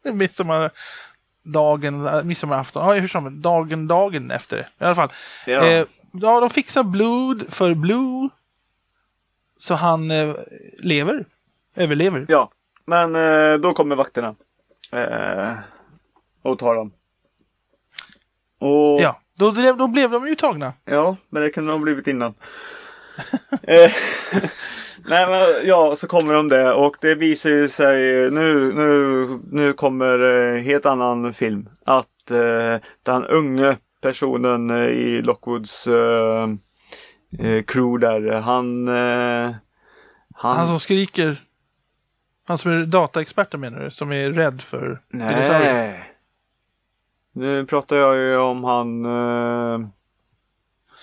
Ja. Midsommardagen, midsommarafton. Ja, hur sa man? Dagen, dagen efter. I alla fall. Ja. Eh, ja, de fixar blod för Blue. Så han eh, lever. Överlever. ja, men eh, då kommer vakterna. Eh, och tar dem. Och Ja, då, blev- då blev de ju tagna. Ja, men det kunde de ha blivit innan. eh, nej men ja, så kommer de det och det visar ju sig nu, nu, nu kommer eh, helt annan film. Att eh, den unge personen eh, i Lockwoods eh, crew där, han, eh, han, Han som skriker. Han som är dataexperten menar du? Som är rädd för dinosaurier? Nu pratar jag ju om han eh,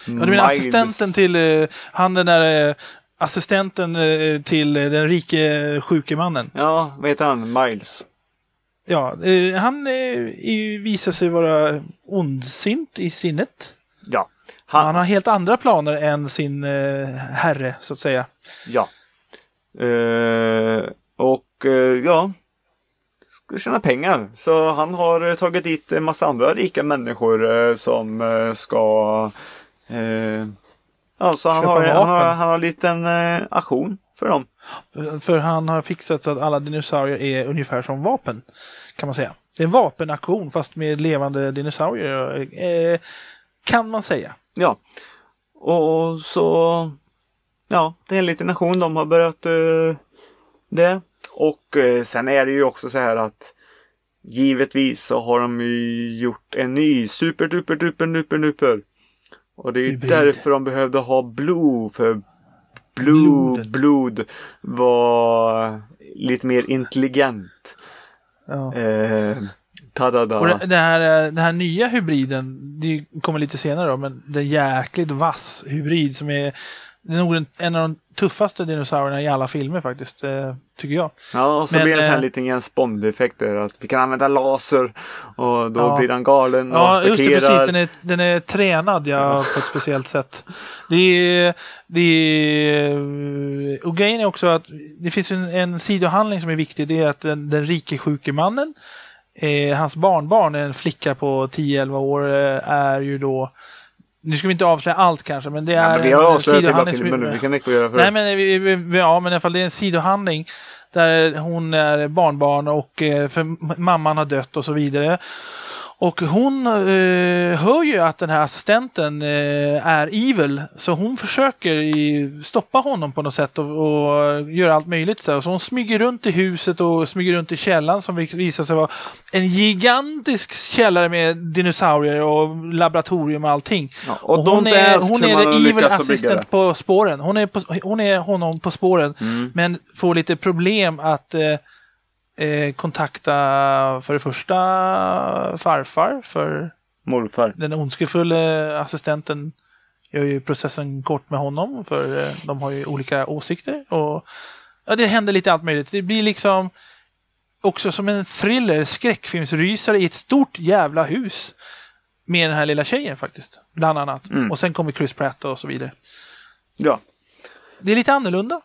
Ja, du menar assistenten till, eh, han den där eh, assistenten eh, till eh, den rike sjuke mannen. Ja, vad heter han? Miles. Ja, eh, han eh, visar sig vara ondsint i sinnet. Ja. Han, Han, har helt andra planer än sin eh, herre, så att säga. Ja. Eh, och eh, ja. Ska tjäna pengar. Så han har eh, tagit dit en massa andra rika människor eh, som eh, ska Alltså han har, han har, han har en liten eh, aktion för dem. För han har fixat så att alla dinosaurier är ungefär som vapen. Kan man säga. Det är en vapenaktion fast med levande dinosaurier. Eh, kan man säga. Ja. Och så Ja, det är en liten nation. De har börjat eh, det. Och eh, sen är det ju också så här att Givetvis så har de ju gjort en ny super duper duper duper duper. Och det är ju därför de behövde ha Blue. För Blue, blod var lite mer intelligent. Ja. Eh, ta-da-da. Och det, det, här, eh, den här nya hybriden, det kommer lite senare då, men det är jäkligt vass hybrid som är, det är nog en, av de tuffaste dinosaurierna i alla filmer faktiskt, eh, tycker jag. Ja, och så Men, blir det en sån här eh, liten Jens Bond-effekt. Att vi kan använda laser och då Ja. blir han galen och Ja, just det, attackerar. precis. Den är, den är tränad ja, på ett speciellt sätt. Det är, det är, och grejen är också att det finns en, en sidohandling som är viktig. Det är att den, den rike sjuke mannen eh, hans barnbarn, en flicka på 10-11 år, eh, är ju då nu ska vi inte avslöja allt kanske, men det Ja, är men vi har en avslöjat hela filmen nu. Vi kan inte göra för Nej, men vi, vi, ja, men i alla fall det är en sidohandling där hon är barnbarn och eh, för mamman har dött och så vidare. Och hon eh, hör ju att den här assistenten eh, är evil så hon försöker i, stoppa honom på något sätt och, och göra allt möjligt. Så, så hon smyger runt i huset och smyger runt i källaren som visar sig vara en gigantisk källare med dinosaurier och laboratorium och allting. Ja, och Och hon är, hon är the evil det. på spåren. Hon är, på, hon är honom på spåren. Mm. Men får lite problem att eh, eh, kontakta för det första farfar. För Morfar. den ondskefulla assistenten gör ju processen kort med honom. För eh, de har ju olika åsikter. Och ja, Det händer lite allt möjligt. Det blir liksom också som en thriller, skräckfilmsrysare i ett stort jävla hus. Med den här lilla tjejen faktiskt. Bland annat. Mm. Och sen kommer Chris Pratt och så vidare. Ja. Det är lite annorlunda.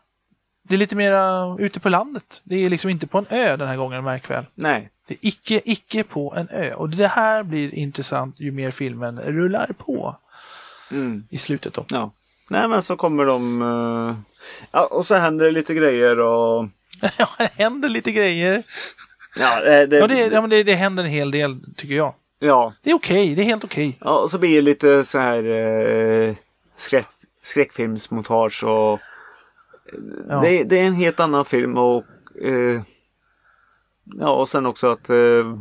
Det är lite mera ute på landet. Det är liksom inte på en ö den här gången, märk väl. Nej. Det är icke, icke på en ö. Och det här blir intressant ju mer filmen rullar på Mm. i slutet då. Ja. Nej men så kommer de. eh, Ja och så händer det lite grejer och. Ja, det händer lite grejer. Ja, det, Ja, det, ja men det, det händer en hel del tycker jag. ja. Det är okej, det är helt okej. ja. Och så blir det lite så här eh, skräck, skräckfilmsmontage och. Ja. Det, det är en helt annan film och. Eh, ja och sen också att eh,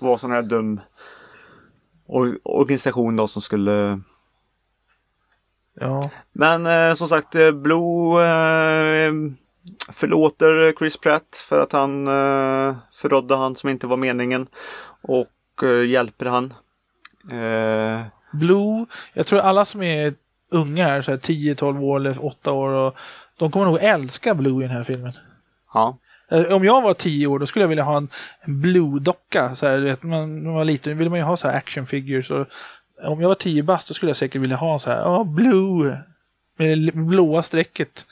vara sån här dum or- organisation då som skulle Ja. Men eh, som sagt, eh, Blue eh, förlåter Chris Pratt för att han eh, förrådde han som inte var meningen. Och eh, hjälper han. Eh, Blue, jag tror alla som är unga här, så här 10-12 år eller 8 år, och, de kommer nog älska Blue i den här filmen. ja. Eh, Om jag var 10 år då skulle jag vilja ha en, en Blue-docka. Så här, du vet, man, när man var liten ville man ju ha så här action figures. Och, om jag var 10 bast då skulle jag säkert vilja ha så här, ja, Blue. Med det blåa strecket.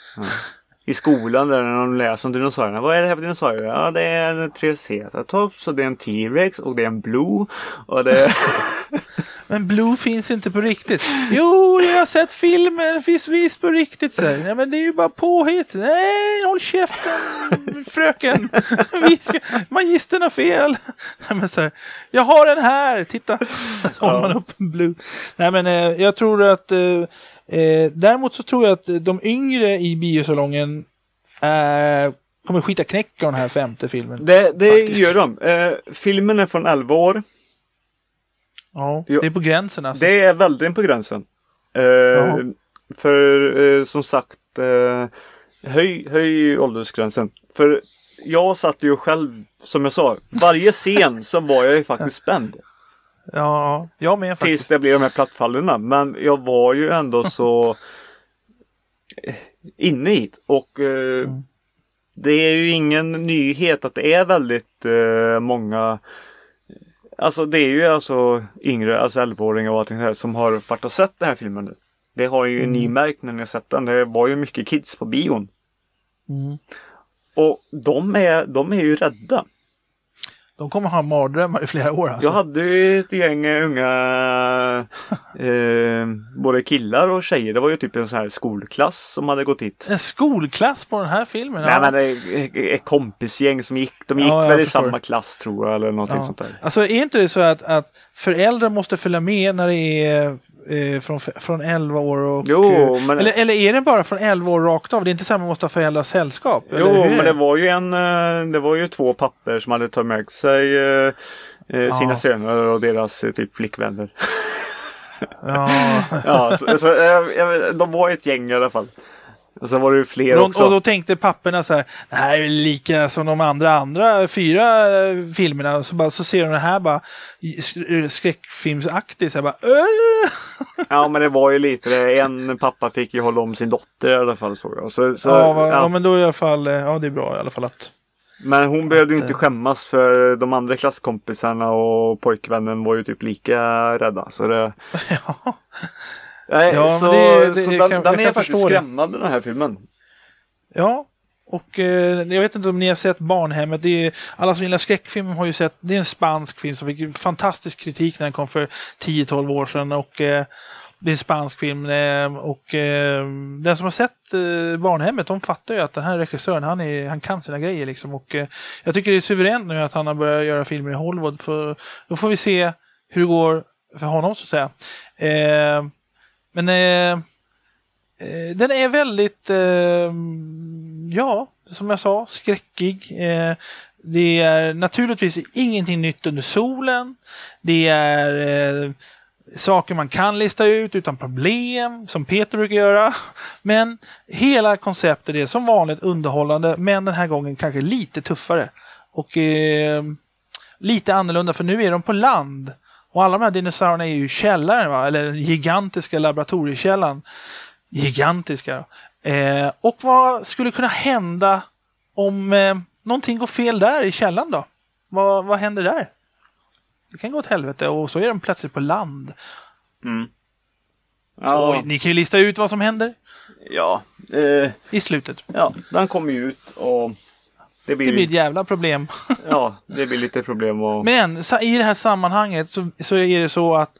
I skolan där när de läser om dinosaurierna. Vad är det här för dinosaurier? Ja det är en Triceratops och det är en T-Rex och det är en Blue. Och det Men Blue finns inte på riktigt. Jo, jag har sett filmen, det finns visst på riktigt. Så. Nej, men det är ju bara påhitt. Nej, håll käften fröken. Ska, magistern har fel. Nej, men så här, jag har den här, titta. Så håller man upp en Blue. Nej, men eh, jag tror att eh, eh, däremot så tror jag att de yngre i biosalongen eh, kommer skita knäck av den här femte filmen. det, det gör de. Eh, filmen är från 11 år. Ja, det är på gränsen alltså. Det är väldigt på gränsen. Eh, Ja. för eh, som sagt, eh, höj, höj åldersgränsen. För jag satt ju själv, som jag sa, varje scen så var jag ju faktiskt spänd. Ja, jag med faktiskt. Tills det blev de här plattfallen. Men jag var ju ändå så inne hit. Och eh, Mm. det är ju ingen nyhet att det är väldigt eh, många Alltså det är ju alltså yngre, alltså 11-åringar och allting här, som har varit och sett den här filmen nu. Det har ju Mm. ni märkt när ni har sett den. Det var ju mycket kids på bion. Mm. Och de är, de är ju rädda. De kommer ha mardrömmar i flera år alltså. Jag hade ju ett gäng eh, unga eh, både killar och tjejer. Det var ju typ en sån här skolklass som hade gått hit. En skolklass på den här filmen? Nej ja. men ett kompisgäng som gick, de gick Ja, väl i samma klass tror jag eller någonting Ja. sånt där. Alltså är inte det så att, att föräldrar måste följa med när det är eh, från, från 11 år och... Jo, men- eller, eller är det bara från 11 år rakt av? Det är inte så att man måste ha föräldrars sällskap? Jo, men det var ju en, eh, det var ju två papper som hade tagit med sig eh, eh, sina Ja. söner och deras typ flickvänner. Ja. ja, så, så, de var ett gäng i alla fall. Och så var det ju fler Och, också. och då tänkte papporna så här, det här är lika som de andra, andra fyra eh, filmerna. Så, bara, så ser de det här bara sk- skräckfilmsaktigt. Så här, bara, "Åh!" Ja men det var ju lite det. En pappa fick ju hålla om sin dotter i alla fall såg jag. Så, så, ja, ja. ja. men då i alla fall, eh, ja det är bra i alla fall att Men hon behövde ju Att, inte eh, skämmas för de andra klasskompisarna och pojkvännen var ju typ lika rädda. Så det, ja. Nej, Ja, så, det- det- så den, kan- den är faktiskt skrämmande den här filmen. Ja, Och eh, jag vet inte om ni har sett Barnhemmet. Det är, alla som gillar skräckfilm har ju sett, det är en spansk film som fick fantastisk kritik när den kom för 10-12 år sedan. Och eh, det är en spansk film eh, och eh, den som har sett eh, Barnhemmet de fattar ju att den här regissören han, är, han kan sina grejer liksom. Och eh, jag tycker det är suveränt nu att han har börjat göra filmer i Hollywood. För då får vi se hur det går för honom så att säga. Men eh, eh, den är väldigt, eh, ja, som jag sa, skräckig. Eh, det är naturligtvis ingenting nytt under solen. Det är eh, saker man kan lista ut utan problem, som Peter brukar göra. Men hela konceptet är som vanligt underhållande, men den här gången kanske lite tuffare. Och eh, lite annorlunda, för nu är de på land. Och alla de här dinosaurierna är ju i källaren, va? eller den gigantiska laboratoriekällan. Gigantiska. Eh, och vad skulle kunna hända om eh, någonting går fel där i källaren då? Vad, vad händer där? Det kan gå åt helvete och så är de plötsligt på land. Mm. Ja, Oj, ni kan ju lista ut vad som händer ja, eh, i slutet. ja, den kommer ju ut och det blir, Det blir ett jävla problem. ja, det blir lite problem och Men i det här sammanhanget så, så är det så att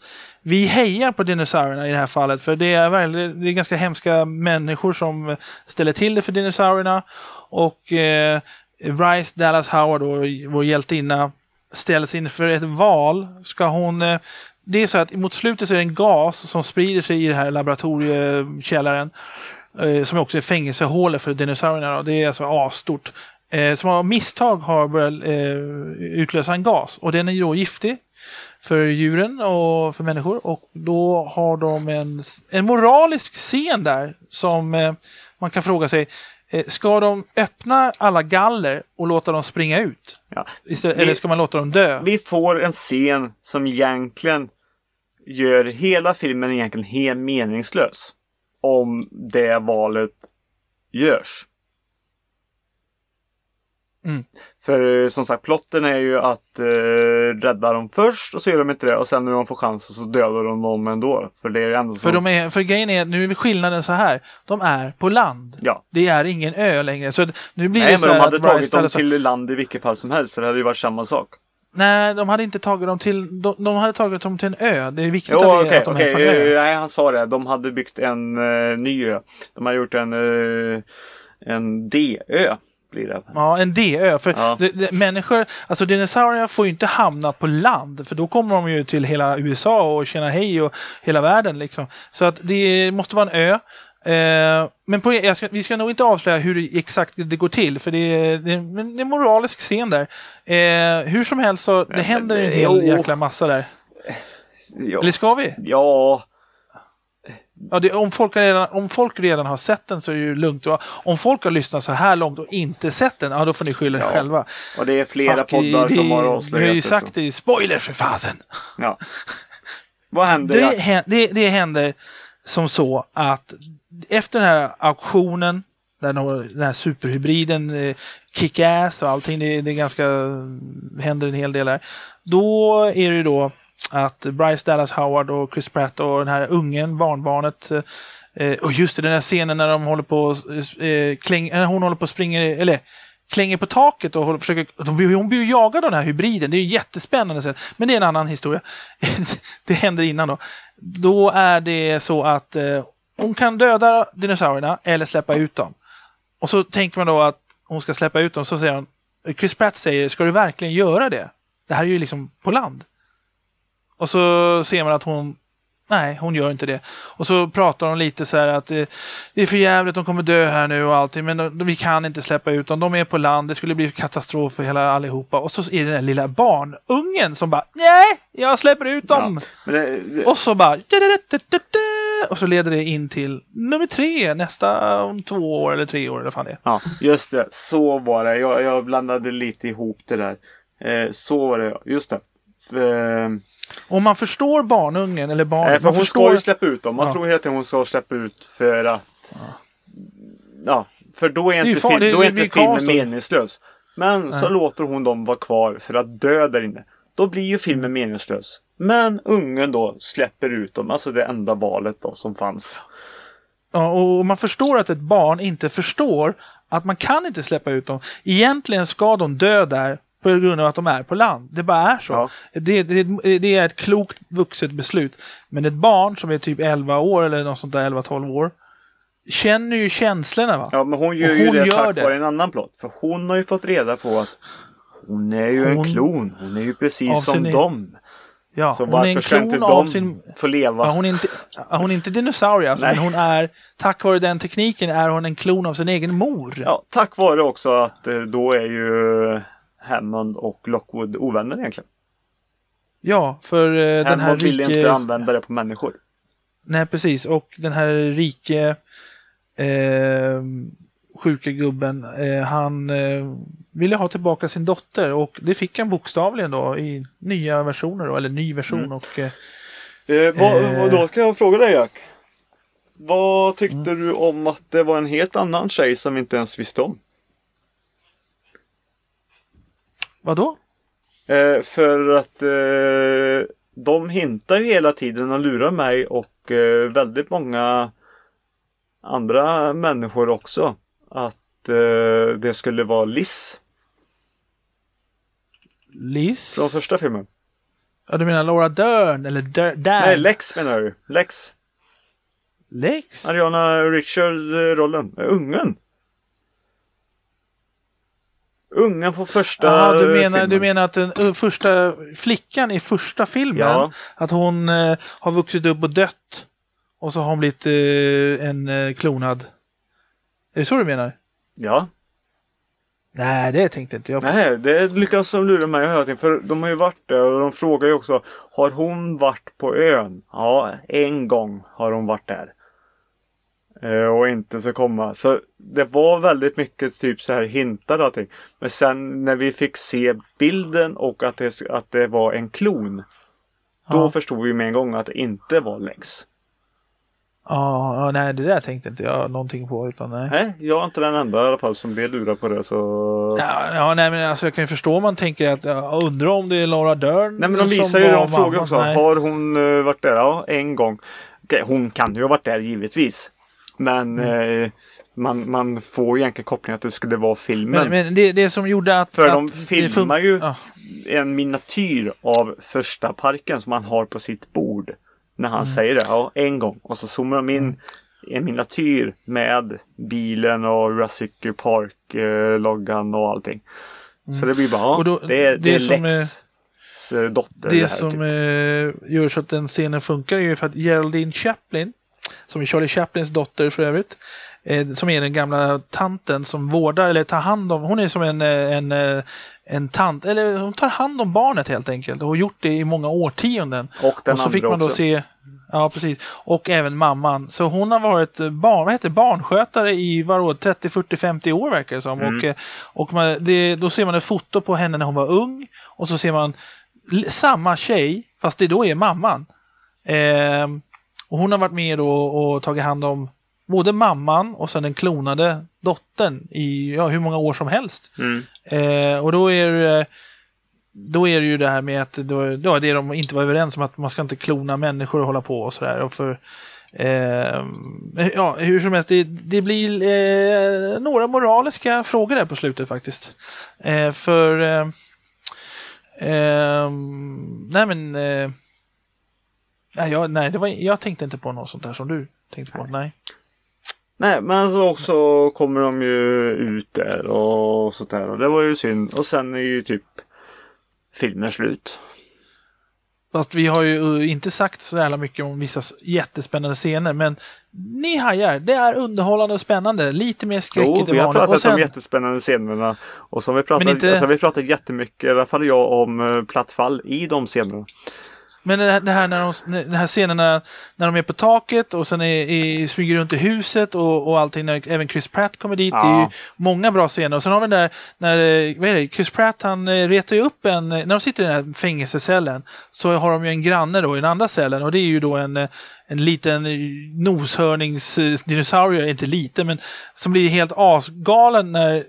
vi hejar på dinosaurierna i det här fallet. För det är, väldigt, det är ganska hemska människor som ställer till det för dinosaurierna. Och eh, Bryce Dallas Howard, då, vår hjältinna, ställs inför ett val. Ska hon... Eh, det är så att mot slutet så är det en gas som sprider sig i den här laboratoriekällaren. Eh, som också är fängelsehålet för dinosaurierna. Då. Det är alltså asstort. Eh, som av misstag har börjat eh, utlösa en gas. Och den är då giftig för djuren och för människor. Och då har de en, en moralisk scen där som eh, man kan fråga sig. Eh, ska de öppna alla galler och låta dem springa ut? ja. Istället, Vi- eller ska man låta dem dö? Vi får en scen som egentligen gör hela filmen egentligen helt meningslös. Om det valet görs. Mm. För eh, som sagt, plotten är ju att eh, rädda dem först och så gör de inte det och sen när de får chansen så dödar de dem ändå. För det är ändå så. För, de är, för grejen är, nu är skillnaden så här. De är på land. Ja. Det är ingen ö längre. Så nu blir Nej det så men de hade tagit dem till land i vilket fall som helst så det hade ju varit samma sak. Nej, de hade inte tagit dem till, de, de hade tagit dem till en ö. Det är viktigt Jo att, det, okej, att de okej. är på en ö. Eh, Nej han sa det. De hade byggt en uh, ny ö. De har gjort en, eh, en D-ö. Blir det. Ja, en D-ö. För Ja. det, det, människor, alltså dinosaurier får ju inte hamna på land. För då kommer de ju till hela USA och tjäna hej och hela världen liksom. Så att det måste vara en ö. Eh, men på, ska, vi ska nog inte avslöja hur det, exakt det går till. För det är, det är, en moralisk scen där. Eh, hur som helst så det Men- händer en men- hel jo. jäkla massa där. Ja. Eller ska vi? ja. Ja, det, om, folk redan, om folk redan har sett den så är det ju lugnt. Om folk har lyssnat så här långt och inte sett den, ja då får ni skylla er Ja. själva. Och det är flera Fuck, poddar det, som har Vi avslöjat har ju det, sagt det i spoilers för fasen. Ja. Vad händer? Det, Ja. det, det händer som så att efter den här auktionen där de- den här superhybriden eh, kick-ass och allting, det, det är ganska, händer en hel del där. Då är det ju då att Bryce Dallas Howard och Chris Pratt och den här ungen, barnbarnet eh, eh och just det, den här scenen när de håller på eh, kläng, eh, hon håller på att springa, eller klänger på taket och håller, försöker, de hon blir ju jagad av den här hybriden. Det är ju jättespännande. Sen. Men det är en annan historia. det händer innan då. Då är det så att eh, hon kan döda dinosaurierna eller släppa ut dem. Och så tänker man då att hon ska släppa ut dem. Så säger hon, Chris Pratt säger, ska du verkligen göra det? Det här är ju liksom på land. Och så ser man att hon Nej, hon gör inte det. Och så pratar de lite så här att eh, det är för jävligt, de kommer dö här nu och allting, men de, vi kan inte släppa ut dem. De är på land, det skulle bli katastrof för hela allihopa. Och så är det den där lilla barnungen som bara nej, jag släpper ut dem. Ja. Det, det, Och så bara och så leder det in till nummer tre nästa om två år eller tre år eller fan det ja, just det. Så var det. Jag, jag blandade lite ihop det där. Eh, så var det. Just det. Eh, Om man förstår barnungen eller barnet. Nej, för man hon förstår, ska ju släppa ut dem. Man Ja. tror hela tiden hon ska släppa ut för att... Ja, för då är inte, fan- film, då är inte filmen meningslös. Men så Nej. låter hon dem vara kvar för att dö där inne. Då blir ju filmen meningslös. Men ungen då släpper ut dem. Alltså det enda valet då som fanns. Ja, och man förstår att ett barn inte förstår att man kan inte släppa ut dem. Egentligen ska de dö där på grund av att de är på land. Det bara är så. Ja. Det, det, det är ett klokt vuxet beslut. Men ett barn som är typ 11 år eller något sånt där 11-12 år känner ju känslorna va? Ja, men hon gör Och ju hon det gör tack det. vare en annan plott. För hon har ju fått reda på att hon är ju Hon- en klon. Hon är ju precis som sin dem. Ja, Så hon är en klon av sin... få leva? Ja, hon, är inte, hon är inte dinosaurie alltså, Nej. men hon är, tack vare den tekniken är hon en klon av sin egen mor. Ja, tack vare också att eh, då är ju Hammond och Lockwood ovänner egentligen. Ja, för eh, den här rike... inte använda det på människor. Nej, precis. Och den här rike eh, sjuka gubben, eh, han eh, ville ha tillbaka sin dotter och det fick han bokstavligen då i nya versioner då, eller ny version Mm. och eh, Eh, vad, Eh. vad- då kan jag fråga dig Jack. Vad tyckte Mm. du om att det var en helt annan tjej som vi inte ens visste om? Vadå? Eh, för att eh, de hintar ju hela tiden och lurar mig och eh, väldigt många andra människor också. Att eh, det skulle vara Liz Liz? från första filmen. Ja, du menar Laura Dern eller Dern? Nej, Lex menar du. Lex. Lex? Ariana Richard-rollen. Eh, Ungen. Ungen på första Ja, du menar, filmen. du menar att den uh, första flickan i första filmen, Ja. att hon eh, har vuxit upp och dött och så har hon blivit eh, en eh, klonad. Är det så du menar? Ja. Nej, det tänkte inte jag på. Nej, det lyckas de lura mig hela tiden. För de har ju varit där och de frågar ju också. Har hon varit på ön? Ja, en gång har hon varit där. Eh, och inte så komma. Så det var väldigt mycket typ så här hintar allting. Men sen när vi fick se bilden och att det, att det var en klon. Då Ja. förstod vi med en gång att det inte var Lex. Ja, ja, nej, det där tänkte inte jag någonting på. Utan, nej. Nej, jag är inte den enda i alla fall som blev lurad på det. Så... Ja, ja, nej, men alltså jag kan ju förstå om man tänker att jag undrar om det är Laura Dern Nej men de visar ju, de frågar mamman. också. Nej. Har hon eh, varit där? Ja, en gång. Hon kan ju ha varit där givetvis. Men Mm. eh, man, man får egentligen kopplingen att det skulle vara filmen. Men, men det, det som gjorde att... För att de det filmar ju Ja. en miniatyr av första parken som han har på sitt bord. När Mm. han säger det. Ja, en gång. Och så zoomar de in en miniatyr med bilen och Jurassic Park-loggan och allting. Så det blir bara, Mm. Då- det, är, det, det är som Lex eh, dotter. Det här, som typ. eh, gör så att den scenen funkar är ju för att Geraldine Chaplin, som är Charlie Chaplins dotter för övrigt, eh, som är den gamla tanten som vårdar eller tar hand om, hon är som en, eh, en, eh, en tant, eller hon tar hand om barnet helt enkelt och har gjort det i många årtionden. Och den och så andra fick man då också. se, ja precis, och även mamman. Så hon har varit eh, barn, vad heter barnskötare i vadå, 30, 40, 50 år verkar det som. Mm. Och, eh, och man, det, då ser man ett foto på henne när hon var ung och så ser man samma tjej, fast det då är mamman. Ehm, och hon har varit med då och tagit hand om både mamman och sen den klonade dottern i ja, hur många år som helst. Mm. Eh, och då är det då är det ju det här med att då, då det de inte var överens om att man ska inte klona människor och hålla på och sådär. Och för, eh, ja, hur som helst, det, det blir eh, några moraliska frågor där på slutet faktiskt. Eh, för eh, eh, nej men eh, nej, jag, nej det var, jag tänkte inte på något sånt där som du tänkte på. Nej. Nej, men så också kommer de ju ut där och sånt där. Och det var ju synd. Och sen är ju typ filmen slut. Fast vi har ju uh, inte sagt så jävla mycket om vissa jättespännande scener, men ni hajar, det är underhållande och spännande. Lite mer Jo, skräckigt än vi har pratat sen, om jättespännande scenerna. Och så har vi pratat, Men inte- alltså, vi pratat jättemycket, i alla fall jag, om uh, platt fall i de scenerna. Men det här, när de, den här scenerna när de är på taket och sen är, är, smyger runt i huset och, och allting, när även Chris Pratt kommer dit. Det är ju Ja. många bra scener. Och sen har vi den där, när, vad är det, Chris Pratt han eh, retar ju upp en, när de sitter i den här fängelsecellen så har de ju en granne då i den andra cellen och det är ju då en, eh, en liten eh, noshörningsdinosaurie, inte liten men som blir helt asgalen när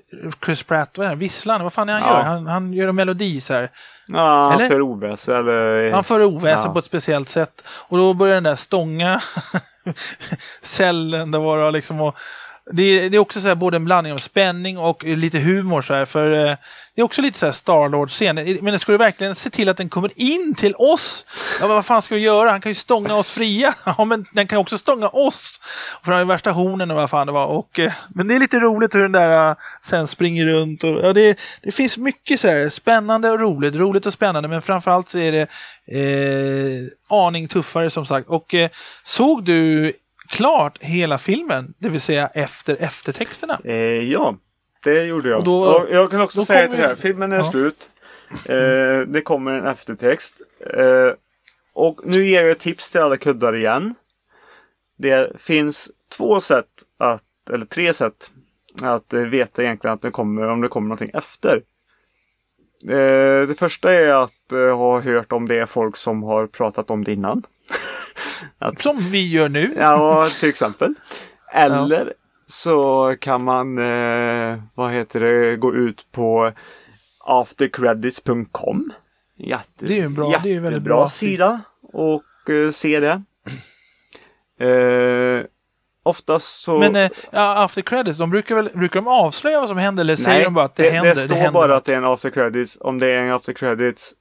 Chris Pratt, vad är det, visslar han? Vad fan är han Ja. gör? Han, han gör en melodi så här. Ja, Eller? för oväsen eller... Han för oväsen Ja. på ett speciellt sätt. Och då börjar den där stånga cellen där vara liksom och Det, det är också så här, både en blandning av spänning och lite humor. Så här, för eh, det är också lite så här Starlord-scen. Men ska du verkligen se till att den kommer in till oss? Ja, men vad fan ska vi göra? Han kan ju stånga oss fria. Ja, men den kan ju också stånga oss. För han är värsta hornen och vad fan det var. Och, eh, men det är lite roligt hur den där eh, sen springer runt. Och, ja, det, det finns mycket så här spännande och roligt. Roligt och spännande. Men framförallt så är det eh, aning tuffare som sagt. Och eh, såg du klart hela filmen, det vill säga efter eftertexterna. Eh, ja, det gjorde jag. Och då- och jag kan också säga till det här, filmen är Ja. slut. Eh, det kommer en eftertext. Eh, och nu ger jag tips till alla kuddar igen. Det finns två sätt att, eller tre sätt att eh, veta egentligen att det kommer, om det kommer någonting efter. Eh, det första är att eh, ha hört om det är folk som har pratat om det innan. Som vi gör nu. Ja, till exempel. Eller så kan man, eh, vad heter det, gå ut på aftercredits.com. Jätte, Det är en bra- det är jättebra bra. sida och eh, se det. Eh, oftast så... Men eh, after credits, de brukar väl brukar de avslöja vad som händer eller säger de bara att det, det, händer? det står händer bara något? att det är en after credits. Om det är en after credits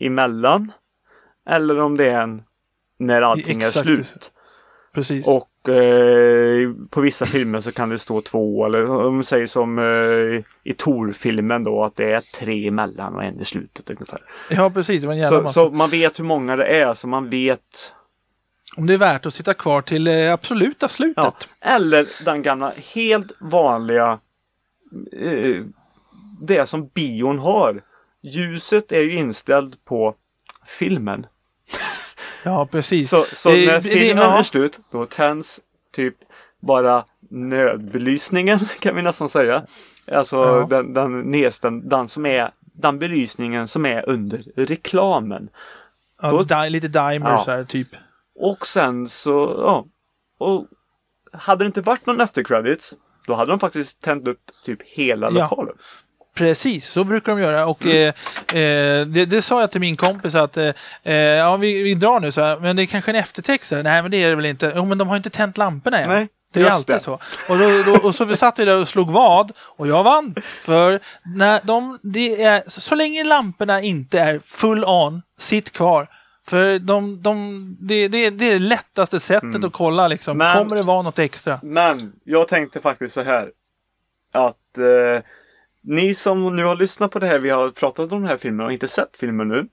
emellan. Eller om det är en när allting är Exakt. slut. Precis. Och eh, på vissa filmer så kan det stå två eller om vi säger som eh, i Tor-filmen då att det är tre emellan och en i slutet ungefär. ja, precis. Det var en jävla Så, massa. så man vet hur många det är så man vet. Om det är värt att sitta kvar till eh, absoluta slutet. Ja. Eller den gamla helt vanliga eh, det som bion har. Ljuset är ju inställt på filmen. Ja, precis. Så, så Det- när det- filmen ja. är slut då tänds typ bara nödbelysningen kan vi nästan säga. Alltså Ja. den, den nedstämd, den som är den belysningen som är under reklamen. ja, då- di- lite dimers Ja. här, typ. Och sen så, ja. Och hade det inte varit någon efter credits då hade de faktiskt tänt upp typ hela lokalen. Precis, så brukar de göra. Och Mm. eh, eh, det, det sa jag till min kompis att eh, eh, ja, vi, vi drar nu så här, men det är kanske en eftertext. här. Nej, men det är det väl inte. Jo, men de har inte tänt lamporna än. Nej, Det är alltid det. så. Och, då, då, och så satt vi där och slog vad och jag vann. För när de, det är, så länge lamporna inte är full on, sitt kvar. För de, de, det, det, det är det lättaste sättet att kolla liksom. Mm. Men- Kommer det vara något extra? Men jag tänkte faktiskt så här. Att eh, ni som nu har lyssnat på det här, vi har pratat om den här filmen och inte sett filmen nu.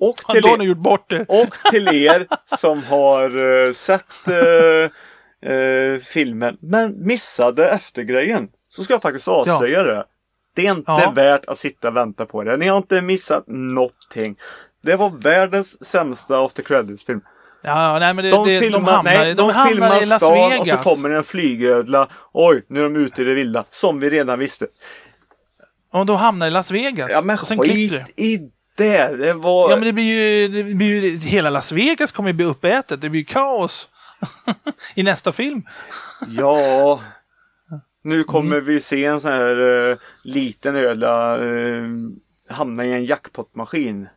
Och till, er, och till er som har eh, sett eh, eh, filmen men missade eftergrejen. Så ska jag faktiskt avslöja det. Det är inte Ja. värt att sitta och vänta på det. Ni har inte missat någonting. Det var världens sämsta after credits-film. Ja, nej, men det, De, det, filmar, de hamnar, nej, de de hamnar i Las Vegas. och så kommer en flygödla. Oj, nu är de ute i det vilda. Som vi redan visste. Och de hamnar i Las Vegas. Ja men och sen skit det. i det. Det var... Ja men det blir ju, det blir ju, hela Las Vegas kommer ju bli uppätet. Det blir kaos. I nästa film. Ja. Nu kommer Mm. vi se en sån här eh, liten ödla eh, hamna i en jackpotmaskin.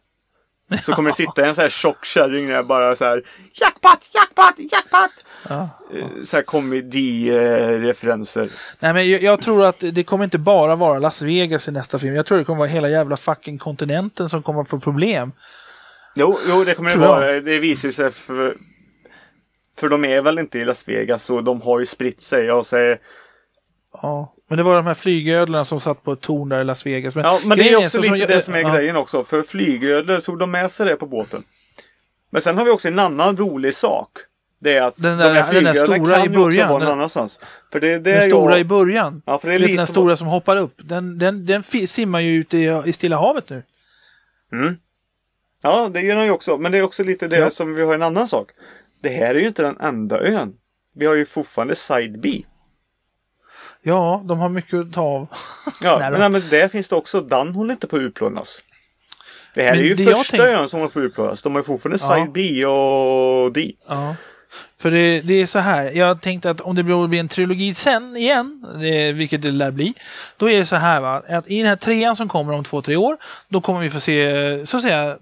Så kommer det sitta en sån här tjock kärring där bara så här Jackpot, jackpot, jackpot! Ja. Eh, Så här komedi-referenser. Nej men jag, jag tror att det kommer inte bara vara Las Vegas i nästa film. Jag tror det kommer vara hela jävla fucking kontinenten som kommer få problem. Jo, jo, det kommer det vara. Det visar sig för... För de är väl inte i Las Vegas och de har ju spritt sig och så är, Ja. Men det var de här flygödlorna som satt på ett torn där i Las Vegas. Ja, men det är också så lite det som är ja, grejen också. För flygödlor tog de med sig det på båten. Men sen har vi också en annan rolig sak. Det är att Den de där- här den där flygödlorna stora kan i ju också början, vara någon annanstans. För det, det Den är stora jag... i början. Ja, för det är lite... den stora som hoppar upp. Den, den, den simmar ju ute i, i Stilla havet nu. Mm. Ja, det gör den ju också. Men det är också lite det Ja. som vi har en annan sak. Det här är ju inte den enda ön. Vi har ju fortfarande Side B. Ja, de har mycket att ta av. Ja, Nej men, men där finns det också. Den håller inte på att utplånas. Det här Men är ju det första tänk- ön som håller på att utplånas. De har fortfarande Ja. Side B och D. Ja. För det, det är så här, jag tänkte att om det blir en trilogi sen igen, det, vilket det lär bli, då är det så här va, att i den här trean som kommer om två, tre år, då kommer vi få se, så att säga,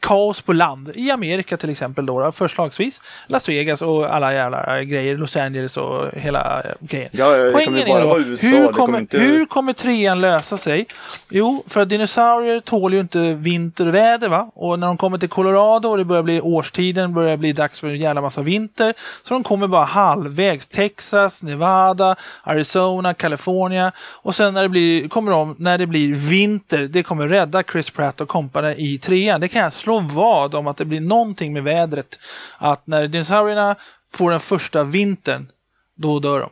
kaos på land. I Amerika till exempel då, förslagsvis. Las Vegas och alla jävla grejer. Los Angeles och hela eh, grejen. Ja, ja, Poängen är då, USA. hur kommer, inte... hur kommer trean lösa sig? Jo, för att dinosaurier tål ju inte vinterväder va? Och när de kommer till Colorado och det börjar bli årstiden, börjar bli dags för en jävla massa vinter. Så de kommer bara halvvägs. Texas, Nevada, Arizona, California. Och sen när det blir, kommer de, när det blir vinter, det kommer rädda Chris Pratt och kompani i trean. Det kan jag slå vad om att det blir någonting med vädret. Att när dinosaurierna får den första vintern, då dör de.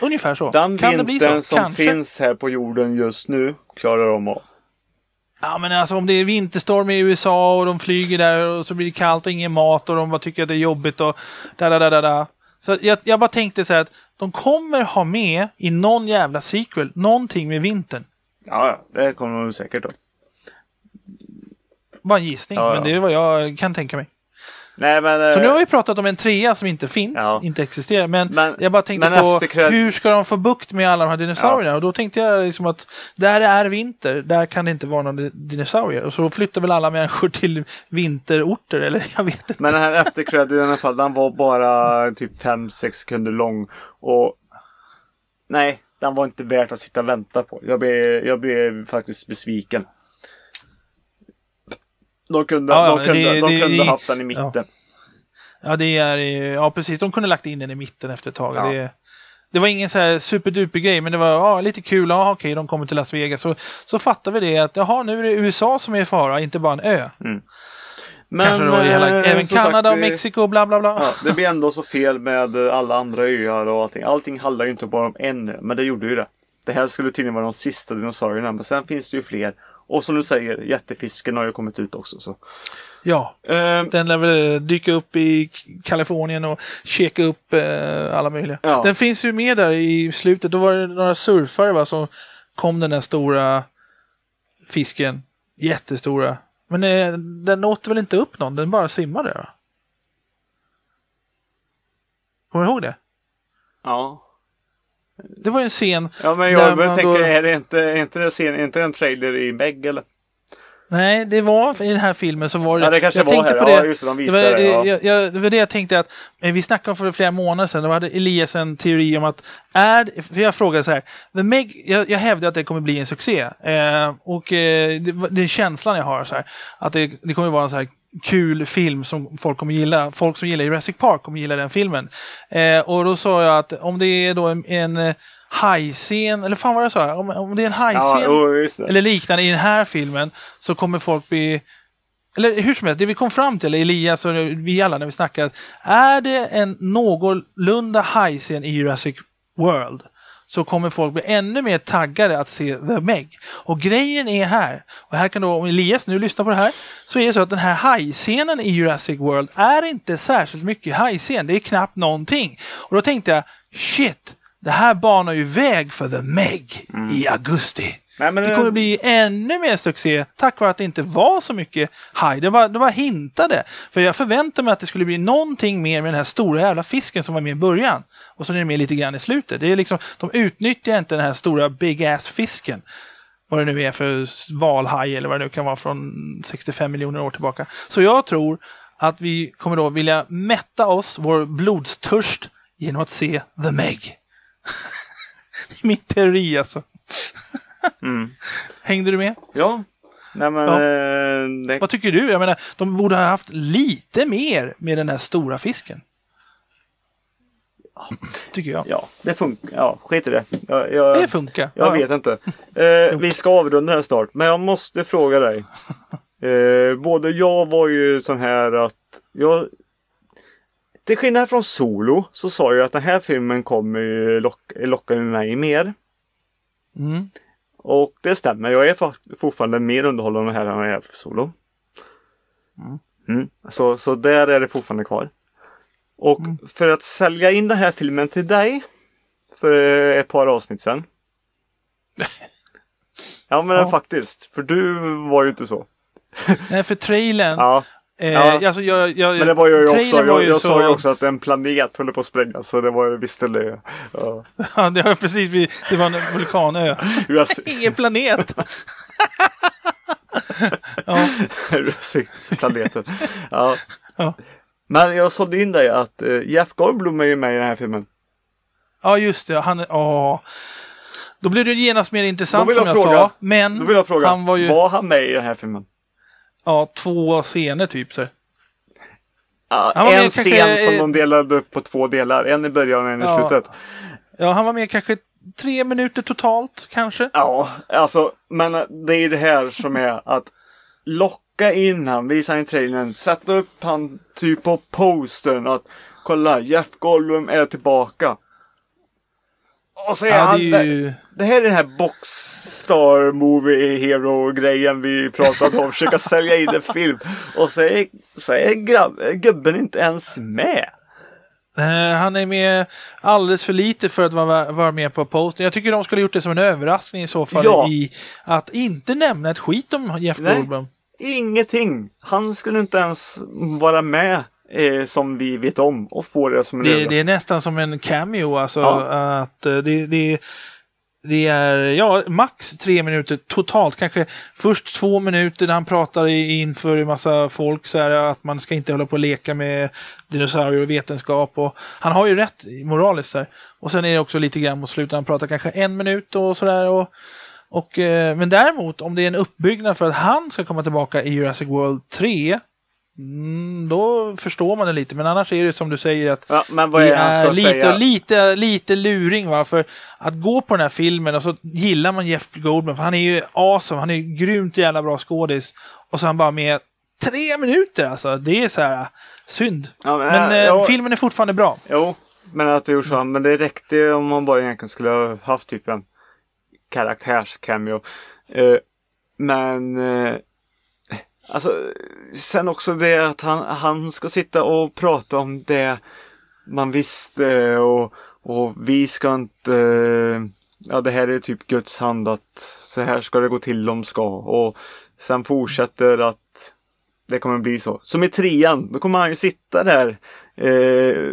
Ungefär så. Den kan det bli vintern så? som Kanske. finns här på jorden just nu klarar de av. Ja men alltså om det är vinterstorm i USA och de flyger där och så blir det kallt och ingen mat och de bara tycker att det är jobbigt och da da da da da. Så jag, jag bara tänkte så här att de kommer ha med i någon jävla sequel någonting med vintern. Ja, det kommer de säkert då. Bara en gissning, Ja, ja. men det är vad jag kan tänka mig. Nej, men... Så eh, nu har vi pratat om en trea som inte finns, Ja. inte existerar. Men, Men- jag bara tänkte på efter cred- hur ska de få bukt med alla de här dinosaurierna? Och då tänkte jag liksom att där det är vinter, där kan det inte vara några dinosaurier. Och så flyttar väl alla människor till vinterorter, eller jag vet inte. Men den här eftercrediten i alla fall, den var bara typ 5-6 sekunder lång. Och nej, den var inte värt att sitta och vänta på. Jag blev, jag blev faktiskt besviken. De kunde, Ja, de kunde, det- de det- kunde det- haft den i mitten. ja. Ja, det är, ja precis, de kunde lagt in den i mitten efter ett tag. Ja. Det, det var ingen så här superduper grej, men det var ja, lite kul. Ja, okej, de kommer till Las Vegas. Så, så fattar vi det att jaha, nu är det USA som är i fara, inte bara en ö. Men Kanske då hela, eh, även Kanada sagt, och Mexiko, bla bla bla. Ja, det blir ändå så fel med alla andra öar och allting. Allting handlar ju inte bara om en ö, men det gjorde ju det. Det här skulle tydligen vara de sista dinosaurierna, men sen finns det ju fler. Och som du säger, jättefisken har ju kommit ut också. Så. Ja, Eh, den lär väl dyka upp i Kalifornien och checka upp eh, alla möjliga. Ja. Den finns ju med där i slutet. Då var det några surfare va, som kom den där stora fisken. Jättestora. Men eh, den åt väl inte upp någon, den bara simmade va? Kommer du ihåg det? ja. Det var ju en scen. ja, men jag tänker, då- är det inte, är inte, det scen, inte det en trailer i Meg eller? Nej, det var i den här filmen så var det. Ja, det kanske jag var tänkte här. på Ja, det. just det, de Det visar var, det. Ja. jag, jag, det var det jag tänkte att vi snackade om för flera månader sedan. Då hade Elias en teori om att är, för jag frågade så här. The Meg, jag, jag hävdar att det kommer bli en succé. Eh, och eh, det, det är känslan jag har så här. Att det, det kommer vara en så här kul film som folk kommer gilla. Folk som gillar Jurassic Park kommer gilla den filmen. Eh, och då sa jag att om det är då en, en eh, hajscen, eller fan vad jag sa, om, om det är en hajscen Ja, eller liknande i den här filmen så kommer folk bli eller hur som helst, det vi kom fram till, Elias och vi alla när vi snackar, är det en någorlunda hajscen i Jurassic World så kommer folk bli ännu mer taggade att se The Meg. Och grejen är här, och här kan då, om Elias nu lyssnar på det här, så är det så att den här hajscenen i Jurassic World är inte särskilt mycket hajscen, det är knappt någonting. Och då tänkte jag, shit, det här banar ju väg för The Meg i augusti. Nej, men Det kommer bli ännu mer succé tack vare att det inte var så mycket haj. Det var, det var hintade. För jag förväntade mig att det skulle bli någonting mer med den här stora jävla fisken som var med i början. Och så är det med lite grann i slutet. Det är liksom, de utnyttjar inte den här stora big ass fisken. Vad det nu är för valhaj eller vad det nu kan vara från 65 miljoner år tillbaka. Så jag tror att vi kommer då vilja mätta oss, vår blodstörst, genom att se The Meg. det är min teori alltså. Mm. Hängde du med? Ja. Nej men... Ja. eh, det, Vad tycker du? Jag menar, de borde ha haft lite mer med den här stora fisken. Tycker jag. ja, det funkar. Ja, skit i det. Jag, jag, Det funkar. jag Ja. vet inte. Eh, vi ska avrunda här snart. Men jag måste fråga dig. Eh, både jag var ju sån här att jag till skillnad från Solo så sa jag att den här filmen kommer ju lock, locka mig mer. Mm. Och det stämmer. Jag är fa- fortfarande mer underhållande här än jag är för Solo. Mm. Så, så där är det fortfarande kvar. Och för att sälja in den här filmen till dig för ett par avsnitt sedan. Ja men Ja. faktiskt. För du var ju inte så. Nej, för trailern. Ja, Eh, Ja. alltså jag, jag, men det var ju också. var Jag, ju jag så- sa ju också att en planet håller på att sprängas. Så det var ju visst det. Ja. Ja, det var precis. Det var en vulkanö. Ingen planet. Ja. Jurassic-planeten. Ja. Ja. Men jag sålde in dig att eh, Jeff Goldblum är ju med i den här filmen. ja, just det. Han, ja. Då blev det genast mer intressant som jag jag fråga- sa. Men Då vill jag fråga, han var ju var han med i den här filmen? Ja, två scener typ. Så. Ja, en med scen kanske, som eh, de delade upp på två delar. En i början och en i Ja. slutet. Ja, han var med kanske tre minuter totalt kanske. Ja, alltså, men det är det här som är att locka in han, visa in trailern, sätta upp han typ på postern att kolla, Jeff Goldblum är tillbaka. Och så är Ja, han, det ju... det här är den här boxstar movie hero grejen vi pratade om, försöka sälja in en film. Och så är, så är grabb, gubben inte ens med. Eh, han är med alldeles för lite för att vara, vara med på posten. Jag tycker de skulle gjort det som en överraskning i så fall Ja. i att inte nämna ett skit om Jeff Nej. Goldblum. Ingenting. Han skulle inte ens vara med eh, som vi vet om och få det som en Det, det är nästan som en cameo alltså. Ja. Att eh, det, det, det är ja, max tre minuter totalt. Kanske först två minuter när han pratar inför en massa folk så här, att man ska inte hålla på och leka med dinosaurier och vetenskap. Och, han har ju rätt moraliskt där. Och sen är det också lite grann mot slutet. Han pratar kanske en minut och sådär. Och, och, eh, men däremot om det är en uppbyggnad för att han ska komma tillbaka i Jurassic World 3. Mm, då förstår man det lite. Men annars är det som du säger att Ja, men vad är det han ska lite, säga? lite, lite luring va. För att gå på den här filmen och så gillar man Jeff Goldblum. För han är ju awesome. Han är ju grymt jävla bra skådis. Och så han bara med tre minuter alltså. Det är så här synd. Ja, Men äh, eh, ja, filmen är fortfarande bra. Jo, men att det gjort så. Men det räckte om man bara egentligen skulle ha haft typ en karaktärs-cameo. Eh, men eh, alltså sen också det att han, han ska sitta och prata om det man visste och, och vi ska inte Ja det här är typ Guds hand att så här ska det gå till de ska och sen fortsätter att det kommer bli så. Som i trean, då kommer han ju sitta där eh,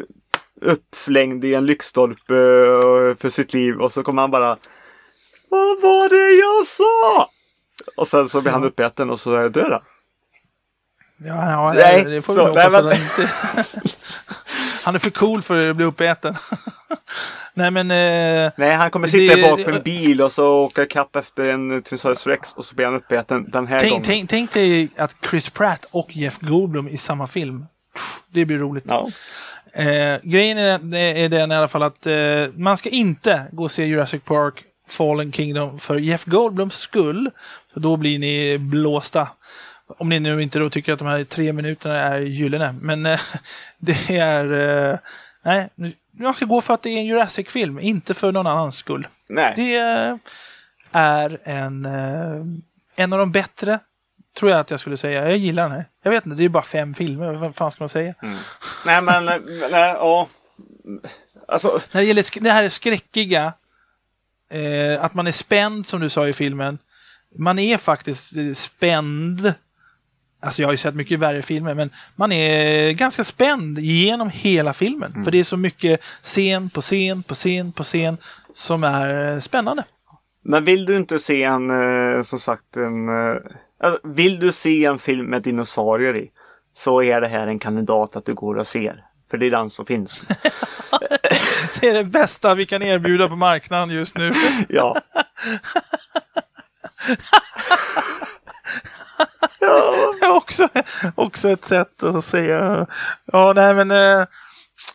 uppflängd i en lyktstolpe eh, för sitt liv och så kommer han bara Vad var det jag sa? Och sen så blir han uppäten och så dör han. Ja, ja Nej, det, får så, vi hoppas nej, men- han inte... han är för cool för att bli uppäten. Nej men... Eh, Nej, han kommer sitta Det- bak på en bil och så åka kapp efter en Tyrannosaurus rex och så blir han uppäten den här tänk, gången. tänk, tänk dig att Chris Pratt och Jeff Goldblum i samma film. Det blir roligt. Ja. Eh, grejen är, är den i alla fall att eh, man ska inte gå och se Jurassic Park Fallen Kingdom för Jeff Goldblums skull. För då blir ni blåsta. Om ni nu inte då tycker att de här tre minuterna är gyllene. Men eh, det är... Eh, nej, man ska gå för att det är en Jurassic-film, inte för någon annans skull. Nej. Det eh, är en, eh, en av de bättre, tror jag att jag skulle säga. Jag gillar den här. Jag vet inte, det är bara fem filmer. Vad fan ska man säga? Nej men, eh, nej, ja. Alltså, När det gäller det här är skräckiga, eh, att man är spänd som du sa i filmen. Man är faktiskt spänd. Alltså jag har ju sett mycket värre filmer men man är ganska spänd genom hela filmen. För det är så mycket scen på scen på scen på scen som är eh, spännande. men vill du inte se en, eh, som sagt en, eh, alltså, vill du se en film med dinosaurier i så är det här en kandidat att du går och ser. För det är den som finns. Det är det bästa vi kan erbjuda på marknaden just nu. Ja. ja. Också, också ett sätt att säga. Ja, nej men. Eh,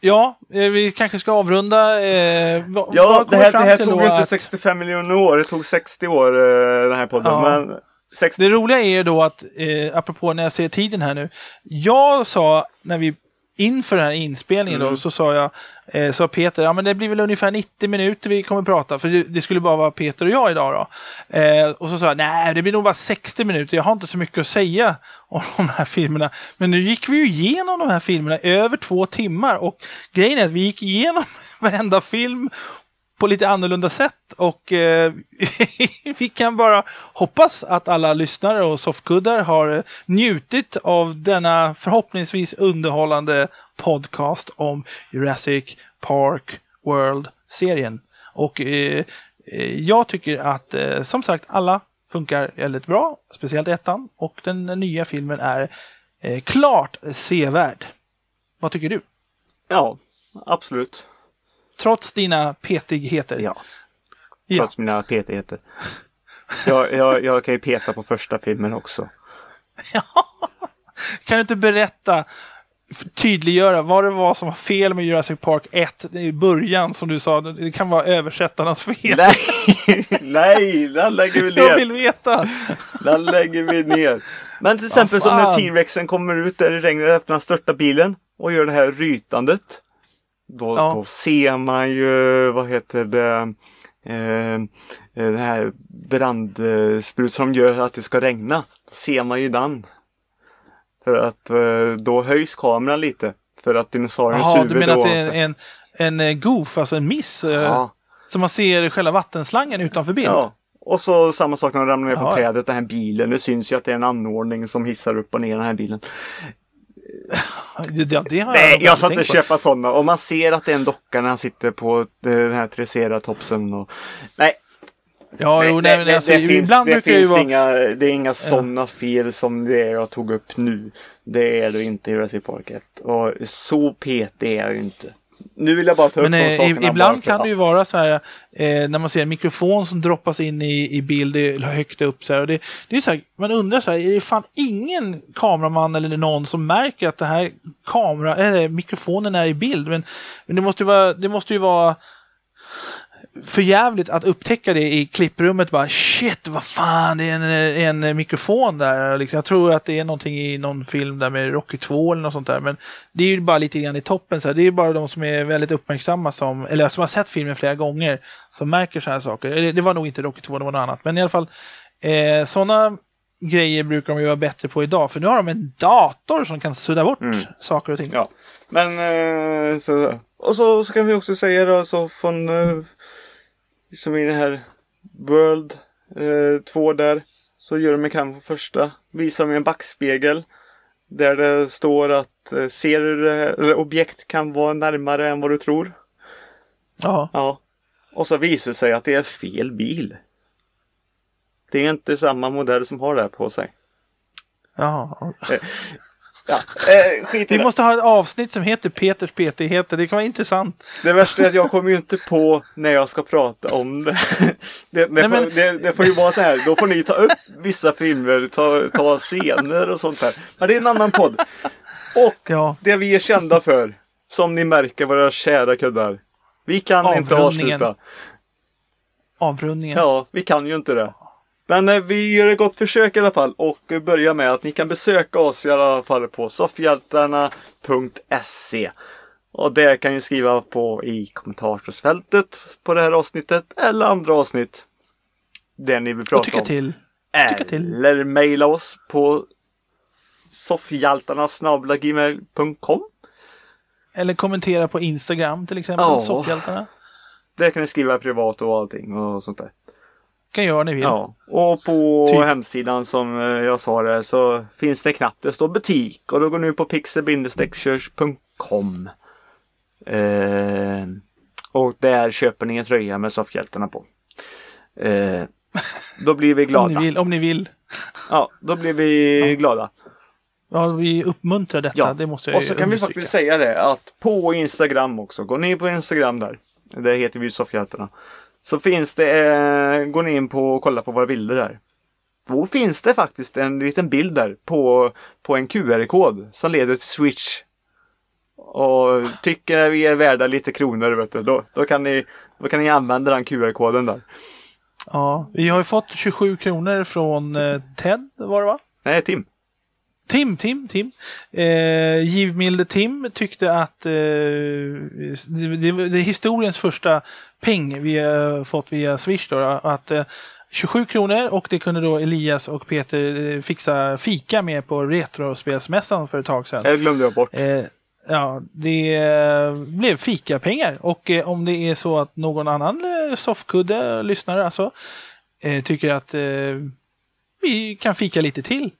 ja, eh, vi kanske ska avrunda. Eh, vad, Ja, det här, det här tog inte att- 65 miljoner år. Det tog 60 år den här podden. Ja. Men 60... Det roliga är ju då att, eh, apropå när jag ser tiden här nu. Jag sa när vi inför den här inspelningen Mm. då så sa jag, eh, sa Peter, ja men det blir väl ungefär 90 minuter vi kommer prata för det, det skulle bara vara Peter och jag idag då. Eh, och så sa jag, nej det blir nog bara 60 minuter, jag har inte så mycket att säga om de här filmerna. Men nu gick vi ju igenom de här filmerna över två timmar och grejen är att vi gick igenom varenda film på lite annorlunda sätt och eh, vi kan bara hoppas att alla lyssnare och soffkuddar har njutit av denna förhoppningsvis underhållande podcast om Jurassic Park World-serien. Och eh, eh, jag tycker att eh, som sagt alla funkar väldigt bra, speciellt ettan. Och den nya filmen är eh, klart sevärd. Vad tycker du? Ja, absolut. Trots dina petigheter. Ja, Ja. trots mina petigheter. Jag, jag, jag kan ju peta på första filmen också. Kan du inte berätta, tydliggöra vad det var som var fel med Jurassic Park 1 i början som du sa, det kan vara översättarnas fel. Nej, nej, den lägger vi Jag ner. vill veta. Den lägger vi ner. Men till exempel som när. T-Rexen kommer ut där i regnet efter han störtar bilen och gör det här rytandet. Då, Ja. då ser man ju, vad heter det, eh, den här brandsprut som gör att det ska regna. Då ser man ju den. För att eh, då höjs kameran lite. För att dinosauriens Jaha, huvud du menar då... att det är en, en, en goof, alltså en miss? eh, Ja. Så man ser själva vattenslangen utanför bild? Ja. Och så samma sak när de ramlar ner från Jaha. trädet, den här bilen. Det syns ju att det är en anordning som hissar upp och ner den här bilen. Det, det, har Nej, jag aldrig ska inte köpa sådana. Och man ser att det är en docka när han sitter på eh, den här triceratopsen. Och... Nej, Ja, jo, nej, men det, alltså, det finns, ibland det brukar ju finns vara... inga, det är inga sådana fel som det jag tog upp nu. Det är det inte i Jurassic Park 1. Och så petig är jag ju inte. Nu vill jag bara ta upp Men de eh, sakerna. ibland kan det ju vara så här eh, när man ser en mikrofon som droppas in i, i bild högt upp så här. Och det, det är så här, man undrar så här, är det fan ingen kameraman eller någon som märker att det här kamera, äh, mikrofonen är i bild? Men, men det måste ju vara, det måste ju vara för jävligt att upptäcka det i klipprummet bara shit vad fan det är en, en mikrofon där. Liksom, jag tror att det är någonting i någon film där med Rocky 2 eller något sånt där. Men det är ju bara lite grann i toppen. Så här. Det är ju bara de som är väldigt uppmärksamma som, eller som har sett filmen flera gånger som märker sådana här saker. Eller, Det var nog inte Rocky 2, det var något annat. Men i alla fall eh, sådana grejer brukar de ju vara bättre på idag. För nu har de en dator som kan sudda bort Mm. saker och ting. Ja, men eh, så, och så, så kan vi också säga då så från eh, som i den här World 2 där så gör de en kamp på första. Visar de en backspegel där det står att eh, ser du det här, eller objekt kan vara närmare än vad du tror. Ja. Ja. Och så visar det sig att det är fel bil. Det är inte samma modell som har det här på sig. ja. Ja, eh, skit Vi måste ha ett avsnitt som heter Peters petigheter. Det kan vara intressant. Det värsta är att jag kommer ju inte på när jag ska prata om det. Det, det, Nej, men- får, det, det får ju vara så här, då får ni ta upp vissa filmer, ta, ta scener och sånt där. Men det är en annan podd. Och Ja. det vi är kända för, som ni märker våra kära kuddar. Vi kan inte avsluta. Avrundningen. Ja, vi kan ju inte det. Men eh, vi gör ett gott försök i alla fall och börjar med att ni kan besöka oss i alla fall på soffhjältarna.se. Och där kan ni skriva på i kommentarsfältet på det här avsnittet eller andra avsnitt. Där ni vill prata om. till. Eller mejla oss på soffhjältarna.gmail.com Eller kommentera på Instagram till exempel. Ja. Soffhjältarna. Där kan ni skriva privat och allting och sånt där. Kan göra ni vill. Ja, och på Typ. hemsidan som eh, jag sa där så finns det en knapp. Det står butik och då går ni på pixel-church.com. Eh, och där köper ni en tröja med soffhjältarna på. Eh, då blir vi Om ni glada. vill. Om ni vill. Ja, då blir vi glada. Ja, vi uppmuntrar detta. Ja, Det måste jag och så kan vi faktiskt säga det att på Instagram också, går ni på Instagram där, där heter vi Soffhjältarna. Så finns det, eh, går ni in på och kollar på våra bilder där. Då finns det faktiskt en liten bild där på, på en QR-kod som leder till Switch. Och tycker vi är värda lite kronor vet du, då, då, kan, ni, då kan ni använda den QR-koden där. Ja, vi har ju fått 27 kronor från eh, Ted, var det va? Nej, Tim. Tim, Tim, Tim. Eh, Givmilde Tim tyckte att eh, det, det, det är historiens första peng vi har fått via Swish. Då, att eh, 27 kronor och det kunde då Elias och Peter eh, fixa fika med på Retrospelsmässan för ett tag sedan. Det glömde jag bort. Eh, ja, det eh, blev fikapengar och eh, om det är så att någon annan eh, soffkudde, lyssnare alltså, tycker att vi kan fika lite till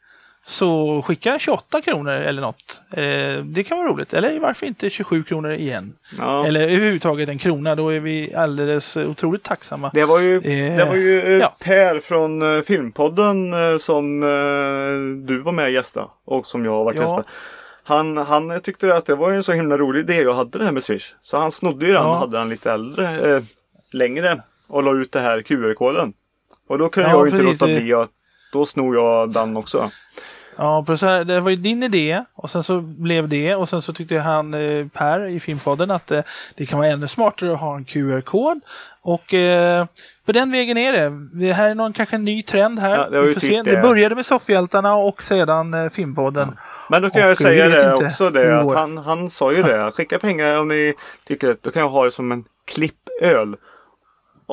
så skicka 28 kronor eller något. Eh, det kan vara roligt. Eller varför inte 27 kronor igen? Ja. Eller överhuvudtaget en krona. Då är vi alldeles otroligt tacksamma. Det var ju, Eh, det var ju eh, ja. Per från eh, Filmpodden eh, som eh, du var med och gästa och som jag har varit Ja. gästa. Han, han tyckte att det var en så himla rolig idé jag hade det här med Swish. Så han snodde ju den Ja. hade den lite äldre, eh, längre och la ut det här QR-koden. Och då kunde Ja, jag inte precis, låta bli att då snor jag den också. Ja, precis. Det var ju din idé och sen så blev det och sen så tyckte han eh, Per i Filmpodden att eh, det kan vara ännu smartare att ha en QR-kod. Och eh, på den vägen är det. Det här är någon kanske en ny trend här. Ja, det Vi får se. det. började med Soffhjältarna och sedan eh, Filmpodden. Men då kan Och jag säga det också det att han, han sa ju det. Skicka pengar om ni tycker det. Då kan jag ha det som en klippöl.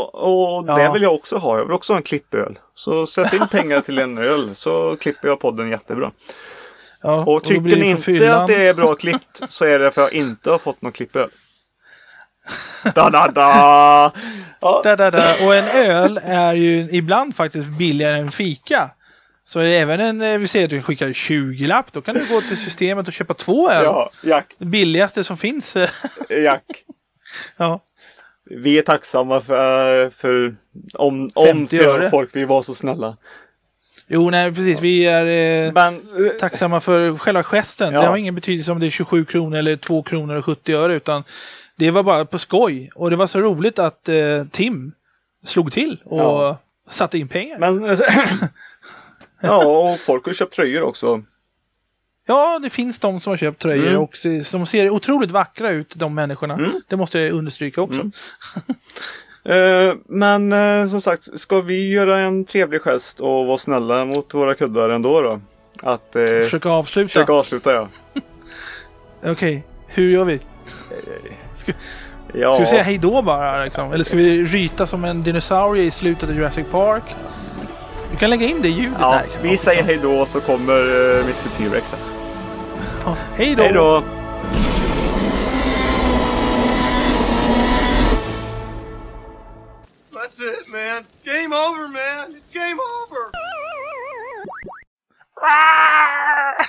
Och, och det Ja. vill jag också ha. Jag vill också ha en klippöl. Så sätt in pengar till en öl så klipper jag podden jättebra. Ja, Och då tycker det ni inte fyllan. att det är bra klippt så är det för att jag inte har fått någon klippöl. Da, da, da. Ja, Där, där, där. Och en öl är ju ibland faktiskt billigare än fika. Så även en, eh, vi säger att du skickar 20-lapp, då kan du gå till systemet och köpa två öl. ja, Jack, Det billigaste som finns. Jack. ja. Vi är tacksamma för, för om, om 50 för folk vill vara så snälla. Jo, nej precis. Vi är eh, Men eh, tacksamma för själva gesten. Ja. Det har ingen betydelse om det är 27 kronor eller 2 kronor och 70 öre utan det var bara på skoj. Och det var så roligt att eh, Tim slog till och Ja. satte in pengar. Men Ja, och folk har köpt tröjor också. Ja, det finns de som har köpt tröjor Mm. och som ser otroligt vackra ut, de människorna. Mm. Det måste jag understryka också. Mm. Eh, men eh, som sagt, ska vi göra en trevlig gest och vara snälla mot våra kuddar ändå då? Att eh, Försöka avsluta. försöka avsluta ja. Okej, hur gör vi? ja. Ska vi säga hej då bara? Liksom? Eller ska vi ryta som en dinosaurie i slutet av Jurassic Park? Du kan lägga in det ljudet ja, där. vi säger hej då så kommer eh, Mr T-Rex. Hej då! Hej då! That's it, man. Game over, man. It's game over. Ah!